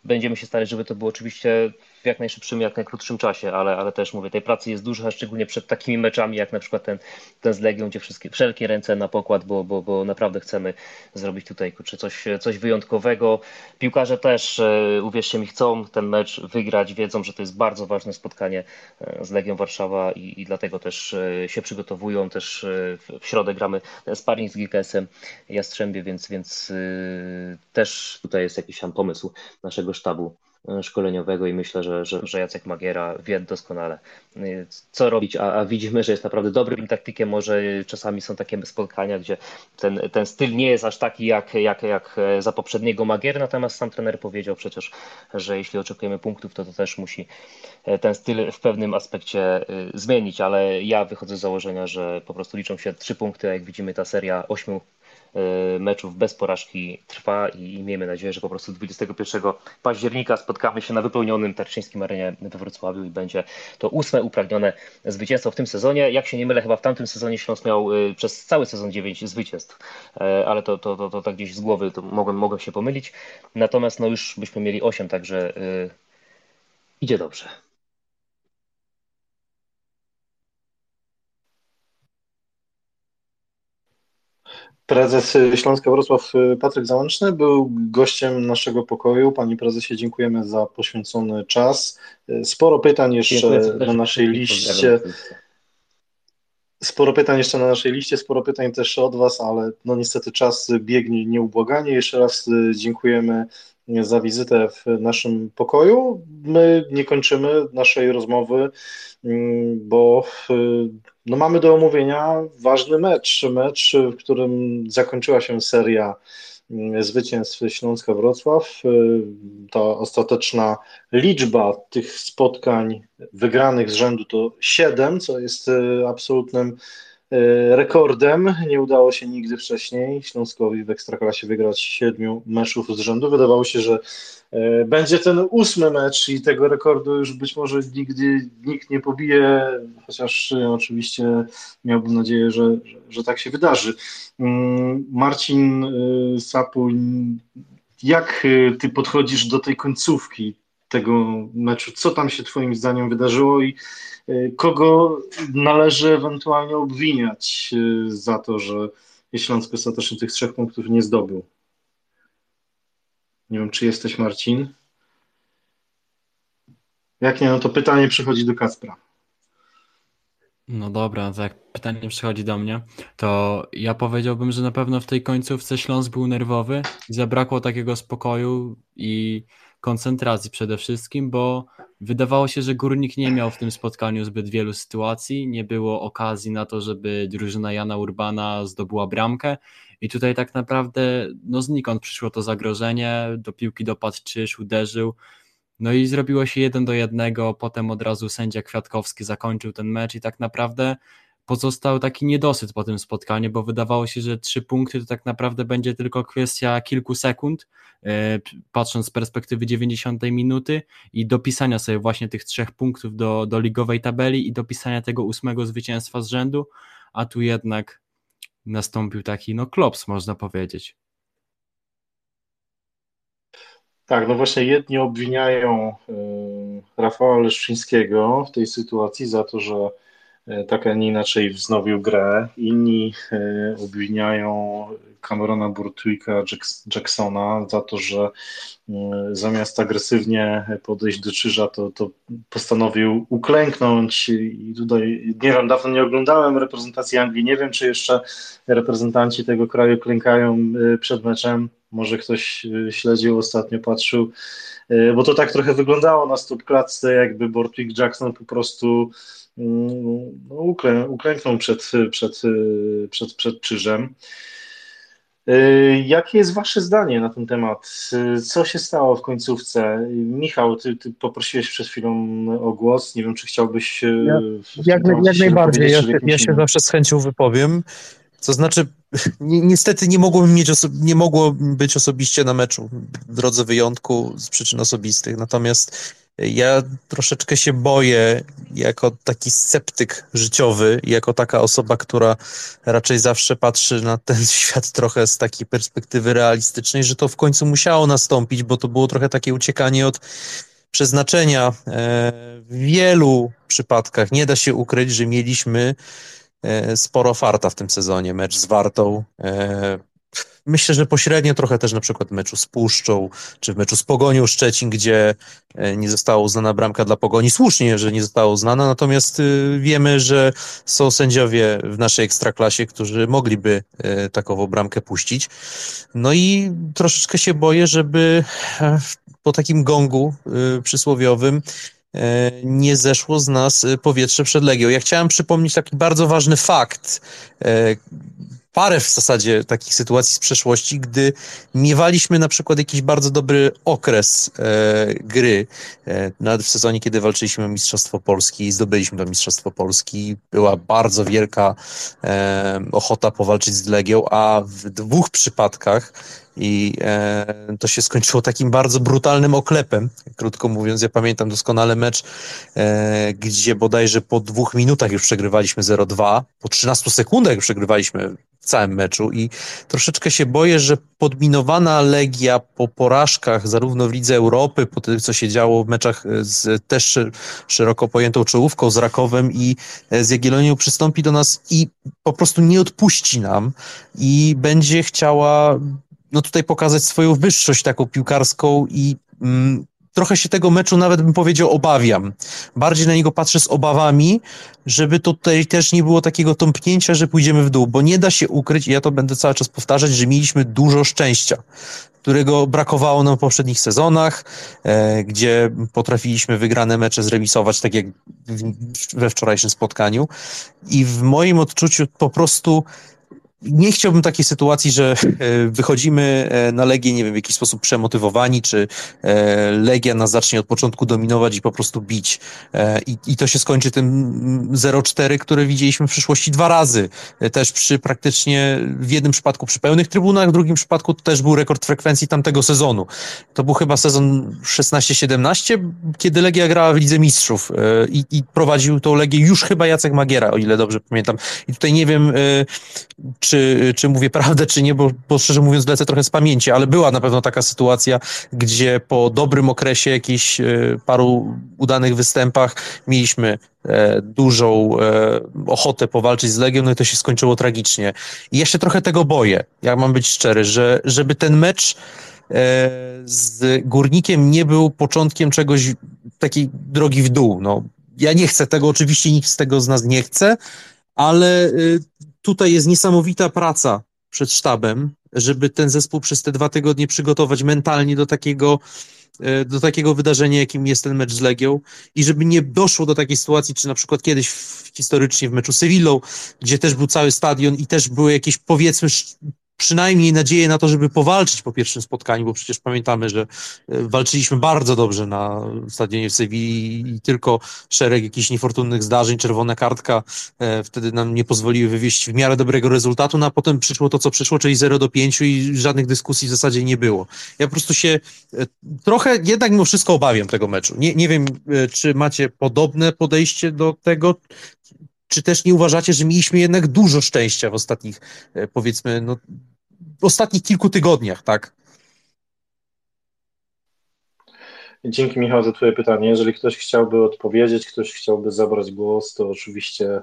Speaker 3: Będziemy się starać, żeby to było oczywiście w jak najszybszym, jak najkrótszym czasie, ale, ale też mówię, tej pracy jest dużo, szczególnie przed takimi meczami, jak na przykład ten, ten z Legią, gdzie wszystkie, wszelkie ręce na pokład, bo, bo, bo naprawdę chcemy zrobić tutaj kurczę, coś, coś wyjątkowego. Piłkarze też, e, uwierzcie mi, chcą ten mecz wygrać, wiedzą, że to jest bardzo ważne spotkanie e, z Legią Warszawa i, i dlatego też e, się przygotowują, też w środę gramy sparring z GKS-em Jastrzębie, więc, więc też tutaj jest jakiś tam pomysł naszego sztabu szkoleniowego i myślę, że, że, że Jacek Magiera wie doskonale, e, co robić, a, a widzimy, że jest naprawdę dobrym taktykiem. Może czasami są takie spotkania, gdzie ten, ten styl nie jest aż taki jak, jak, jak za poprzedniego Magiera, natomiast sam trener powiedział przecież, że jeśli oczekujemy punktów, to to też musi e, ten styl w pewnym aspekcie zmienić, ale ja wychodzę z założenia, że po prostu liczą się trzy punkty, a jak widzimy ta seria ośmiu E, meczów bez porażki trwa i miejmy nadzieję, że po prostu 21 października spotkamy się na wypełnionym Tarczyńskim Arenie we Wrocławiu i będzie to ósme upragnione zwycięstwo w tym sezonie. Jak się nie mylę, chyba w tamtym sezonie Śląsk miał e, przez cały sezon 9 zwycięstw, e, ale to, to, to, to tak gdzieś z głowy to mogłem, mogłem się pomylić. Natomiast no już byśmy mieli 8, także idzie dobrze.
Speaker 2: Prezes Śląska Wrocław Patryk Załączny był gościem naszego pokoju. Pani prezesie, dziękujemy za poświęcony czas. Sporo pytań jeszcze na naszej liście. Sporo pytań jeszcze na naszej liście, sporo pytań też od Was, ale no niestety czas biegnie nieubłaganie. Jeszcze raz dziękujemy za wizytę w naszym pokoju. My nie kończymy naszej rozmowy, mm, bo no mamy do omówienia ważny mecz, mecz, w którym zakończyła się seria mm, zwycięstw Śląska Wrocław. Ta ostateczna liczba tych spotkań wygranych z rzędu to 7, co jest absolutnym e, rekordem. Nie udało się nigdy wcześniej Śląskowi w Ekstraklasie wygrać siedmiu meczów z rzędu. Wydawało się, że e, będzie ten ósmy mecz i tego rekordu już być może nigdy nikt nie pobije, chociaż oczywiście miałbym nadzieję, że, że, że tak się wydarzy. Mm, Marcin Sapuń, jak ty podchodzisz do tej końcówki tego meczu? Co tam się twoim zdaniem wydarzyło i Y, kogo należy ewentualnie obwiniać y, za to, że Śląsk ostatecznie tych trzech punktów nie zdobył? Nie wiem, czy jesteś Marcin? Jak nie, no to pytanie przychodzi do Kaspra.
Speaker 4: No dobra, to jak pytanie przychodzi do mnie, to ja powiedziałbym, że na pewno w tej końcówce Śląsk był nerwowy zabrakło takiego spokoju i koncentracji przede wszystkim, bo wydawało się, że Górnik nie miał w tym spotkaniu zbyt wielu sytuacji, nie było okazji na to, żeby drużyna Jana Urbana zdobyła bramkę. I tutaj tak naprawdę no znikąd przyszło to zagrożenie, do piłki dopadł Czyż, uderzył, no i zrobiło się jeden do jednego, potem od razu sędzia Kwiatkowski zakończył ten mecz i tak naprawdę pozostał taki niedosyt po tym spotkaniu, bo wydawało się, że trzy punkty to tak naprawdę będzie tylko kwestia kilku sekund, e, patrząc z perspektywy 90 minuty i dopisania sobie właśnie tych trzech punktów do, do ligowej tabeli i dopisania tego ósmego zwycięstwa z rzędu, a tu jednak nastąpił taki no klops można powiedzieć.
Speaker 2: Tak, no właśnie jedni obwiniają y, Rafała Leszczyńskiego w tej sytuacji za to, że E, tak, a nie inaczej wznowił grę. Inni e, obwiniają Camerona Burtwicka Jacksona za to, że e, zamiast agresywnie podejść do krzyża, to, to postanowił uklęknąć. I tutaj, nie wiem, dawno nie oglądałem reprezentacji Anglii, nie wiem, czy jeszcze reprezentanci tego kraju klękają przed meczem, może ktoś śledził ostatnio, patrzył, bo to tak trochę wyglądało na stóp klatce, jakby Bortwick Jackson po prostu no, uklę, uklęknął przed, przed, przed, przed krzyżem. Y, jakie jest Wasze zdanie na ten temat? Co się stało w końcówce? Michał, ty, ty poprosiłeś przed chwilą o głos. Nie wiem, czy chciałbyś.
Speaker 8: Y, ja, jak, jak najbardziej. Ja, ja się zawsze z chęcią wypowiem. To znaczy, ni niestety nie mogło, mieć nie mogło być osobiście na meczu w drodze wyjątku z przyczyn osobistych. Natomiast ja troszeczkę się boję, jako taki sceptyk życiowy, jako taka osoba, która raczej zawsze patrzy na ten świat trochę z takiej perspektywy realistycznej, że to w końcu musiało nastąpić, bo to było trochę takie uciekanie od przeznaczenia. E, w wielu przypadkach nie da się ukryć, że mieliśmy e, sporo farta w tym sezonie. Mecz z Wartą, e, Myślę, że pośrednio trochę też na przykład w meczu z Puszczą, czy w meczu z Pogonią Szczecin, gdzie e, nie została uznana bramka dla Pogoni. Słusznie, że nie została uznana, natomiast y, wiemy, że są sędziowie w naszej ekstraklasie, którzy mogliby e, takową bramkę puścić. No i troszeczkę się boję, żeby e, po takim gongu y, przysłowiowym nie zeszło z nas powietrze przed Legią. Ja chciałem przypomnieć taki bardzo ważny fakt, parę w zasadzie takich sytuacji z przeszłości, gdy miewaliśmy na przykład jakiś bardzo dobry okres e, gry, e, nawet w sezonie, kiedy walczyliśmy o Mistrzostwo Polski zdobyliśmy to Mistrzostwo Polski, była bardzo wielka e, ochota powalczyć z Legią, a w dwóch przypadkach i e, to się skończyło takim bardzo brutalnym oklepem. Krótko mówiąc, ja pamiętam doskonale mecz, e, gdzie bodajże po dwóch minutach już przegrywaliśmy 0-2, po 13 sekundach przegrywaliśmy w całym meczu i troszeczkę się boję, że podminowana Legia po porażkach zarówno w Lidze Europy, po tym, co się działo w meczach z też szeroko pojętą czołówką, z Rakowem i e, z Jagiellonią przystąpi do nas i po prostu nie odpuści nam i będzie chciała no tutaj pokazać swoją wyższość taką piłkarską i mm, trochę się tego meczu nawet bym powiedział obawiam. Bardziej na niego patrzę z obawami, żeby tutaj też nie było takiego tąpnięcia, że pójdziemy w dół, bo nie da się ukryć, i ja to będę cały czas powtarzać, że mieliśmy dużo szczęścia, którego brakowało nam w poprzednich sezonach, e, gdzie potrafiliśmy wygrane mecze zremisować, tak jak we wczorajszym spotkaniu. I w moim odczuciu po prostu nie chciałbym takiej sytuacji, że e, wychodzimy e, na Legię, nie wiem, w jakiś sposób przemotywowani, czy e, Legia nas zacznie od początku dominować i po prostu bić. I, i to się skończy tym 0-4, które widzieliśmy w przyszłości dwa razy. Też przy praktycznie, w jednym przypadku przy pełnych trybunach, w drugim przypadku to też był rekord frekwencji tamtego sezonu. To był chyba sezon 16-17, kiedy Legia grała w Lidze Mistrzów i, i prowadził tą Legię już chyba Jacek Magiera, o ile dobrze pamiętam. I tutaj nie wiem, czy, czy mówię prawdę, czy nie, bo, bo szczerze mówiąc lecę trochę z pamięci, ale była na pewno taka sytuacja, gdzie po dobrym okresie, jakichś e, paru udanych występach mieliśmy e, dużą e, ochotę powalczyć z Legią, no i to się skończyło tragicznie. I jeszcze trochę tego boję, jak mam być szczery, że żeby ten mecz z Górnikiem nie był początkiem czegoś, takiej drogi w dół. No, ja nie chcę tego, oczywiście nikt z tego z nas nie chce, ale tutaj jest niesamowita praca przed sztabem, żeby ten zespół przez te dwa tygodnie przygotować mentalnie do takiego, e, do takiego wydarzenia, jakim jest ten mecz z Legią i żeby nie doszło do takiej sytuacji, czy na przykład kiedyś w, historycznie w meczu z Sevillą, gdzie też był cały stadion i też były jakieś powiedzmy przynajmniej nadzieję na to, żeby powalczyć po pierwszym spotkaniu, bo przecież pamiętamy, że e, walczyliśmy bardzo dobrze na stadionie w Sewilli i tylko szereg jakichś niefortunnych zdarzeń, czerwona kartka e, wtedy nam nie pozwoliły wywieźć w miarę dobrego rezultatu, no a potem przyszło to, co przyszło, czyli 0 do 5 i żadnych dyskusji w zasadzie nie było. Ja po prostu się e, trochę jednak mimo wszystko obawiam tego meczu. Nie, nie wiem, czy macie podobne podejście do tego, czy też nie uważacie, że mieliśmy jednak dużo szczęścia w ostatnich, e, powiedzmy, no, ostatnich kilku tygodniach, tak?
Speaker 2: Dzięki Michał za Twoje pytanie. Jeżeli ktoś chciałby odpowiedzieć, ktoś chciałby zabrać głos, to oczywiście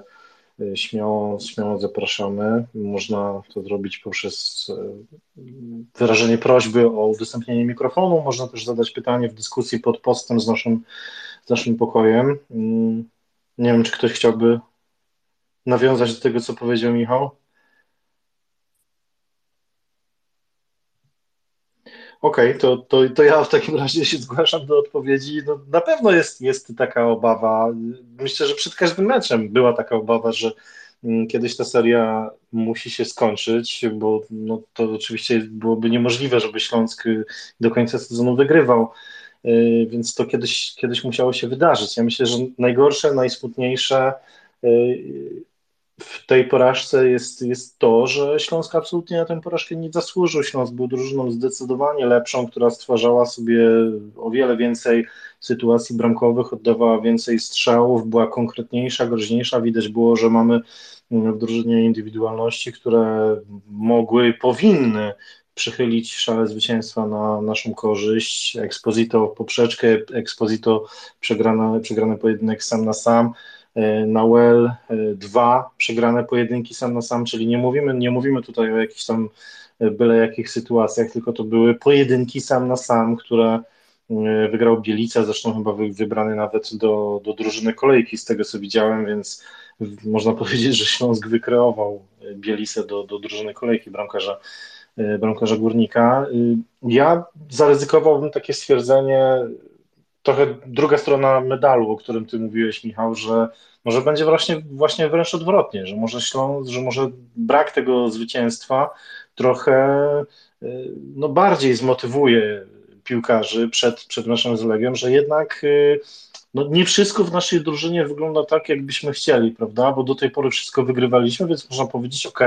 Speaker 2: e, śmiało, śmiało zapraszamy. Można to zrobić poprzez e, wyrażenie prośby o udostępnienie mikrofonu. Można też zadać pytanie w dyskusji pod postem z naszym, z naszym pokojem. Mm, nie wiem, czy ktoś chciałby nawiązać do tego, co powiedział Michał? Okej, okay, to, to, to ja w takim razie się zgłaszam do odpowiedzi. No, na pewno jest, jest taka obawa. Myślę, że przed każdym meczem była taka obawa, że mm, kiedyś ta seria musi się skończyć, bo no, to oczywiście byłoby niemożliwe, żeby Śląsk do końca sezonu wygrywał. Y, więc to kiedyś, kiedyś musiało się wydarzyć. Ja myślę, że najgorsze, najsmutniejsze y, w tej porażce jest, jest to, że Śląsk absolutnie na tę porażkę nie zasłużył. Śląsk był drużyną zdecydowanie lepszą, która stwarzała sobie o wiele więcej sytuacji bramkowych, oddawała więcej strzałów, była konkretniejsza, groźniejsza. Widać było, że mamy w drużynie indywidualności, które mogły, powinny przychylić szale zwycięstwa na naszą korzyść. Exposito poprzeczkę, Exposito przegrany, przegrany pojedynek sam na sam. E, Nauel, e, dwa przegrane pojedynki sam na sam, czyli nie mówimy, nie mówimy tutaj o jakichś tam e, byle jakich sytuacjach, tylko to były pojedynki sam na sam, które wygrał Bielica, zresztą chyba wybrany nawet do, do drużyny kolejki, z tego co widziałem, więc można powiedzieć, że Śląsk wykreował Bielicę do, do drużyny kolejki bramkarza, bramkarza Górnika. Ja zaryzykowałbym takie stwierdzenie, trochę druga strona medalu, o którym ty mówiłeś, Michał, że może będzie właśnie, właśnie wręcz odwrotnie, że może Śląsk, że może brak tego zwycięstwa trochę y, no, bardziej zmotywuje piłkarzy przed, przed meczem z Legią, że jednak y, no, nie wszystko w naszej drużynie wygląda tak, jakbyśmy chcieli, prawda? Bo do tej pory wszystko wygrywaliśmy, więc można powiedzieć, ok,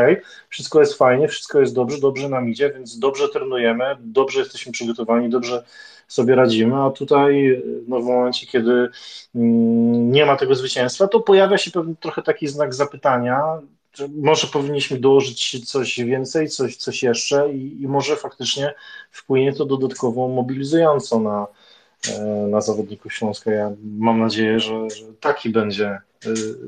Speaker 2: wszystko jest fajnie, wszystko jest dobrze, dobrze nam idzie, więc dobrze trenujemy, dobrze jesteśmy przygotowani, dobrze sobie radzimy, a tutaj no, w momencie, kiedy mm, nie ma tego zwycięstwa, to pojawia się pewien trochę taki znak zapytania, że może powinniśmy dołożyć coś więcej, coś, coś jeszcze i, i może faktycznie wpłynie to dodatkowo mobilizująco na, e, na zawodników Śląska. Ja mam nadzieję, że, że taki będzie e,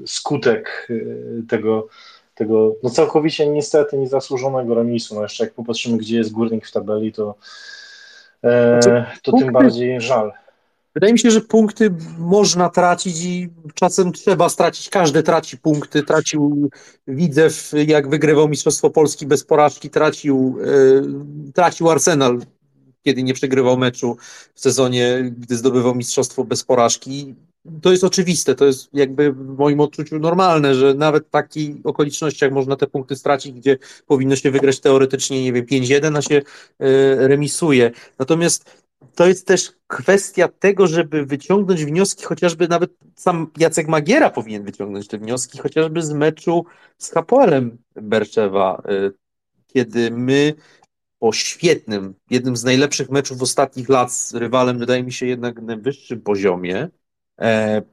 Speaker 2: skutek e, tego, tego no całkowicie niestety niezasłużonego remisu. No jeszcze jak popatrzymy, gdzie jest górnik w tabeli, to to punkty, tym bardziej żal.
Speaker 8: Wydaje mi się, że punkty można tracić i czasem trzeba stracić. Każdy traci punkty. Tracił Widzew, jak wygrywał Mistrzostwo Polski bez porażki, tracił, e, tracił Arsenal, kiedy nie przegrywał meczu w sezonie, gdy zdobywał Mistrzostwo bez porażki. To jest oczywiste, to jest jakby w moim odczuciu normalne, że nawet w takich okolicznościach można te punkty stracić, gdzie powinno się wygrać teoretycznie, nie wiem, 5-1, a się remisuje. Natomiast to jest też kwestia tego, żeby wyciągnąć wnioski, chociażby nawet sam Jacek Magiera powinien wyciągnąć te wnioski, chociażby z meczu z Hapoelem Berczewa, y, kiedy my po świetnym, jednym z najlepszych meczów ostatnich lat z rywalem, wydaje mi się jednak na najwyższym poziomie, e,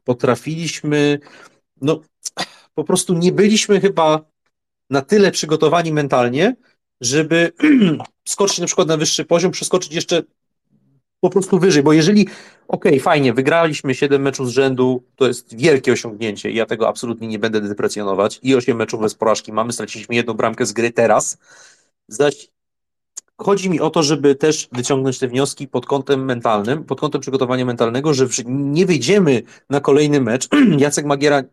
Speaker 8: potrafiliśmy, no po prostu nie byliśmy chyba na tyle przygotowani mentalnie, żeby skoczyć na przykład na wyższy poziom, przeskoczyć jeszcze po prostu wyżej, bo jeżeli, okej, okay, fajnie, wygraliśmy 7 meczów z rzędu, to jest wielkie osiągnięcie ja tego absolutnie nie będę deprecjonować. I 8 meczów bez porażki mamy, straciliśmy jedną bramkę z gry teraz, zaś chodzi mi o to, żeby też wyciągnąć te wnioski pod kątem mentalnym, pod kątem przygotowania mentalnego, że nie wyjdziemy na kolejny mecz, Jacek Magiera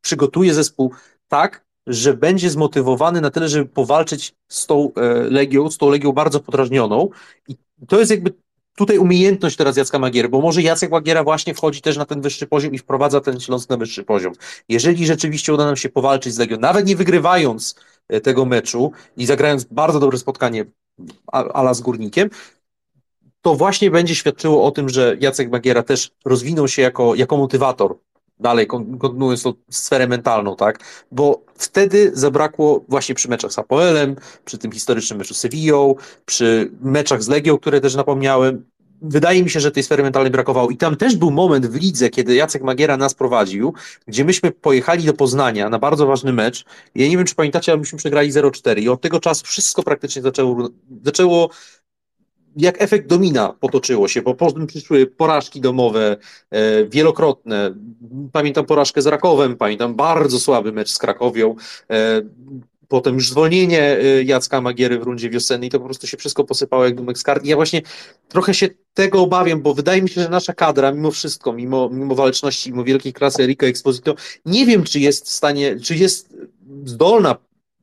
Speaker 8: przygotuje zespół tak, że będzie zmotywowany na tyle, żeby powalczyć z tą e, Legią, z tą Legią bardzo podrażnioną i to jest jakby tutaj umiejętność teraz Jacka Magiery, bo może Jacek Magiera właśnie wchodzi też na ten wyższy poziom i wprowadza ten Śląsk na wyższy poziom. Jeżeli rzeczywiście uda nam się powalczyć z Legią, nawet nie wygrywając tego meczu i zagrając bardzo dobre spotkanie ala z Górnikiem, to właśnie będzie świadczyło o tym, że Jacek Magiera też rozwinął się jako, jako motywator dalej kontynuując tą sferę mentalną, tak? Bo wtedy zabrakło właśnie przy meczach z Apoelem, przy tym historycznym meczu z Sevillą, przy meczach z Legią, które też napomniałem, wydaje mi się, że tej sfery mentalnej brakowało. I tam też był moment w lidze, kiedy Jacek Magiera nas prowadził, gdzie myśmy pojechali do Poznania na bardzo ważny mecz. Ja nie wiem, czy pamiętacie, ale myśmy przegrali 0-4 i od tego czasu wszystko praktycznie zaczęło, zaczęło jak efekt domina potoczyło się, bo potem przyszły porażki domowe e, wielokrotne. Pamiętam porażkę z Rakowem, pamiętam bardzo słaby mecz z Krakowią. E, potem już zwolnienie e, Jacka Magiery w rundzie wiosennej, to po prostu się wszystko posypało jak dumek z kart. I ja właśnie trochę się tego obawiam, bo wydaje mi się, że nasza kadra, mimo wszystko, mimo, mimo waleczności, mimo wielkiej klasy Erika Exposito, nie wiem, czy jest w stanie, czy jest zdolna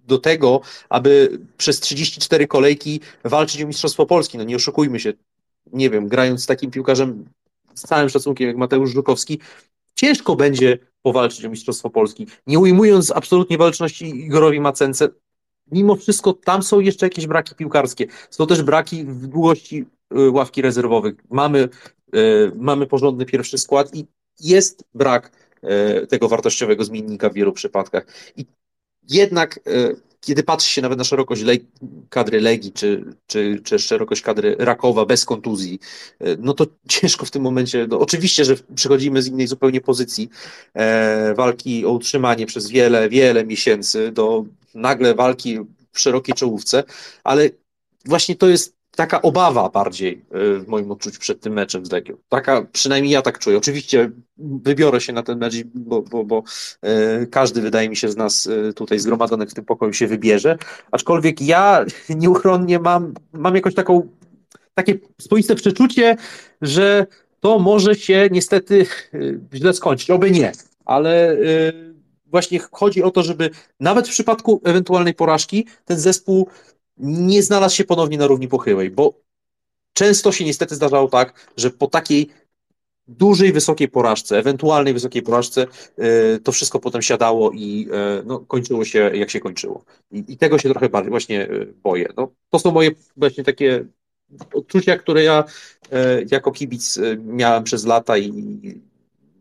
Speaker 8: do tego, aby przez 34 kolejki walczyć o Mistrzostwo Polski. No nie oszukujmy się, nie wiem, grając z takim piłkarzem z całym szacunkiem jak Mateusz Żukowski, ciężko będzie powalczyć o Mistrzostwo Polski. Nie ujmując absolutnie walczności Igorowi Macence, mimo wszystko tam są jeszcze jakieś braki piłkarskie. Są też braki w długości y, ławki rezerwowych. Mamy, y, mamy porządny pierwszy skład i jest brak y, tego wartościowego zmiennika w wielu przypadkach. I jednak kiedy patrzy się nawet na szerokość kadry Legii, czy, czy, czy szerokość kadry Rakowa bez kontuzji, e, no to ciężko w tym momencie, no oczywiście, że przychodzimy z innej zupełnie pozycji e, walki o utrzymanie przez wiele, wiele miesięcy do nagle walki w szerokiej czołówce, ale właśnie to jest taka obawa bardziej y, w moim odczuciu przed tym meczem z Legią. Taka, przynajmniej ja tak czuję. Oczywiście wybiorę się na ten mecz, bo, bo, bo e, każdy, wydaje mi się, z nas e, tutaj zgromadzonych w tym pokoju się wybierze, aczkolwiek ja nieuchronnie mam, mam jakoś taką, takie swoiste przeczucie, że to może się niestety źle skończyć. Oby nie, ale właśnie chodzi o to, żeby nawet w przypadku ewentualnej porażki ten zespół nie znalazł się ponownie na równi pochyłej, bo często się niestety zdarzało tak, że po takiej dużej, wysokiej porażce, ewentualnej wysokiej porażce, e, to wszystko potem siadało i e, no, kończyło się jak się kończyło. I, I, tego się trochę bardziej właśnie e, boję. No, to są moje właśnie takie odczucia, które ja jako kibic miałem przez lata i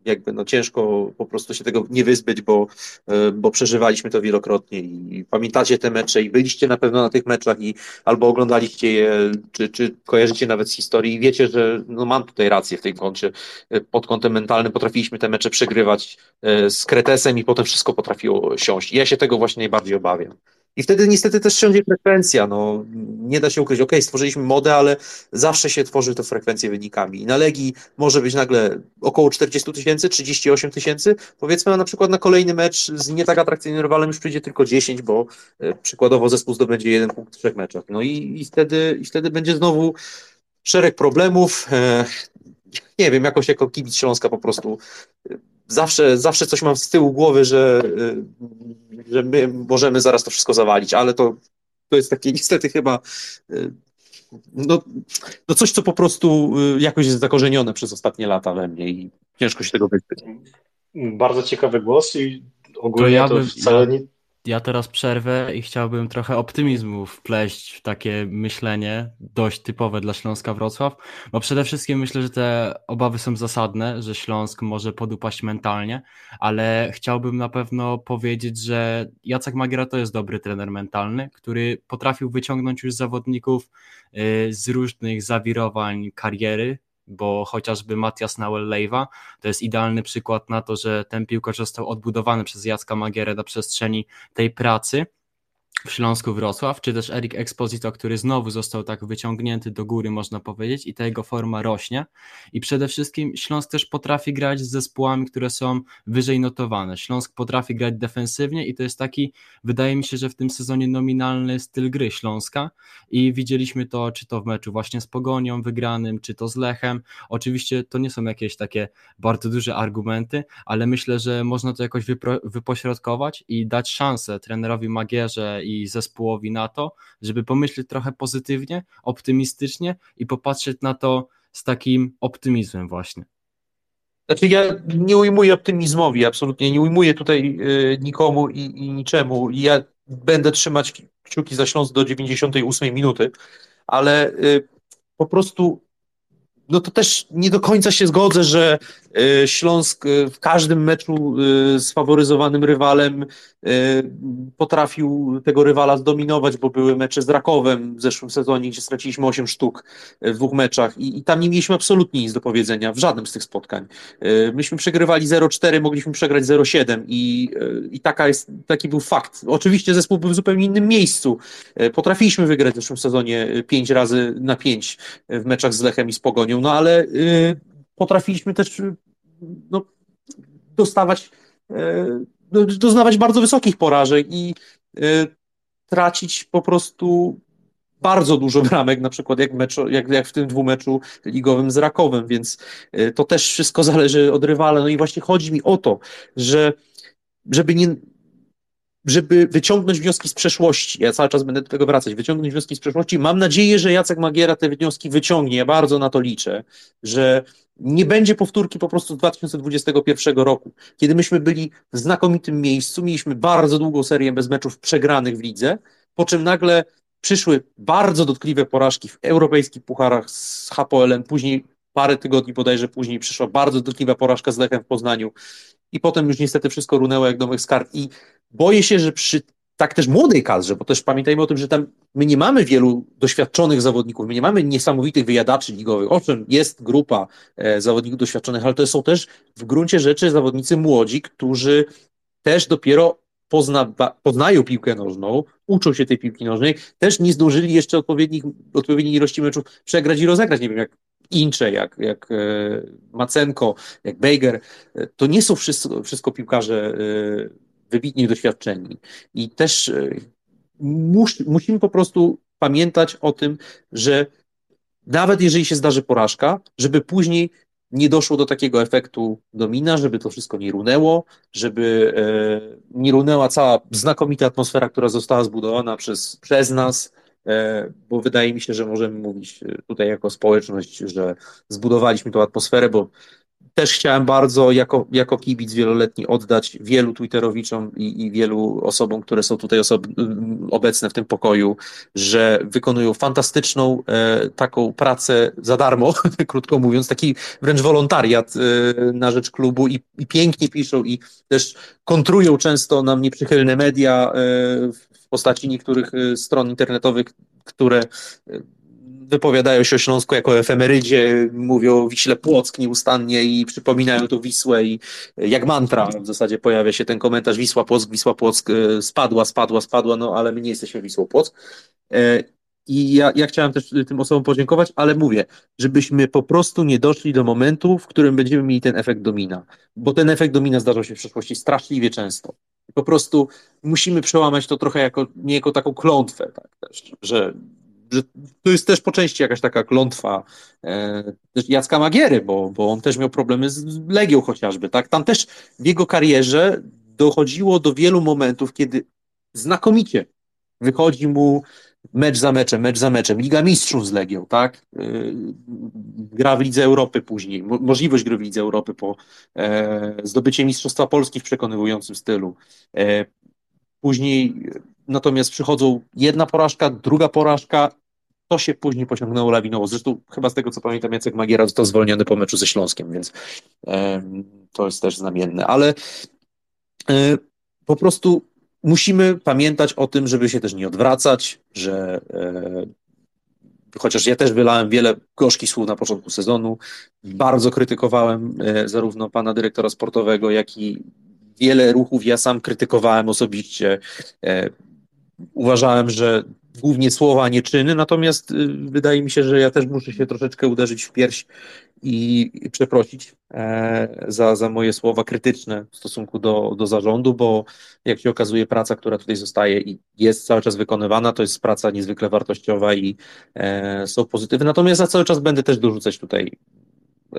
Speaker 8: jakby no ciężko po prostu się tego nie wyzbyć, bo, e, bo przeżywaliśmy to wielokrotnie i pamiętacie te mecze i byliście na pewno na tych meczach i albo oglądaliście je, czy, czy kojarzycie nawet z historii i wiecie, że no mam tutaj rację w tej kącie. E, pod kątem mentalnym potrafiliśmy te mecze przegrywać e, z Kretesem i potem wszystko potrafiło siąść. I ja się tego właśnie najbardziej obawiam. I wtedy niestety też siądzie frekwencja. No, nie da się ukryć, ok, stworzyliśmy modę, ale zawsze się tworzy te frekwencje wynikami. I na Legii może być nagle około 40 tysięcy, 38 tysięcy. Powiedzmy, a na przykład na kolejny mecz z nie tak atrakcyjnym rywalem już przyjdzie tylko 10, bo e, przykładowo zespół zdobędzie jeden punkt w trzech meczach. No i, i, wtedy, i wtedy będzie znowu szereg problemów. E, nie wiem, jakoś jako kibic Śląska po prostu e, zawsze, zawsze coś mam z tyłu głowy, że, y, że my możemy zaraz to wszystko zawalić, ale to, to jest takie niestety chyba y, no, no coś, co po prostu y, jakoś jest zakorzenione przez ostatnie lata we mnie i ciężko się tego wyzbyć.
Speaker 2: Bardzo ciekawy głos i ogólnie to, ja to wcale nie,
Speaker 4: ja teraz przerwę i chciałbym trochę optymizmu wpleść w takie myślenie dość typowe dla Śląska Wrocław, bo przede wszystkim myślę, że te obawy są zasadne, że Śląsk może podupaść mentalnie, ale chciałbym na pewno powiedzieć, że Jacek Magiera to jest dobry trener mentalny, który potrafił wyciągnąć już zawodników y, z różnych zawirowań kariery, bo chociażby Matias Nauel-Lejwa to jest idealny przykład na to, że ten piłkarz został odbudowany przez Jacka Magierę na przestrzeni tej pracy w Śląsku Wrocław, czy też Erik Exposito, który znowu został tak wyciągnięty do góry, można powiedzieć, i ta jego forma rośnie. I przede wszystkim Śląsk też potrafi grać z zespołami, które są wyżej notowane. Śląsk potrafi grać defensywnie i to jest taki, wydaje mi się, że w tym sezonie nominalny styl gry Śląska i widzieliśmy to, czy to w meczu właśnie z Pogonią wygranym, czy to z Lechem. Oczywiście to nie są jakieś takie bardzo duże argumenty, ale myślę, że można to jakoś wypośrodkować i dać szansę trenerowi Magierze i zespołowi na to, żeby pomyśleć trochę pozytywnie, optymistycznie i popatrzeć na to z takim optymizmem właśnie.
Speaker 8: Znaczy ja nie ujmuję optymizmowi, absolutnie nie ujmuję tutaj y, nikomu i, i niczemu. Ja będę trzymać kciuki za Śląsk do 98 minuty, ale y, po prostu no to też nie do końca się zgodzę, że Śląsk y, w każdym meczu y, z faworyzowanym rywalem potrafił tego rywala zdominować, bo były mecze z Rakowem w zeszłym sezonie, gdzie straciliśmy 8 sztuk w dwóch meczach i, i tam nie mieliśmy absolutnie nic do powiedzenia w żadnym z tych spotkań. Myśmy przegrywali 0-4, mogliśmy przegrać 0-7 i, i taka jest, taki był fakt. Oczywiście zespół był w zupełnie innym miejscu. Potrafiliśmy wygrać w zeszłym sezonie 5 razy na 5 w meczach z Lechem i z Pogonią, no ale potrafiliśmy też y, no, dostawać, y, doznawać bardzo wysokich porażek i tracić po prostu bardzo dużo bramek, na przykład jak, mecz, jak, jak w tym dwumeczu ligowym z Rakowem, więc to też wszystko zależy od rywala. No i właśnie chodzi mi o to, że żeby nie, żeby wyciągnąć wnioski z przeszłości. Ja cały czas będę do tego wracać. Wyciągnąć wnioski z przeszłości. Mam nadzieję, że Jacek Magiera te wnioski wyciągnie. Ja bardzo na to liczę, że nie będzie powtórki po prostu z 2021 roku, kiedy myśmy byli w znakomitym miejscu, mieliśmy bardzo długą serię bez meczów przegranych w lidze, po czym nagle przyszły bardzo dotkliwe porażki w europejskich pucharach z HPL-em, później parę tygodni bodajże później przyszła bardzo dotkliwa porażka z Lechem w Poznaniu i potem już niestety wszystko runęło jak domek z kart i boję się, że przy tak też młodej kadrze, bo też pamiętajmy o tym, że tam my nie mamy wielu doświadczonych zawodników, my nie mamy niesamowitych wyjadaczy ligowych. Owszem, jest grupa e, zawodników doświadczonych, ale to są też w gruncie rzeczy zawodnicy młodzi, którzy też dopiero pozna, poznają piłkę nożną, uczą się tej piłki nożnej, też nie zdążyli jeszcze odpowiednich, odpowiedniej ilości meczów przegrać i rozegrać. Nie wiem, jak Incze, jak, jak e, Macenko, jak Bejger. E, to nie są wszystko, wszystko piłkarze wybitnie doświadczeni. I też e, mus, musimy po prostu pamiętać o tym, że nawet jeżeli się zdarzy porażka, żeby później nie doszło do takiego efektu domina, żeby to wszystko nie runęło, żeby e, nie runęła cała znakomita atmosfera, która została zbudowana przez, przez nas, e, bo wydaje mi się, że możemy mówić tutaj jako społeczność, że zbudowaliśmy tą atmosferę, bo też chciałem bardzo jako, jako kibic wieloletni oddać wielu Twitterowiczom i, i wielu osobom, które są tutaj osob, obecne w tym pokoju, że wykonują fantastyczną e, taką pracę za darmo, krótko mówiąc, taki wręcz wolontariat e, na rzecz klubu i, i, pięknie piszą i też kontrują często nam nieprzychylne media e, w postaci niektórych e, stron internetowych, które e, wypowiadają się o Śląsku jako efemerydzie, mówią Wiśle Płock nieustannie i przypominają tu Wisłę i jak mantra w zasadzie pojawia się ten komentarz Wisła Płock, Wisła Płock e, spadła, spadła, spadła, no ale my nie jesteśmy Wisłą Płock. E, I ja, ja chciałem też tym osobom podziękować, ale mówię, żebyśmy po prostu nie doszli do momentu, w którym będziemy mieli ten efekt domina, bo ten efekt domina zdarzał się w przeszłości straszliwie często. Po prostu musimy przełamać to trochę jako, nie jako taką klątwę, tak, też, że że to jest też po części jakaś taka klątwa e, Jacka Magiery, bo, bo on też miał problemy z Legią chociażby, tak? Tam też w jego karierze dochodziło do wielu momentów, kiedy znakomicie wychodzi mu mecz za meczem, mecz za meczem. Liga Mistrzów z Legią, tak? Yy, gra w Lidze Europy później, możliwość gry w Lidze Europy po e, zdobycie Mistrzostwa Polski w przekonywującym stylu. E, później natomiast przychodzą jedna porażka, druga porażka, to się później pociągnęło lawinowo. Zresztą chyba z tego co pamiętam Jacek Magiera został zwolniony po meczu ze Śląskiem, więc to jest też znamienne, ale e, po prostu musimy pamiętać o tym, żeby się też nie odwracać, że e, chociaż ja też wylałem wiele gorzkich słów na początku sezonu, bardzo krytykowałem e, zarówno pana dyrektora sportowego, jak i wiele ruchów ja sam krytykowałem osobiście. Uważałem, że głównie słowa, a nie czyny, natomiast y, wydaje mi się, że ja też muszę się troszeczkę uderzyć w pierś i przeprosić e, za, za moje słowa krytyczne w stosunku do, do zarządu, bo jak się okazuje, praca, która tutaj zostaje i jest cały czas wykonywana, to jest praca niezwykle wartościowa i e, są pozytywne. Natomiast ja cały czas będę też dorzucać tutaj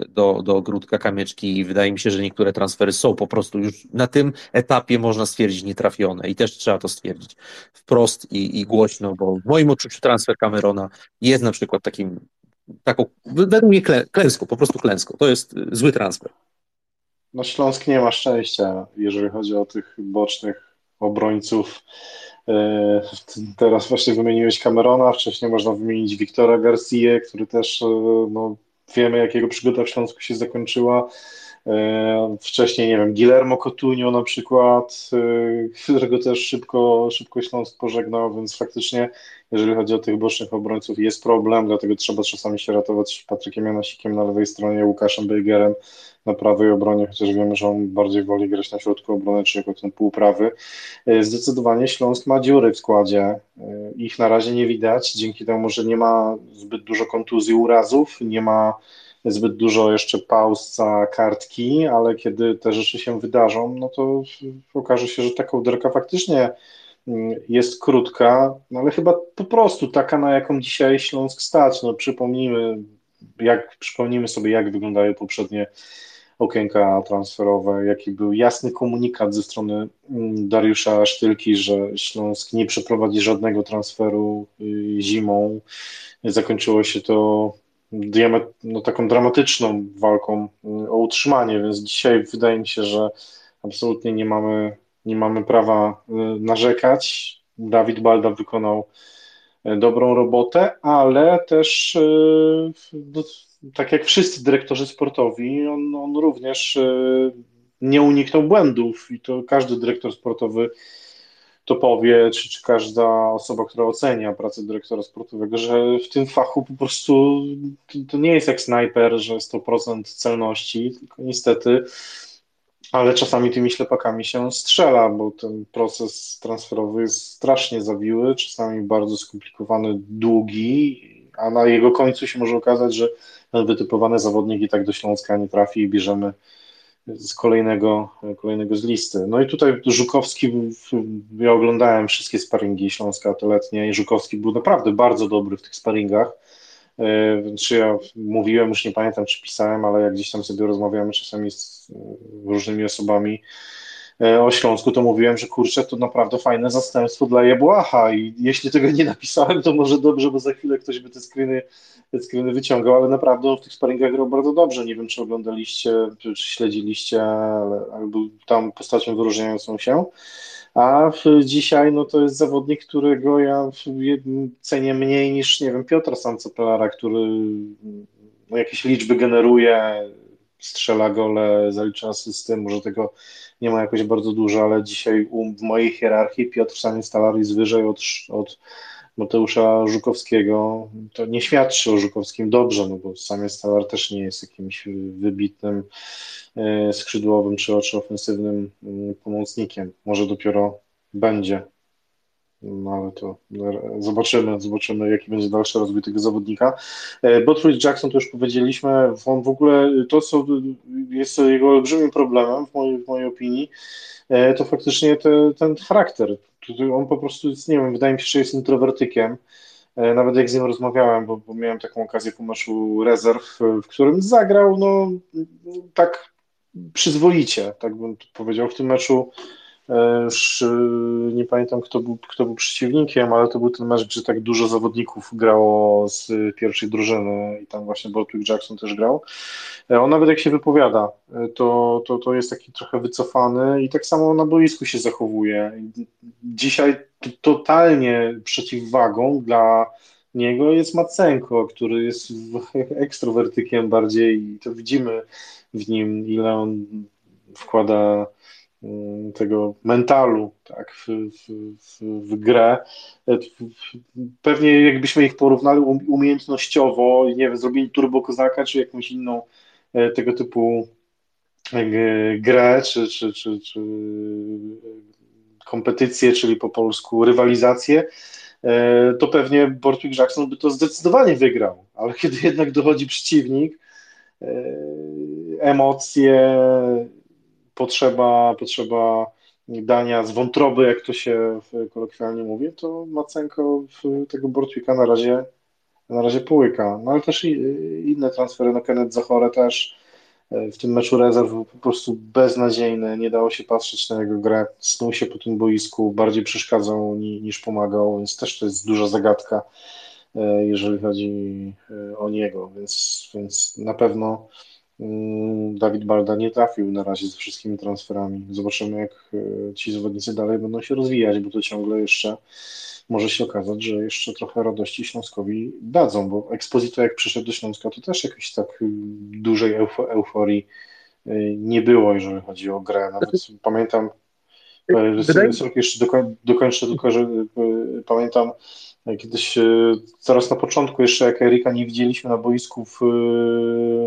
Speaker 8: do, do ogródka kamyczki i wydaje mi się, że niektóre transfery są po prostu już na tym etapie można stwierdzić nietrafione i też trzeba to stwierdzić wprost i, i głośno, bo w moim odczuciu transfer Camerona jest na przykład takim taką, według mnie klęską, po prostu klęską. To jest zły transfer.
Speaker 2: No Śląsk nie ma szczęścia, jeżeli chodzi o tych bocznych obrońców. E, teraz właśnie wymieniłeś Camerona, wcześniej można wymienić Wiktora Garcia, który też e, no, wiemy, jakiego przygoda w Śląsku się zakończyła. E, wcześniej, nie wiem, Guillermo Cotunio na przykład, którego też szybko, szybko Śląsk pożegnał, więc faktycznie, jeżeli chodzi o tych bocznych obrońców, jest problem, dlatego trzeba czasami się ratować Patrykiem Janasikiem na lewej stronie, Łukaszem Bejgerem na prawej obronie, chociaż wiemy, że on bardziej woli grać na środku obrony, czy jako ten półprawy. E, zdecydowanie Śląsk ma dziury w składzie. E, ich na razie nie widać, dzięki temu, że nie ma zbyt dużo kontuzji, urazów, nie ma zbyt dużo jeszcze pauz za kartki, ale kiedy te rzeczy się wydarzą, no to okaże się, że ta kołderka faktycznie mm, jest krótka, no ale chyba po prostu taka, na jaką dzisiaj Śląsk stać. No przypomnijmy, jak, przypomnijmy sobie, jak wyglądają poprzednie okienka transferowe, jaki był jasny komunikat ze strony mm, Dariusza Sztylki, że Śląsk nie przeprowadzi żadnego transferu y, zimą. Zakończyło się to no, taką dramatyczną walką y, o utrzymanie, więc dzisiaj wydaje mi się, że absolutnie nie mamy, nie mamy prawa y, narzekać. Dawid Balda wykonał dobrą robotę, ale też tak jak wszyscy dyrektorzy sportowi, on, on również nie uniknął błędów i to każdy dyrektor sportowy to powie, czy, czy każda osoba, która ocenia pracę dyrektora sportowego, że w tym fachu po prostu to, nie jest jak snajper, że 100% celności, tylko niestety, ale czasami tymi ślepakami się strzela, bo ten proces transferowy jest strasznie zawiły, czasami bardzo skomplikowany, długi, a na jego końcu się może okazać, że ten wytypowany zawodnik i tak do Śląska nie trafi i bierzemy z kolejnego, kolejnego z listy. No i tutaj Żukowski, ja oglądałem wszystkie sparingi Śląska te letnie i Żukowski był naprawdę bardzo dobry w tych sparingach. E, czy ja mówiłem, już nie pamiętam, czy pisałem, ale jak gdzieś tam sobie rozmawiamy czasami z różnymi osobami, E, o Śląsku, to mówiłem, że kurczę, to naprawdę fajne zastępstwo dla Jebłacha i jeśli tego nie napisałem, to może dobrze, bo za chwilę ktoś by te screeny, te screeny wyciągał, ale naprawdę on w tych sparingach grał bardzo dobrze. Nie wiem, czy oglądaliście, czy śledziliście, ale, ale tam postacią wyróżniającą się. A dzisiaj no to jest zawodnik, którego ja cenię mniej niż, nie wiem, Piotra Sancepelara, który no, jakieś liczby generuje, strzela gole, zalicza asysty, może tego nie ma jakoś bardzo dużo, ale dzisiaj w mojej hierarchii Piotr Stalar jest wyżej od, od Mateusza Żukowskiego. To nie świadczy o Żukowskim dobrze, no bo sam Stalar też nie jest jakimś wybitnym e, skrzydłowym czy, czy ofensywnym mm, pomocnikiem. Może dopiero będzie no ale to zobaczymy, zobaczymy, jaki będzie dalszy rozwój tego zawodnika. E, Botford Jackson, to już powiedzieliśmy, on w ogóle, to co jest jego olbrzymim problemem, w mojej, w mojej opinii, e, to faktycznie te, ten charakter. On po prostu jest, nie wiem, wydaje mi się, że jest introwertykiem. E, nawet jak z nim rozmawiałem, bo, bo miałem taką okazję po meczu rezerw, w którym zagrał, no tak przyzwoicie, tak bym powiedział, w tym meczu Już nie pamiętam, kto był, kto był przeciwnikiem, ale to był ten mecz, gdzie tak dużo zawodników grało z pierwszej drużyny i tam właśnie Bortwick Jackson też grał. On nawet jak się wypowiada, to, to, to jest taki trochę wycofany i tak samo na boisku się zachowuje. Dzisiaj totalnie przeciwwagą dla niego jest Macenko, który jest ekstrowertykiem bardziej i to widzimy w nim, ile on wkłada tego mentalu tak, w, w, w, grę. Pewnie jakbyśmy ich porównali umiejętnościowo, nie wiem, zrobili Turbo Kozaka, czy jakąś inną e, tego typu e, grę, czy, czy, czy, czy kompetycję, czyli po polsku rywalizację, e, to pewnie Bortwick Jackson by to zdecydowanie wygrał, ale kiedy jednak dochodzi przeciwnik, emocje, potrzeba, potrzeba dania z wątroby, jak to się kolokwialnie mówi, to Macenko tego Bortwicka na razie, na razie połyka. No ale też inne transfery, no Kenneth Zachore też e, w tym meczu rezerw po prostu beznadziejny, nie dało się patrzeć na jego grę, snuł się po tym boisku, bardziej przeszkadzał niż pomagał, więc też to jest duża zagadka, e, jeżeli chodzi e, o niego, więc, więc na pewno Dawid Balda nie trafił na razie ze wszystkimi transferami. Zobaczymy, jak e, ci zawodnicy dalej będą się rozwijać, bo to ciągle jeszcze może się okazać, że jeszcze trochę radości Śląskowi dadzą, bo Exposito jak przyszedł do Śląska, to też jakiejś tak y, dużej euforii y, nie było, jeżeli chodzi o grę. Nawet pamiętam, e, Wydaje... jeszcze dokończę tylko, że pamiętam Kiedyś zaraz na początku, jeszcze jak Erika nie widzieliśmy na boisku, w,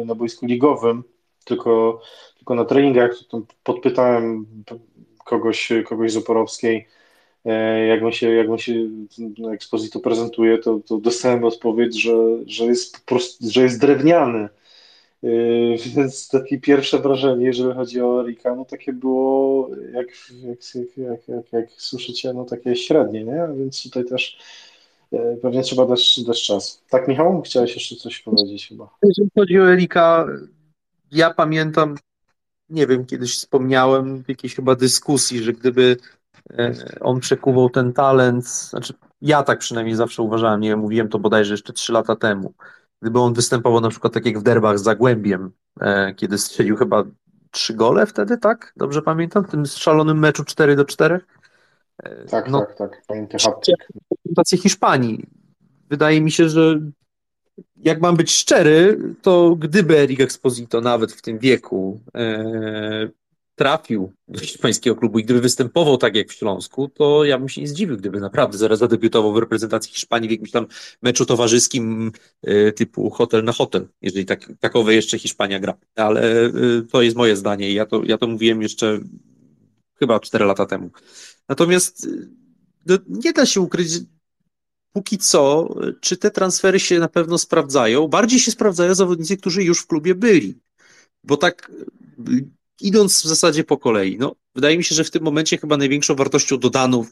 Speaker 2: na boisku ligowym, tylko, tylko na treningach, podpytałem kogoś, kogoś z Oporowskiej, e, jak on się, jak on się na Exposito prezentuje, to, to dostałem odpowiedź, że, że, jest po prostu, że jest drewniany. E, więc takie pierwsze wrażenie, jeżeli chodzi o Erika, no takie było, jak, jak, jak, jak, jak słyszycie, no takie średnie, nie? Więc tutaj też E, pewnie trzeba dać, dać czas. Tak, Michał? Chciałeś jeszcze coś powiedzieć chyba.
Speaker 8: Jeżeli chodzi o Erika, ja pamiętam, nie wiem, kiedyś wspomniałem w jakiejś chyba dyskusji, że gdyby e, on przekuwał ten talent, znaczy ja tak przynajmniej zawsze uważałem, nie wiem, mówiłem to bodajże jeszcze trzy lata temu, gdyby on występował na przykład tak jak w derbach z Zagłębiem, e, kiedy strzelił chyba trzy gole wtedy, tak? Dobrze pamiętam? W tym szalonym meczu 4 do 4?
Speaker 2: Tak, no, tak, tak. Pamiętam
Speaker 8: reprezentację Hiszpanii. Wydaje mi się, że jak mam być szczery, to gdyby Eric Exposito nawet w tym wieku e, trafił do hiszpańskiego klubu i gdyby występował tak jak w Śląsku, to ja bym się nie zdziwił, gdyby naprawdę zaraz zadebiutował w reprezentacji Hiszpanii w jakimś tam meczu towarzyskim e, typu hotel na hotel, jeżeli tak, takowe jeszcze Hiszpania gra. Ale e, to jest moje zdanie i ja to, ja to mówiłem jeszcze chyba 4 lata temu. Natomiast no, nie da się ukryć, póki co, czy te transfery się na pewno sprawdzają? Bardziej się sprawdzają zawodnicy, którzy już w klubie byli. Bo tak idąc w zasadzie po kolei, no, wydaje mi się, że w tym momencie chyba największą wartością dodaną,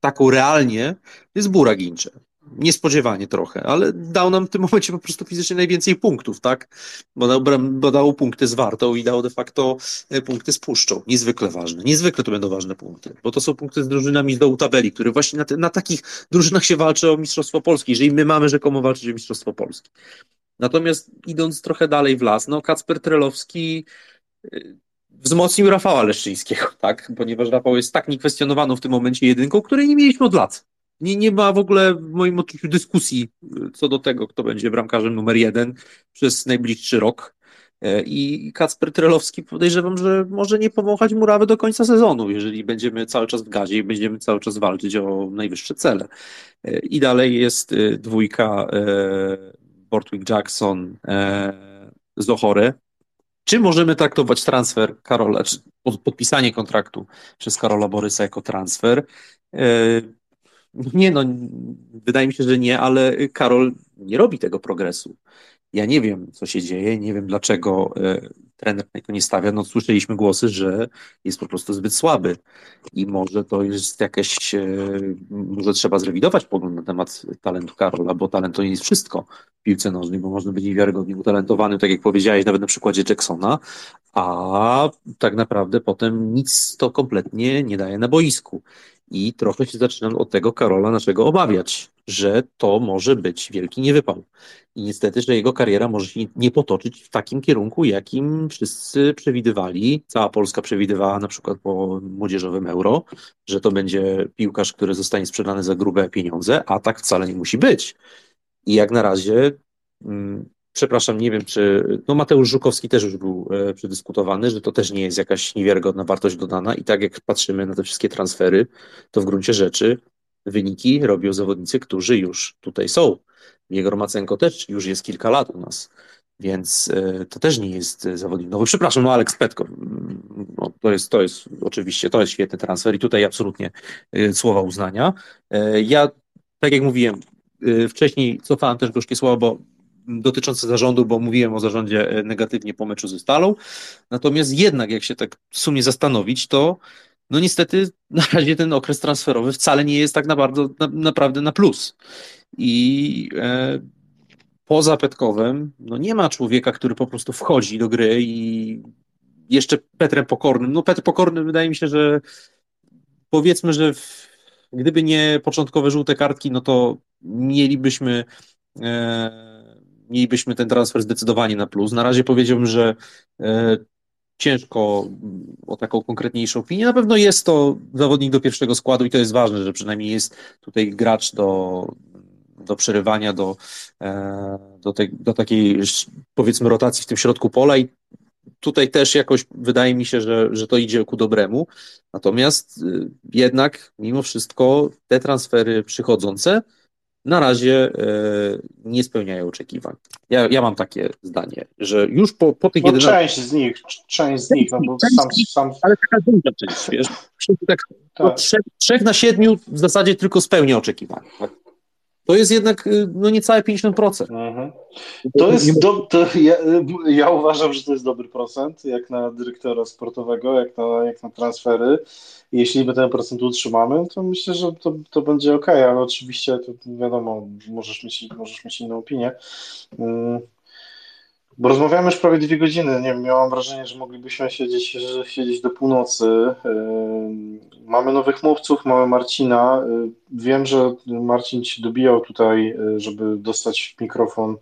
Speaker 8: taką realnie, jest Bura Gincze niespodziewanie trochę, ale dał nam w tym momencie po prostu fizycznie najwięcej punktów, tak? Bo dał, bo dał punkty z Wartą i dał de facto e, punkty z Puszczą. Niezwykle ważne. Niezwykle to będą ważne punkty, bo to są punkty z drużynami z dołu tabeli, które właśnie na, te, na takich drużynach się walczy o Mistrzostwo Polski, jeżeli my mamy rzekomo walczyć o Mistrzostwo Polski. Natomiast idąc trochę dalej w las, no Kacper Trelowski e, wzmocnił Rafała Leszczyńskiego, tak? Ponieważ Rafał jest tak niekwestionowaną w tym momencie jedynką, której nie mieliśmy od lat. Nie, nie ma w ogóle w moim odczuciu dyskusji y, co do tego, kto będzie bramkarzem numer jeden przez najbliższy rok. E, I Kacper Trelowski podejrzewam, że może nie powąchać murawy do końca sezonu, jeżeli będziemy cały czas w gazie i będziemy cały czas walczyć o najwyższe cele. E, I dalej jest y, dwójka e, Bortwick Jackson, Zochore. Czy możemy traktować transfer Karola, czy podpisanie kontraktu przez Karola Borysa jako transfer? Nie, no, wydaje mi się, że nie, ale Karol nie robi tego progresu. Ja nie wiem, co się dzieje, nie wiem dlaczego e, trener niego nie stawia. No, słyszeliśmy głosy, że jest po prostu zbyt słaby i może to jest jakieś, e, może trzeba zrewidować pogląd na temat talentu Karola, bo talent to nie jest wszystko w piłce nożnej, bo można być niewiarygodnie utalentowanym, tak jak powiedziałeś, nawet na przykładzie Jacksona, a tak naprawdę potem nic to kompletnie nie daje na boisku. I trochę się zaczynam od tego Karola naszego obawiać, że to może być wielki niewypał. I niestety, że jego kariera może się nie potoczyć w takim kierunku, jakim wszyscy przewidywali. Cała Polska przewidywała na przykład po młodzieżowym euro, że to będzie piłkarz, który zostanie sprzedany za grube pieniądze, a tak wcale nie musi być. I jak na razie mm, przepraszam, nie wiem, czy. No, Mateusz Żukowski też już był e, przedyskutowany, że to też nie jest jakaś niewiarygodna wartość dodana. I tak jak patrzymy na te wszystkie transfery, to w gruncie rzeczy wyniki robią zawodnicy, którzy już tutaj są. Jego Macenko też już jest kilka lat u nas. Więc e, to też nie jest zawodnik nowy. Przepraszam, no Alex Petko, no, to, jest, to jest oczywiście, to jest świetny transfer i tutaj absolutnie e, słowa uznania. E, ja, tak jak mówiłem, wcześniej cofałem też gorzkie słowa, bo dotyczące zarządu, bo mówiłem o zarządzie e, negatywnie po meczu ze Stalą. Natomiast jednak, jak się tak w sumie zastanowić, to no niestety na razie ten okres transferowy wcale nie jest tak na bardzo, na, naprawdę na plus. I e, poza Petkowem, no nie ma człowieka, który po prostu wchodzi do gry i jeszcze Petrem Pokornym. No Petr Pokorny wydaje mi się, że powiedzmy, że w, gdyby nie początkowe żółte kartki, no to mielibyśmy e, mielibyśmy ten transfer zdecydowanie na plus. Na razie powiedziałbym, że e, ciężko o taką konkretniejszą opinię. Na pewno jest to zawodnik do pierwszego składu i to jest ważne, że przynajmniej jest tutaj gracz do, do przerywania, do, e, do, do takiej powiedzmy rotacji w tym środku pola i tutaj też jakoś wydaje mi się, że, że to idzie ku dobremu. Natomiast e, jednak mimo wszystko te transfery przychodzące na razie e, nie spełniają oczekiwań. Ja, ja mam takie zdanie, że już po, po tych
Speaker 2: no, 11... część z nich, część z nich, no bo sam, sam...
Speaker 8: Ale taka duża część, wiesz, tak, tak. Trzech, trzech, na siedmiu w zasadzie tylko spełnia oczekiwania. To jest jednak y, no niecałe 50%. Mhm.
Speaker 2: To jest, do, to ja, ja, uważam, że to jest dobry procent, jak na dyrektora sportowego, jak na, jak na transfery. Jeśli my ten procent utrzymamy, to myślę, że to, to będzie ok, ale oczywiście to wiadomo, możesz mieć, możesz mieć inną opinię. Bo rozmawiamy już prawie dwie godziny. Nie wiem, miałam wrażenie, że moglibyśmy siedzieć, że siedzieć do północy. Yy, mamy nowych mówców, mamy Marcina. Yy, wiem, że Marcin się dobijał tutaj, yy, żeby dostać mikrofon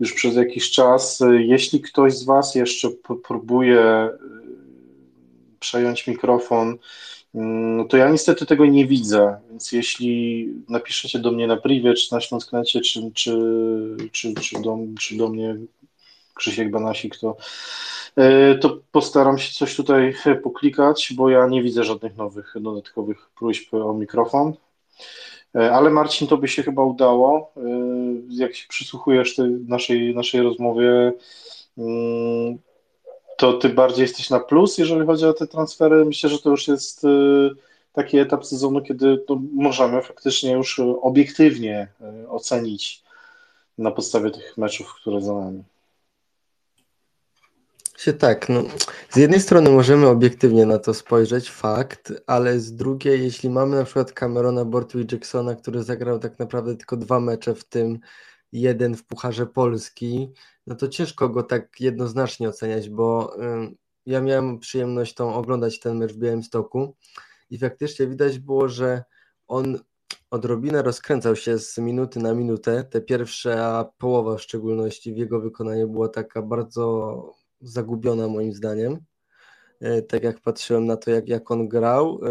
Speaker 2: już przez jakiś czas. Jeśli ktoś z Was jeszcze próbuje przejąć mikrofon, to ja niestety tego nie widzę, więc jeśli napiszecie do mnie na privie, czy na Śląsknecie, czy, czy, czy, czy, do, czy do mnie Krzysiek Banasik, to, e, to postaram się coś tutaj poklikać, bo ja nie widzę żadnych nowych, dodatkowych próśb o mikrofon. E, ale Marcin, to by się chyba udało. E, jak się przysłuchujesz tej naszej, naszej rozmowie, mm, to ty bardziej jesteś na plus, jeżeli chodzi o te transfery. Myślę, że to już jest taki etap sezonu, kiedy możemy faktycznie już obiektywnie ocenić na podstawie tych meczów, które za nami
Speaker 6: się tak, no, z jednej strony możemy obiektywnie na to spojrzeć, fakt, ale z drugiej, jeśli mamy na przykład Camerona Bortu i Jacksona, który zagrał tak naprawdę tylko dwa mecze, w tym jeden w Pucharze Polski, no to ciężko go tak jednoznacznie oceniać, bo y, ja miałem przyjemność tą oglądać ten mecz w Białymstoku i faktycznie widać było, że on odrobinę rozkręcał się z minuty na minutę. Te pierwsze, a połowa w szczególności w jego wykonaniu była taka bardzo zagubiona moim zdaniem. E, tak jak patrzyłem na to, jak, jak on grał, e,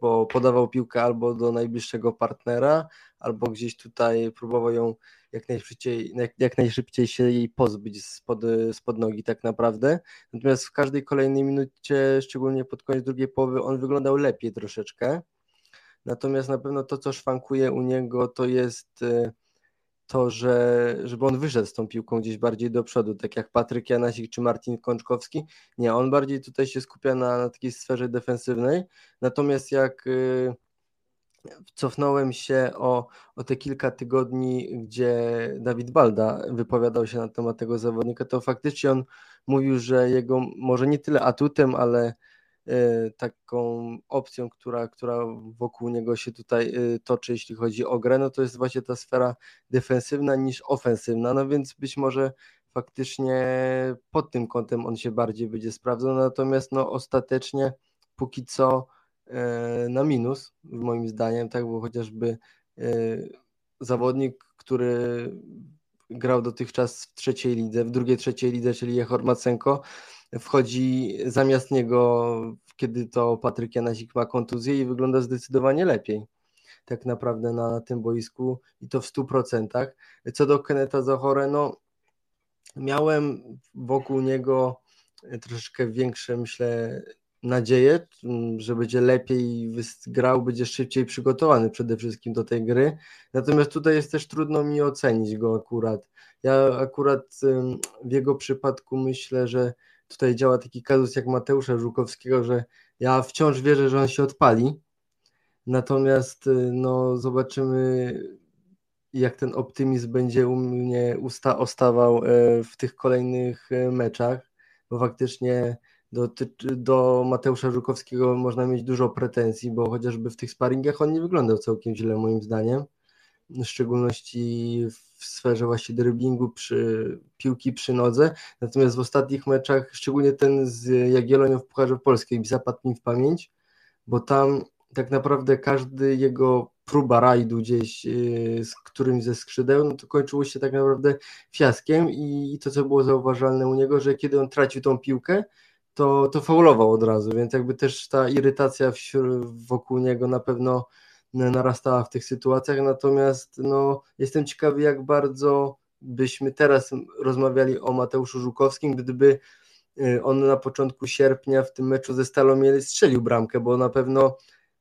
Speaker 6: bo podawał piłkę albo do najbliższego partnera, albo gdzieś tutaj próbował ją jak najszybciej, jak, jak najszybciej się jej pozbyć spod, spod nogi tak naprawdę. Natomiast w każdej kolejnej minucie, szczególnie pod koniec drugiej połowy, on wyglądał lepiej troszeczkę. Natomiast na pewno to, co szwankuje u niego, to jest e, to, że, żeby on wyszedł z tą piłką gdzieś bardziej do przodu, tak jak Patryk Janasik czy Marcin Kączkowski. Nie, on bardziej tutaj się skupia na, na takiej sferze defensywnej. Natomiast jak y, cofnąłem się o, o te kilka tygodni, gdzie Dawid Balda wypowiadał się na temat tego zawodnika, to faktycznie on mówił, że jego może nie tyle atutem, ale taką opcją, która, która wokół niego się tutaj y, toczy, jeśli chodzi o grę, no to jest właśnie ta sfera defensywna niż ofensywna, no więc być może faktycznie pod tym kątem on się bardziej będzie sprawdzał, natomiast no ostatecznie póki co e, na minus, moim zdaniem, tak, bo chociażby e, zawodnik, który grał dotychczas w trzeciej lidze, w drugiej trzeciej lidze, czyli Jehor Macenko, wchodzi zamiast niego, kiedy to Patryk Janasik ma kontuzję i wygląda zdecydowanie lepiej tak naprawdę na, tym boisku i to w 100%. Co do Keneta Zachore, no miałem wokół niego troszeczkę większe, myślę, nadzieję, że będzie lepiej grał, będzie szybciej przygotowany przede wszystkim do tej gry. Natomiast tutaj jest też trudno mi ocenić go akurat. Ja akurat w jego przypadku myślę, że tutaj działa taki kazus jak Mateusza Żukowskiego, że ja wciąż wierzę, że on się odpali. Natomiast y, no, zobaczymy, jak ten optymizm będzie u mnie usta ostawał e, w tych kolejnych e, meczach, bo faktycznie do, do Mateusza Żukowskiego można mieć dużo pretensji, bo chociażby w tych sparingach on nie wyglądał całkiem źle moim zdaniem, w szczególności w sferze właśnie driblingu przy piłki przy nodze, natomiast w ostatnich meczach, szczególnie ten z Jagiellonią w Pucharze Polskiej zapadł mi w pamięć, bo tam tak naprawdę każdy jego próba rajdu gdzieś y, z którymś ze skrzydeł, no to kończyło się tak naprawdę fiaskiem i to, co było zauważalne u niego, że kiedy on tracił tą piłkę, to, to faulował od razu, więc jakby też ta irytacja wokół niego na pewno narastała w tych sytuacjach, natomiast no, jestem ciekawy, jak bardzo byśmy teraz rozmawiali o Mateuszu Żukowskim, gdyby y, on na początku sierpnia w tym meczu ze Stalą strzelił bramkę, bo na pewno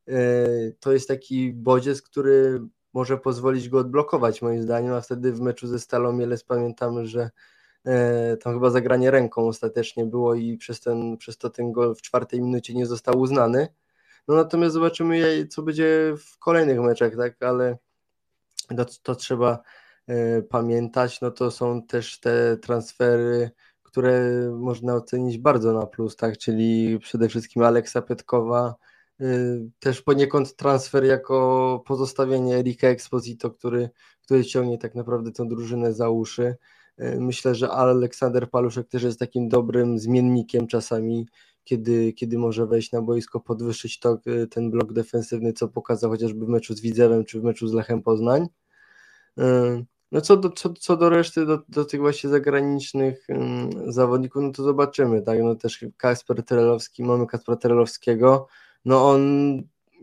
Speaker 6: y, to jest taki bodziec, który może pozwolić go odblokować moim zdaniem, a wtedy w meczu ze Stalą Mielec pamiętamy, że tam chyba zagranie ręką ostatecznie było i przez, ten, przez to ten gol w czwartej minucie nie został uznany. No natomiast zobaczymy, co będzie w kolejnych meczach, tak, ale to, to trzeba e, pamiętać, no to są też te transfery, które można ocenić bardzo na plus, tak, czyli przede wszystkim Aleksa Petkowa, e, też poniekąd transfer jako pozostawienie Erika Exposito, który, który ciągnie tak naprawdę tą drużynę za uszy. E, myślę, że Aleksander Paluszek też jest takim dobrym zmiennikiem czasami, kiedy, kiedy może wejść na boisko, podwyższyć to, e, ten blok defensywny, co pokazał chociażby w meczu z Widzewem czy w meczu z Lechem Poznań. E, no co do, co, co do reszty, do, do tych właśnie zagranicznych um, zawodników, no to zobaczymy, tak, no też Kasper Terelowski, mamy Kaspera Terelowskiego, no on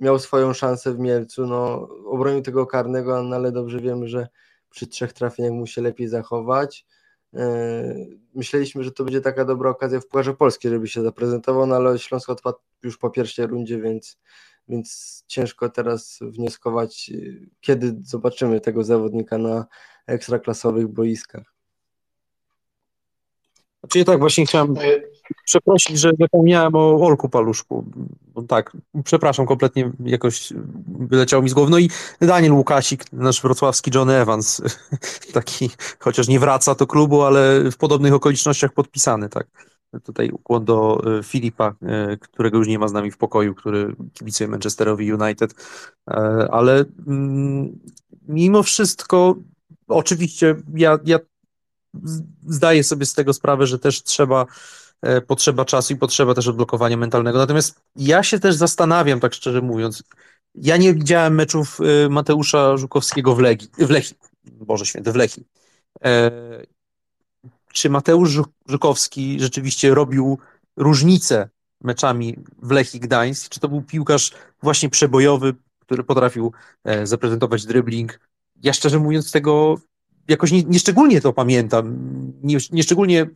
Speaker 6: miał swoją szansę w Mielcu, no obronił tego karnego, no ale dobrze wiemy, że przy trzech trafieniach mu się lepiej zachować. E, myśleliśmy, że to będzie taka dobra okazja w Pucharze Polskiej, żeby się zaprezentował, no ale Śląsk odpadł już po pierwszej rundzie, więc, więc ciężko teraz wnioskować, kiedy zobaczymy tego zawodnika na ekstraklasowych boiskach.
Speaker 8: Znaczy ja tak właśnie chciałem przeprosić, że zapomniałem o Olku Paluszku. Bo tak, przepraszam, kompletnie jakoś wyleciał mi z głowy. No i Daniel Łukasik, nasz wrocławski John Evans, taki, chociaż nie wraca do klubu, ale w podobnych okolicznościach podpisany, tak. Tutaj ukłon do e, Filipa, e, którego już nie ma z nami w pokoju, który kibicuje Manchesterowi United, e, ale mm, mimo wszystko, oczywiście ja, ja zdaję sobie z tego sprawę, że też trzeba, e, potrzeba czasu i potrzeba też odblokowania mentalnego. Natomiast ja się też zastanawiam, tak szczerze mówiąc, ja nie widziałem meczów e, Mateusza Żukowskiego w Legii, w Lechii, Boże Święty, w Lechii. E, czy Mateusz Żukowski rzeczywiście robił różnicę meczami w Lechii Gdańsk? Czy to był piłkarz właśnie przebojowy, który potrafił zaprezentować dribbling? Ja szczerze mówiąc tego jakoś nie, nieszczególnie to pamiętam. Nie, nieszczególnie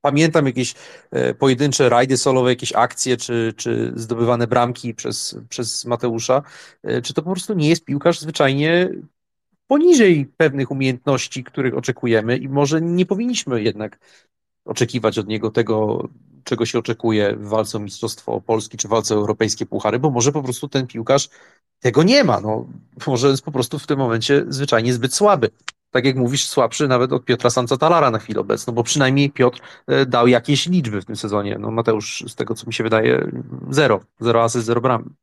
Speaker 8: pamiętam jakieś e, pojedyncze rajdy solowe, jakieś akcje, czy, czy zdobywane bramki przez, przez Mateusza. E, czy to po prostu nie jest piłkarz zwyczajnie poniżej pewnych umiejętności, których oczekujemy i może nie powinniśmy jednak oczekiwać od niego tego, czego się oczekuje w walce o Mistrzostwo Polski czy walce o europejskie puchary, bo może po prostu ten piłkarz tego nie ma. No, może jest po prostu w tym momencie zwyczajnie zbyt słaby. Tak jak mówisz, słabszy nawet od Piotra Talara na chwilę obecną, bo przynajmniej Piotr e, dał jakieś liczby w tym sezonie. No Mateusz, z tego co mi się wydaje, zero. Zero asyst, zero bram.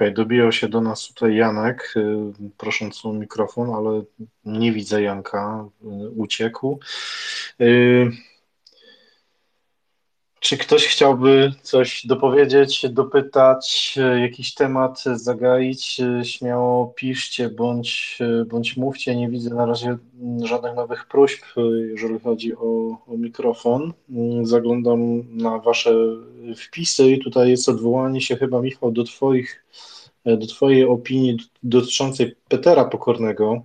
Speaker 2: okay, dobijał się do nas tutaj Janek, y, prosząc o mikrofon, ale nie widzę Janka, y, uciekł. Czy ktoś chciałby coś dopowiedzieć, dopytać, jakiś temat zagaić? Śmiało piszcie bądź, bądź mówcie. Nie widzę na razie żadnych nowych próśb, jeżeli chodzi o, o mikrofon. Zaglądam na Wasze wpisy i tutaj jest odwołanie się chyba, Michał, do Twoich, do Twojej opinii dotyczącej Petera Pokornego.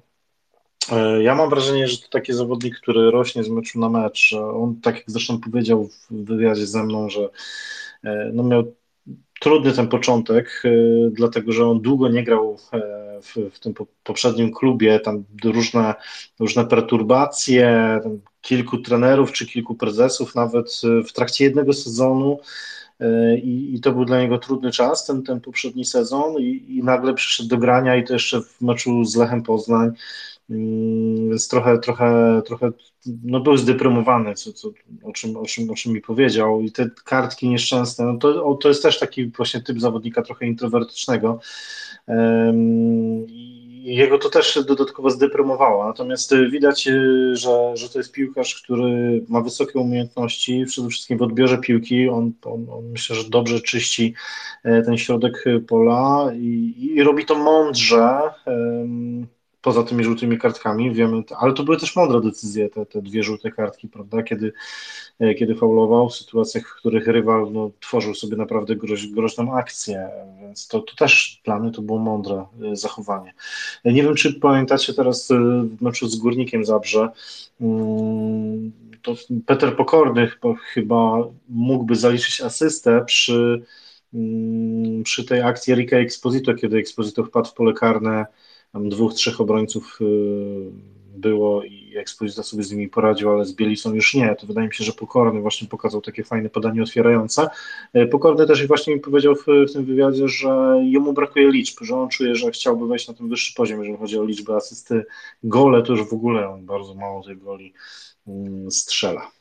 Speaker 2: E, ja mam wrażenie, że to taki zawodnik, który rośnie z meczu na mecz. On, tak jak zresztą powiedział w wywiadzie ze mną, że e, no miał trudny ten początek, e, dlatego że on długo nie grał w, w tym poprzednim klubie, tam różne, różne perturbacje, kilku trenerów czy kilku prezesów nawet w trakcie jednego sezonu. I, i, to był dla niego trudny czas, ten, ten poprzedni sezon. I, i nagle przyszedł do grania i to jeszcze w meczu z Lechem Poznań więc trochę, trochę, trochę no był zdeprymowany, co, co, o, czym, o, czym, o czym mi powiedział. I te kartki nieszczęsne, no to, to jest też taki właśnie typ zawodnika trochę introwertycznego. Jego to też dodatkowo zdeprymowało. Natomiast widać, y, że, że to jest piłkarz, który ma wysokie umiejętności, przede wszystkim w odbiorze piłki. On, on, on myślę, że dobrze czyści e, ten środek pola i, i robi to mądrze poza tymi żółtymi kartkami, wiemy, ale to były też mądre decyzje, te, te dwie żółte kartki, prawda, kiedy, e, kiedy faulował w sytuacjach, w których rywal no, tworzył sobie naprawdę groź, groźną akcję, więc to, to też dla mnie to było mądre e, zachowanie. E, nie wiem, czy pamiętacie teraz w meczu z Górnikiem Zabrze, mm, to Peter Pokorny chyba mógłby zaliczyć asystę przy, mm, przy tej akcji Erika Exposito, kiedy Exposito wpadł w pole karne tam dwóch, trzech obrońców y, było i Ekspozycja sobie z nimi poradził, ale z Bielisą już nie. To wydaje mi się, że Pokorny właśnie pokazał takie fajne podanie otwierające. Y, Pokorny też właśnie mi powiedział w, w, tym wywiadzie, że jemu brakuje liczb, że on czuje, że chciałby wejść na ten wyższy poziom, jeżeli chodzi o liczbę asysty. Gole to już w ogóle on bardzo mało tej goli mm, strzela.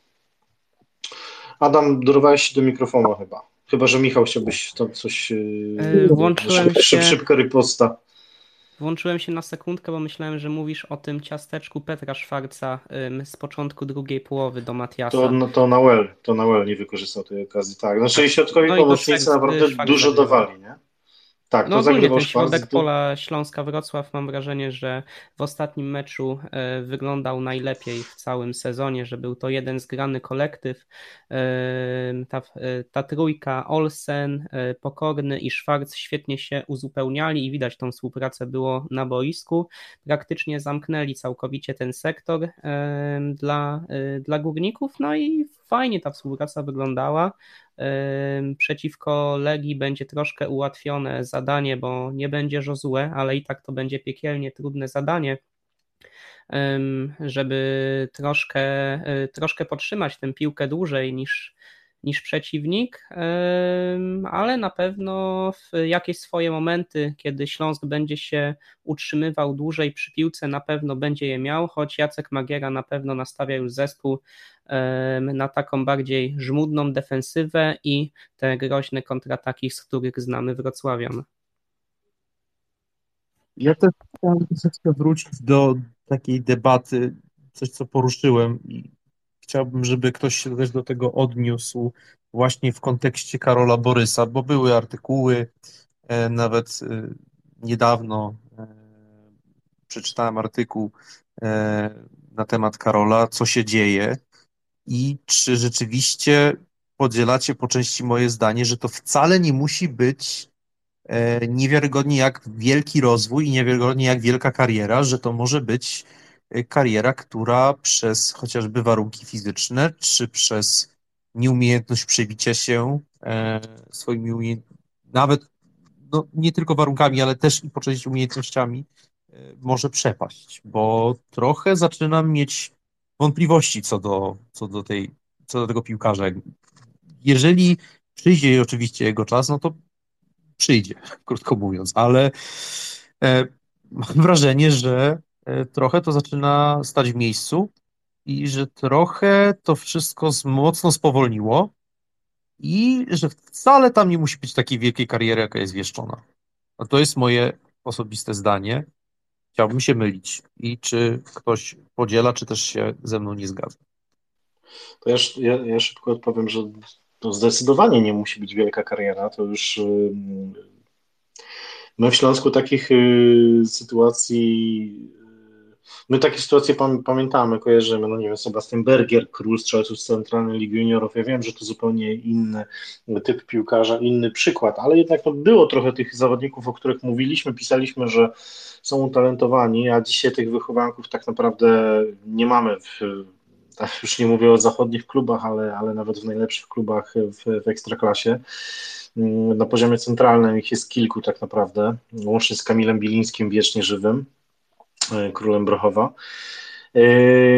Speaker 2: Adam, dorwałeś się do mikrofonu chyba. Chyba, że Michał chciałbyś to coś...
Speaker 9: Yy, włączyłem
Speaker 2: szyb, się... Szybko riposta.
Speaker 9: Włączyłem się na sekundkę, bo myślałem, że mówisz o tym ciasteczku Petra Szwarca z początku drugiej połowy do Matiasa.
Speaker 2: To, no, to Nawel, to Nawel nie wykorzystał tej okazji, tak. Znaczy środkowi no pomocnicy naprawdę dużo dawali, nie?
Speaker 9: Tak, no to ogólnie ten środek pola Śląska-Wrocław mam wrażenie, że w ostatnim meczu e, wyglądał najlepiej w całym sezonie, że był to jeden zgrany kolektyw. E, ta, e, ta trójka Olsen, Pokorny i Szwarc świetnie się uzupełniali i widać tą współpracę było na boisku. Praktycznie zamknęli całkowicie ten sektor dla, dla górników, no i fajnie ta współpraca wyglądała. Przeciwko Legii będzie troszkę ułatwione zadanie, bo nie będzie Josue, ale i tak to będzie piekielnie trudne zadanie, żeby troszkę, e, troszkę podtrzymać tę piłkę dłużej niż, niż przeciwnik, ale na pewno w jakieś swoje momenty, kiedy Śląsk będzie się utrzymywał dłużej przy piłce, na pewno będzie je miał, choć Jacek Magiera na pewno nastawia już zespół na taką bardziej żmudną defensywę i te groźne kontrataki, z których znamy Wrocławian.
Speaker 8: Ja też chciałem wrócić do takiej debaty, coś co poruszyłem i chciałbym, żeby ktoś się też do tego odniósł właśnie w kontekście Karola Borysa, bo były artykuły, e, nawet e, niedawno e, przeczytałem artykuł na temat Karola, co się dzieje i czy rzeczywiście podzielacie po części moje zdanie, że to wcale nie musi być niewiarygodnie jak wielki rozwój i niewiarygodnie jak wielka kariera, że to może być kariera, która przez chociażby warunki fizyczne, czy przez nieumiejętność przebicia się e, swoimi nawet no, nie tylko warunkami, ale też i po części umiejętnościami może przepaść, bo trochę zaczynam mieć wątpliwości co do, co do, tej, co do tego piłkarza. Jeżeli przyjdzie oczywiście jego czas, no to przyjdzie, krótko mówiąc, ale e, mam wrażenie, że e, trochę to zaczyna stać w miejscu i że trochę to wszystko mocno spowolniło i że wcale tam nie musi być takiej wielkiej kariery, jaka jest wieszczona. A to jest moje osobiste zdanie. Chciałbym się mylić. I czy ktoś podziela, czy też się ze mną nie zgadza?
Speaker 2: To ja, ja, ja szybko odpowiem, że to zdecydowanie nie musi być wielka kariera. To już my w Śląsku takich y, sytuacji My takie sytuacje pamiętamy, kojarzymy, no nie wiem, Sebastian Berger, król strzelców Centralnej Ligi Juniorów, ja wiem, że to zupełnie inny typ piłkarza, inny przykład, ale jednak to było trochę tych zawodników, o których mówiliśmy, pisaliśmy, że są utalentowani, a dzisiaj tych wychowanków tak naprawdę nie mamy w, już nie mówię o zachodnich klubach, ale, ale nawet w najlepszych klubach w, w ekstraklasie. Na poziomie centralnym ich jest kilku tak naprawdę, łącznie z Kamilem Bilińskim, wiecznie żywym. E, królem Brochowa. E,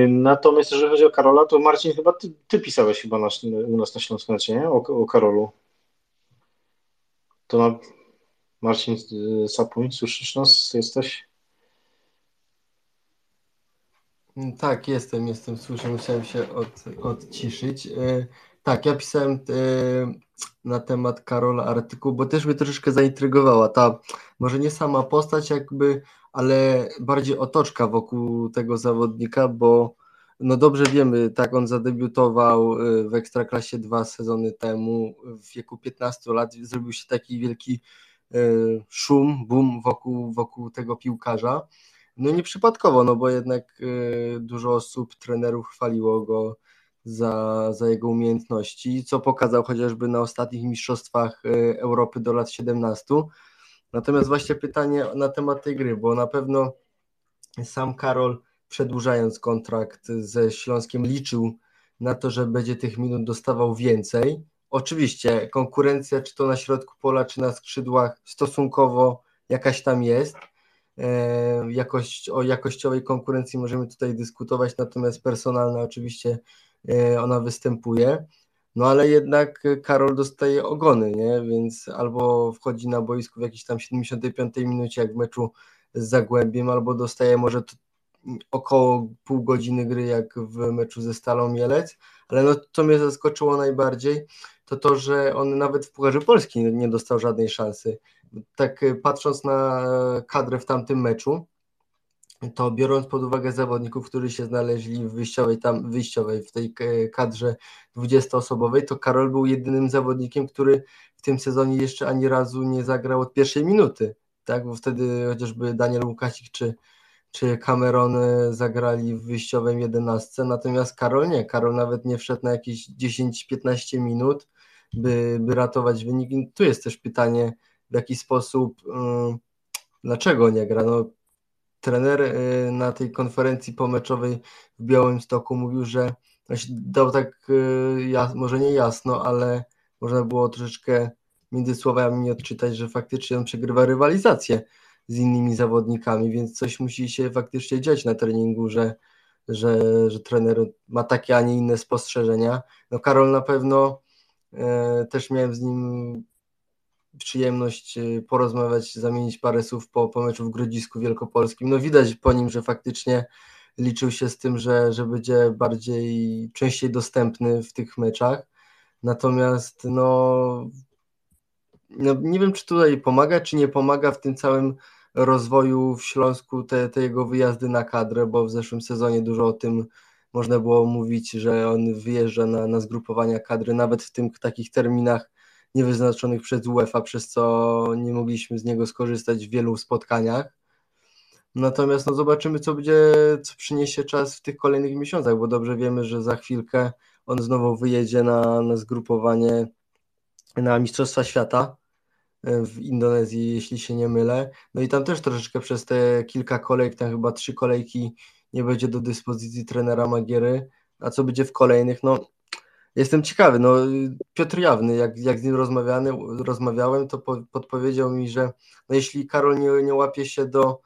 Speaker 2: natomiast jeżeli chodzi o Karola, to Marcin, chyba ty, ty pisałeś chyba na, u nas na Śląsknecie, nie? O, o Karolu. To na... Marcin e, Sapuń, słyszysz nas? Jesteś?
Speaker 6: Tak, jestem, jestem, słyszę, musiałem się od, odciszyć. Tak, ja pisałem na temat Karola artykuł, bo też mnie troszeczkę zaintrygowała ta, może nie sama postać jakby, ale bardziej otoczka wokół tego zawodnika, bo no dobrze wiemy, tak on zadebiutował y, w Ekstraklasie dwa sezony temu, w wieku 15 lat zrobił się taki wielki y, szum, boom wokół, wokół tego piłkarza. No nieprzypadkowo, no bo jednak y, dużo osób, trenerów chwaliło go za, za jego umiejętności, co pokazał chociażby na ostatnich mistrzostwach Europy do lat 17 Natomiast właśnie pytanie na temat tej gry, bo na pewno sam Karol przedłużając kontrakt ze Śląskiem liczył na to, że będzie tych minut dostawał więcej. Oczywiście konkurencja, czy to na środku pola, czy na skrzydłach, stosunkowo jakaś tam jest. E, jakość, o jakościowej konkurencji możemy tutaj dyskutować, natomiast personalna oczywiście e, ona występuje. No ale jednak Karol dostaje ogony, nie? Więc albo wchodzi na boisku w jakiejś tam 75 minucie, jak w meczu z Zagłębiem, albo dostaje może około pół godziny gry, jak w meczu ze Stalą Mielec, ale no, co mnie zaskoczyło najbardziej, to to, że on nawet w Pucharze Polski nie dostał żadnej szansy. Tak patrząc na kadrę w tamtym meczu, to biorąc pod uwagę zawodników, którzy się znaleźli w wyjściowej, tam, wyjściowej w tej kadrze 20-osobowej, to Karol był jedynym zawodnikiem, który w tym sezonie jeszcze ani razu nie zagrał od pierwszej minuty, tak, bo wtedy chociażby Daniel Łukasik czy, czy Cameron e, zagrali w wyjściowym 11, natomiast Karol nie, Karol nawet nie wszedł na jakieś 10-15 minut, by, by ratować wynik. I tu jest też pytanie, w jaki sposób, yy, dlaczego nie gra, no trener y, na tej konferencji pomeczowej w Białymstoku mówił, że dał tak, y, może nie jasno, ale można było troszeczkę między słowami odczytać, że faktycznie on przegrywa rywalizację z innymi zawodnikami, więc coś musi się faktycznie dziać na treningu, że, że, że trener ma takie, a nie inne spostrzeżenia. No Karol na pewno e, też miałem z nim przyjemność y, porozmawiać, zamienić parę słów po, po meczu w Grodzisku Wielkopolskim. No widać po nim, że faktycznie liczył się z tym, że, że będzie bardziej, częściej dostępny w tych meczach. Natomiast no, no nie wiem, czy tutaj pomaga, czy nie pomaga w tym całym rozwoju w Śląsku te, te jego wyjazdy na kadrę, bo w zeszłym sezonie dużo o tym można było mówić, że on wyjeżdża na, na zgrupowania kadry, nawet w tym takich terminach niewyznaczonych przez UEFA, przez co nie mogliśmy z niego skorzystać w wielu spotkaniach. Natomiast no zobaczymy, co będzie, co przyniesie czas w tych kolejnych miesiącach, bo dobrze wiemy, że za chwilkę on znowu wyjedzie na, na zgrupowanie na Mistrzostwa Świata e, w Indonezji, jeśli się nie mylę. No i tam też troszeczkę przez te kilka kolejek, tam chyba trzy kolejki nie będzie do dyspozycji trenera Magiery, a co będzie w kolejnych, no Jestem ciekawy, no Piotr Jawny, jak, jak z nim rozmawiałem, to po, podpowiedział mi, że no, jeśli Karol nie, nie łapie się do,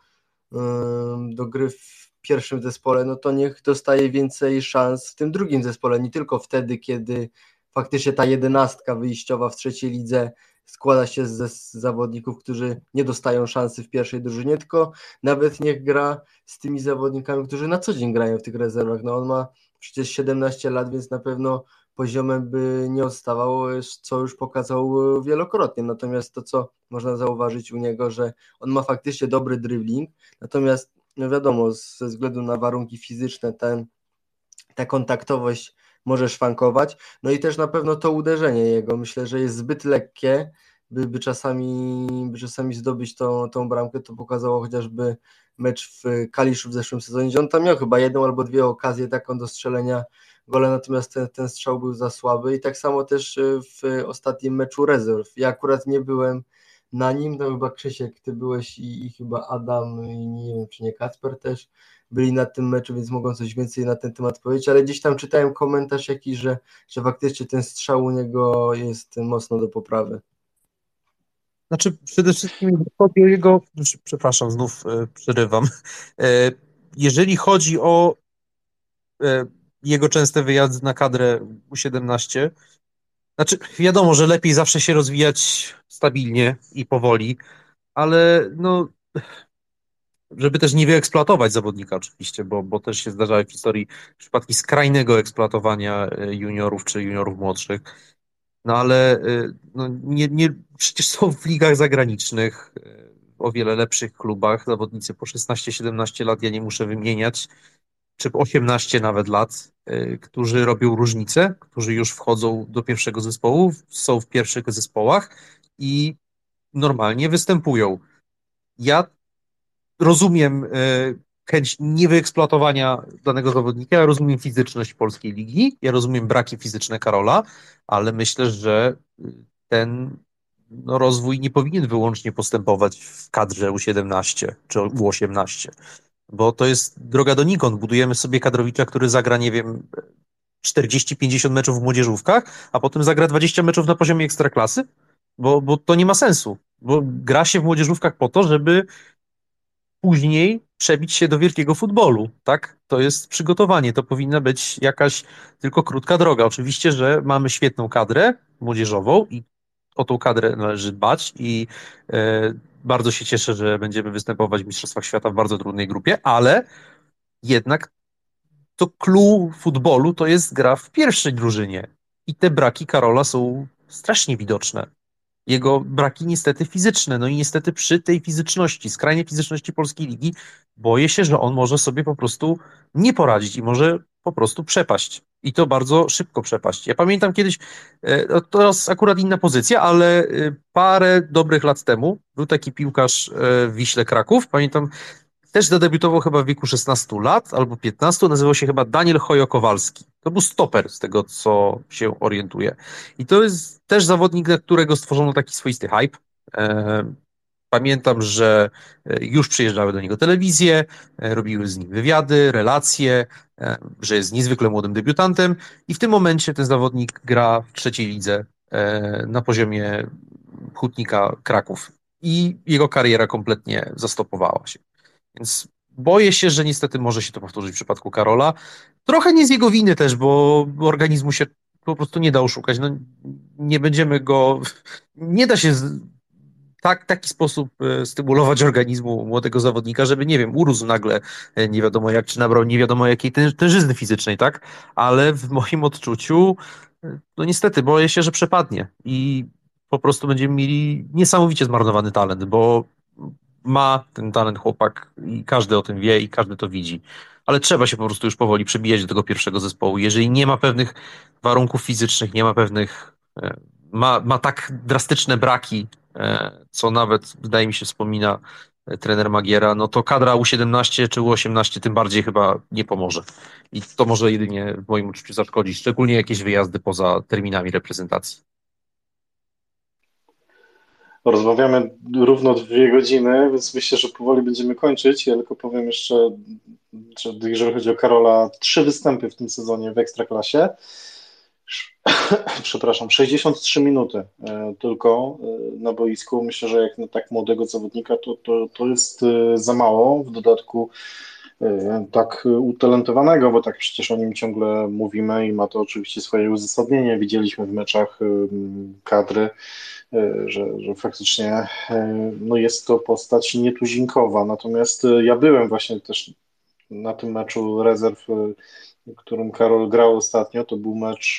Speaker 6: do gry w pierwszym zespole, no to niech dostaje więcej szans w tym drugim zespole, nie tylko wtedy, kiedy faktycznie ta jedenastka wyjściowa w trzeciej lidze składa się ze zawodników, którzy nie dostają szansy w pierwszej drużynie, tylko nawet niech gra z tymi zawodnikami, którzy na co dzień grają w tych rezerwach. No on ma przecież 17 lat, więc na pewno poziomem by nie odstawał, co już pokazał wielokrotnie. Natomiast to, co można zauważyć u niego, że on ma faktycznie dobry dribbling, natomiast no wiadomo, ze względu na warunki fizyczne, ten, ta kontaktowość może szwankować. No i też na pewno to uderzenie jego, myślę, że jest zbyt lekkie, by, by, czasami, by czasami zdobyć tą, tą bramkę. To pokazało chociażby mecz w Kaliszu w zeszłym sezonie, gdzie on tam miał chyba jedną albo dwie okazje taką do strzelenia gola, natomiast ten, ten strzał był za słaby i tak samo też w ostatnim meczu rezerw. Ja akurat nie byłem na nim, chyba Krzysiek, ty byłeś i, i chyba Adam i nie wiem, czy nie Kacper też byli na tym meczu, więc mogą coś więcej na ten temat powiedzieć, ale gdzieś tam czytałem komentarz jakiś, że, że faktycznie ten strzał u niego jest mocno do poprawy.
Speaker 8: Znaczy przede wszystkim chodzi o jego, przepraszam, znów e, przerywam, e, jeżeli chodzi o jego częste wyjazdy na kadrę U17, znaczy wiadomo, że lepiej zawsze się rozwijać stabilnie i powoli, ale no żeby też nie wyeksploatować zawodnika oczywiście, bo, bo też się zdarzały w historii przypadki skrajnego eksploatowania e, juniorów czy juniorów młodszych. No ale e, no, nie, nie, przecież są w ligach zagranicznych, e, o wiele lepszych klubach, zawodnicy po 16-17 lat, ja nie muszę wymieniać, czy 18 nawet lat, którzy robią różnicę, którzy już wchodzą do pierwszego zespołu, są w pierwszych zespołach i normalnie występują. Ja rozumiem e, chęć niewyeksploatowania danego zawodnika, ja rozumiem fizyczność polskiej ligi, ja rozumiem braki fizyczne Karola, ale myślę, że ten no, rozwój nie powinien wyłącznie postępować w kadrze U17 czy U18, bo to jest droga donikąd. Budujemy sobie kadrowicza, który zagra, nie wiem, 40-50 meczów w młodzieżówkach, a potem zagra 20 meczów na poziomie ekstraklasy, bo, bo to nie ma sensu, bo gra się w młodzieżówkach po to, żeby później przebić się do wielkiego futbolu, tak? To jest przygotowanie, to powinna być jakaś tylko krótka droga. Oczywiście, że mamy świetną kadrę młodzieżową i o tą kadrę należy dbać i e, bardzo się cieszę, że będziemy występować w Mistrzostwach Świata w bardzo trudnej grupie, ale jednak to clue futbolu to jest gra w pierwszej drużynie. I te braki Karola są strasznie widoczne jego braki niestety fizyczne. No i niestety przy tej fizyczności, skrajnej fizyczności polskiej ligi, boję się, że on może sobie po prostu nie poradzić i może po prostu przepaść. I to bardzo szybko przepaść. Ja pamiętam kiedyś, e, no to jest akurat inna pozycja, ale e, parę dobrych lat temu był taki piłkarz e, w Wiśle Kraków. Pamiętam, też zadebiutował chyba w wieku 16 lat albo 15, nazywał się chyba Daniel Hojo-Kowalski. To był stoper, z tego co się orientuje. I to jest też zawodnik, na którego stworzono taki swoisty hype. E, pamiętam, że e, już przyjeżdżały do niego telewizje, e, robiły z nim wywiady, relacje, że jest niezwykle młodym debiutantem i w tym momencie ten zawodnik gra w trzeciej lidze na poziomie hutnika Kraków i jego kariera kompletnie zastopowała się. Więc boję się, że niestety może się to powtórzyć w przypadku Karola. Trochę nie z jego winy też, bo organizmu się po prostu nie da oszukać. No, nie będziemy go. Nie da się w tak, taki sposób e, stymulować organizmu młodego zawodnika, żeby, nie wiem, urósł nagle e, nie wiadomo jak, czy nabrał nie wiadomo jakiej tężyzny fizycznej, tak? Ale w moim odczuciu, e, no niestety, boję się, że przepadnie i po prostu będziemy mieli niesamowicie zmarnowany talent, bo ma ten talent chłopak i każdy o tym wie i każdy to widzi. Ale trzeba się po prostu już powoli przebijać do tego pierwszego zespołu. Jeżeli nie ma pewnych warunków fizycznych, nie ma pewnych, e, ma, ma tak drastyczne braki, e, co nawet wydaje mi się wspomina e, trener Magiera, no to kadra U17 czy U18 tym bardziej chyba nie pomoże. I to może jedynie w moim uczuciu zaszkodzić, szczególnie jakieś wyjazdy poza terminami reprezentacji.
Speaker 2: Rozmawiamy równo dwie godziny, więc myślę, że powoli będziemy kończyć. Ja tylko powiem jeszcze, że jeżeli chodzi o Karola, trzy występy w tym sezonie w Ekstraklasie. Przepraszam, 63 minuty e, tylko e, na boisku. Myślę, że jak na tak młodego zawodnika to, to, to jest e, za mało. W dodatku tak utalentowanego, bo tak przecież o nim ciągle mówimy i ma to oczywiście swoje uzasadnienie. Widzieliśmy w meczach kadry, że, że faktycznie no jest to postać nietuzinkowa. Natomiast ja byłem właśnie też na tym meczu rezerw, którym Karol grał ostatnio. To był mecz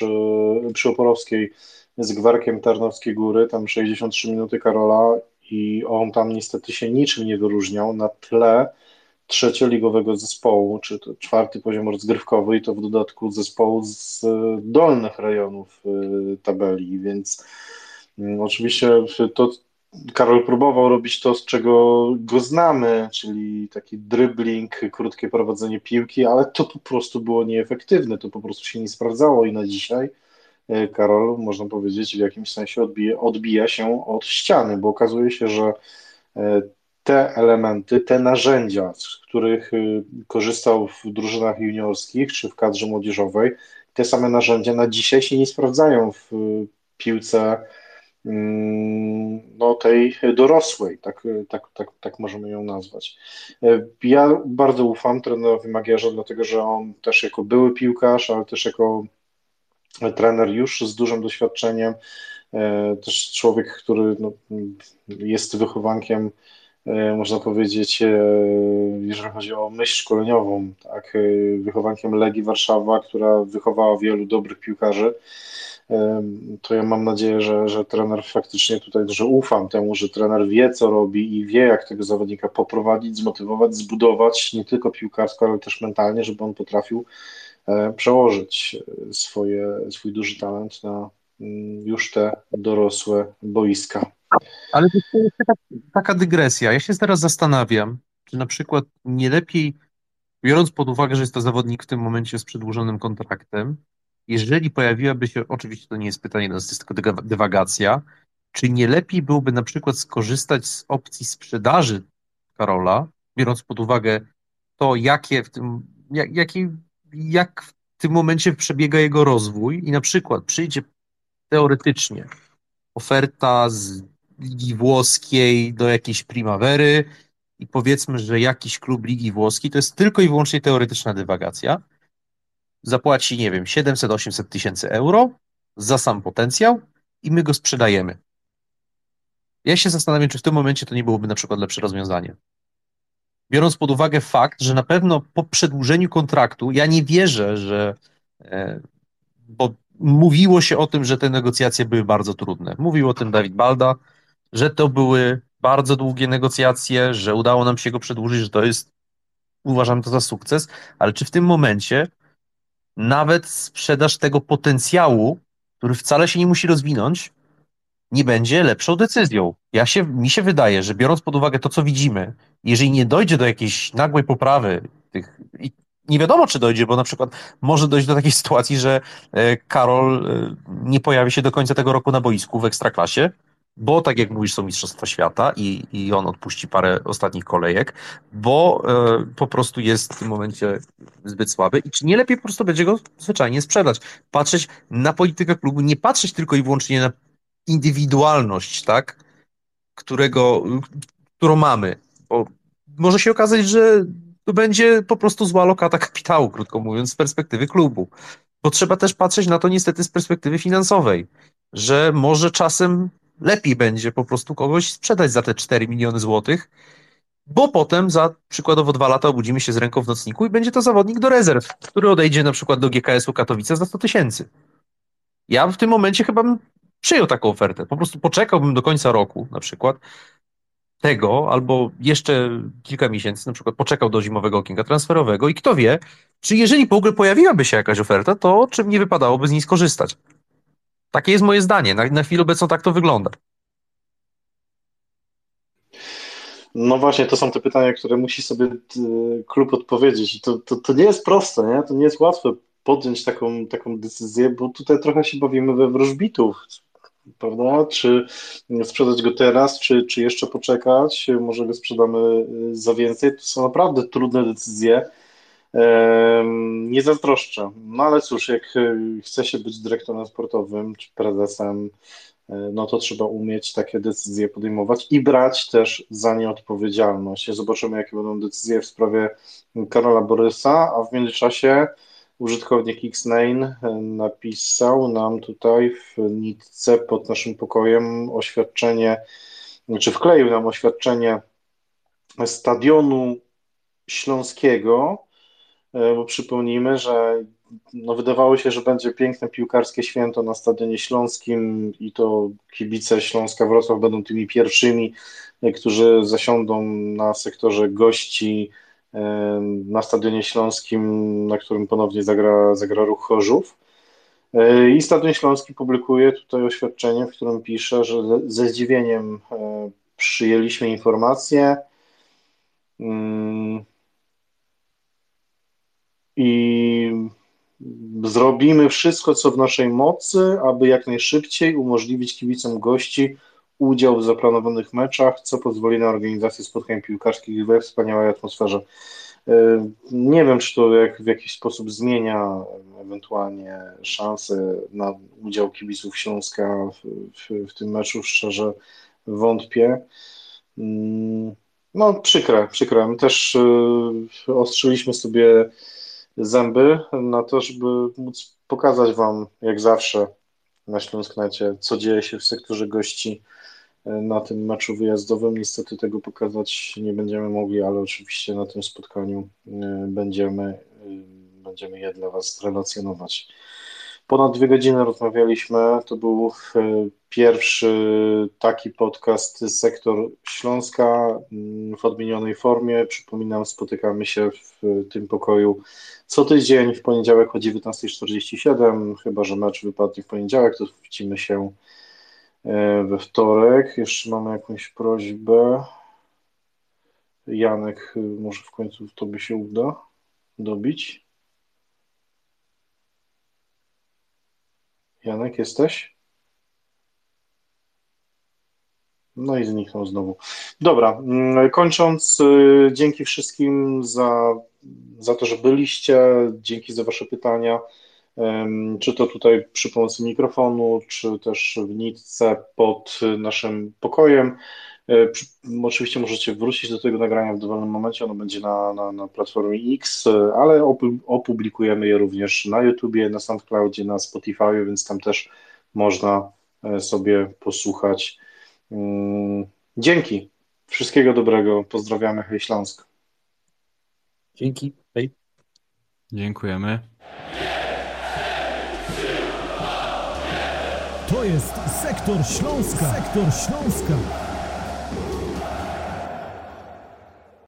Speaker 2: przy Oporowskiej z Gwarkiem Tarnowskiej Góry, tam 63 minuty Karola i on tam niestety się niczym nie wyróżniał na tle trzecioligowego zespołu, czy to czwarty poziom rozgrywkowy i to w dodatku zespołu z dolnych rejonów tabeli, więc oczywiście to Karol próbował robić to, z czego go znamy, czyli taki dribbling, krótkie prowadzenie piłki, ale to po prostu było nieefektywne, to po prostu się nie sprawdzało i na dzisiaj E, Karol, można powiedzieć, w jakimś sensie odbija, odbija się od ściany, bo okazuje się, że e, te elementy, te narzędzia, z których e, korzystał w drużynach juniorskich czy w kadrze młodzieżowej, te same narzędzia na dzisiaj się nie sprawdzają w piłce mm, no, tej dorosłej, tak, tak, tak, tak możemy ją nazwać. Ja bardzo ufam trenerowi Magierze, dlatego że on też jako były piłkarz, ale też jako trener już z dużym doświadczeniem, e, też człowiek, który no, jest wychowankiem, e, można powiedzieć, e, jeżeli chodzi o myśl szkoleniową, tak, wychowankiem Legii Warszawa, która wychowała wielu dobrych piłkarzy, to ja mam nadzieję, że, że trener faktycznie tutaj, że ufam temu, że trener wie, co robi i wie, jak tego zawodnika poprowadzić, zmotywować, zbudować, nie tylko piłkarsko, ale też mentalnie, żeby on potrafił E, przełożyć swoje, swój duży talent na mm, już te dorosłe boiska.
Speaker 8: Ale to jest taka, taka dygresja. Ja się teraz zastanawiam, czy na przykład nie lepiej, biorąc pod uwagę, że jest to zawodnik w tym momencie z przedłużonym kontraktem, jeżeli pojawiłaby się, oczywiście to nie jest pytanie, to jest tylko dywagacja, czy nie lepiej byłoby na przykład skorzystać z opcji sprzedaży Karola, biorąc pod uwagę to, jakie w tym, jak, jaki jak w tym momencie przebiega jego rozwój i na przykład przyjdzie teoretycznie oferta z Ligi Włoskiej do jakiejś primavery i powiedzmy, że jakiś klub Ligi Włoskiej, to jest tylko i wyłącznie teoretyczna dywagacja, zapłaci, nie wiem, 700-800 tysięcy euro za sam potencjał i my go sprzedajemy. Ja się zastanawiam, czy w tym momencie to nie byłoby na przykład lepsze rozwiązanie biorąc pod uwagę fakt, że na pewno po przedłużeniu kontraktu, ja nie wierzę, że, e, bo mówiło się o tym, że te negocjacje były bardzo trudne. Mówił o tym Dawid Balda, że to były bardzo długie negocjacje, że udało nam się go przedłużyć, że to jest, uważam to za sukces, ale czy w tym momencie nawet sprzedaż tego potencjału, który wcale się nie musi rozwinąć, nie będzie lepszą decyzją. Ja się, mi się wydaje, że biorąc pod uwagę to, co widzimy, jeżeli nie dojdzie do jakiejś nagłej poprawy tych, nie wiadomo, czy dojdzie, bo na przykład może dojść do takiej sytuacji, że e, Karol e, nie pojawi się do końca tego roku na boisku w Ekstraklasie, bo tak jak mówisz, są Mistrzostwa Świata i, i on odpuści parę ostatnich kolejek, bo e, po prostu jest w tym momencie zbyt słaby i czy nie lepiej po prostu będzie go zwyczajnie sprzedać, patrzeć na politykę klubu, nie patrzeć tylko i wyłącznie na indywidualność, tak, którego, którą mamy, bo może się okazać, że to będzie po prostu zła lokata kapitału, krótko mówiąc, z perspektywy klubu. Bo trzeba też patrzeć na to niestety z perspektywy finansowej, że może czasem lepiej będzie po prostu kogoś sprzedać za te 4 miliony złotych, bo potem za przykładowo dwa lata obudzimy się z ręką w nocniku i będzie to zawodnik do rezerw, który odejdzie na przykład do GKS-u Katowice za 100 tysięcy. Ja w tym momencie chyba bym przyjął taką ofertę. Po prostu poczekałbym do końca roku na przykład tego, albo jeszcze kilka miesięcy, na przykład poczekał do zimowego okienka transferowego i kto wie, czy jeżeli w ogóle pojawiłaby się jakaś oferta, to czym nie wypadałoby z niej skorzystać. Takie jest moje zdanie. Na, na chwilę obecną tak to wygląda.
Speaker 2: No właśnie, to są te pytania, które musi sobie klub odpowiedzieć. I to, to, to nie jest proste, nie? To nie jest łatwe podjąć taką, taką decyzję, bo tutaj trochę się bawimy we wróżbitów prawda? Czy sprzedać go teraz, czy, czy jeszcze poczekać? Może go sprzedamy y, za więcej? To są naprawdę trudne decyzje. Nie zazdroszczę. No ale cóż, jak y, chce się być dyrektorem sportowym czy prezesem, no to trzeba umieć takie decyzje podejmować i brać też za nie odpowiedzialność. Zobaczymy, jakie będą decyzje w sprawie Karola Borysa, a w międzyczasie użytkownik X9 napisał nam tutaj w nitce pod naszym pokojem oświadczenie, czy wkleił nam oświadczenie stadionu śląskiego, e, bo przypomnijmy, że no wydawało się, że będzie piękne piłkarskie święto na Stadionie Śląskim i to kibice Śląska Wrocław będą tymi pierwszymi, e, którzy zasiądą na sektorze gości e, na Stadionie Śląskim, na którym ponownie zagra, zagra ruch Chorzów. I Stadion Śląski publikuje tutaj oświadczenie, w którym pisze, że ze zdziwieniem przyjęliśmy informację, mm, i zrobimy wszystko, co w naszej mocy, aby jak najszybciej umożliwić kibicom gości udział w zaplanowanych meczach, co pozwoli na organizację spotkań piłkarskich we wspaniałej atmosferze. E, nie wiem, czy to jak, w jakiś sposób zmienia ewentualnie szanse na udział kibiców Śląska w, w, w tym meczu, szczerze wątpię. Mm, no, przykre, przykre. My też y, ostrzyliśmy sobie zęby na to, żeby móc pokazać Wam, jak zawsze na Śląsknecie, co dzieje się w sektorze gości y, na tym meczu wyjazdowym. Niestety tego pokazać nie będziemy mogli, ale oczywiście na tym spotkaniu y, będziemy, będziemy je dla Was relacjonować. Ponad dwie godziny rozmawialiśmy. To był e, pierwszy taki podcast Sektor Śląska mm, w odmienionej formie. Przypominam, spotykamy się w tym pokoju co tydzień w poniedziałek o 19.47. Chyba, że mecz wypadnie w poniedziałek, to widzimy się e, we wtorek. Jeszcze mamy jakąś prośbę. Janek, może w końcu to by się uda dobić. Janek, jesteś? No i zniknął znowu. Dobra, mm, kończąc, y, dzięki wszystkim za, za to, że byliście, dzięki za Wasze pytania, czy to tutaj przy pomocy mikrofonu, czy też w nitce pod naszym pokojem. E, oczywiście możecie wrócić do tego nagrania w dowolnym momencie, ono będzie na, na, na platformie X, e, ale opublikujemy je również na YouTubie, na SoundCloudzie, na Spotify, więc tam też można e, sobie posłuchać. Mm, dzięki. Wszystkiego dobrego. Pozdrawiamy. Hej Śląsk.
Speaker 10: Dzięki. Hej.
Speaker 4: Dziękujemy.
Speaker 1: To jest Sektor Śląska. Sektor Śląska.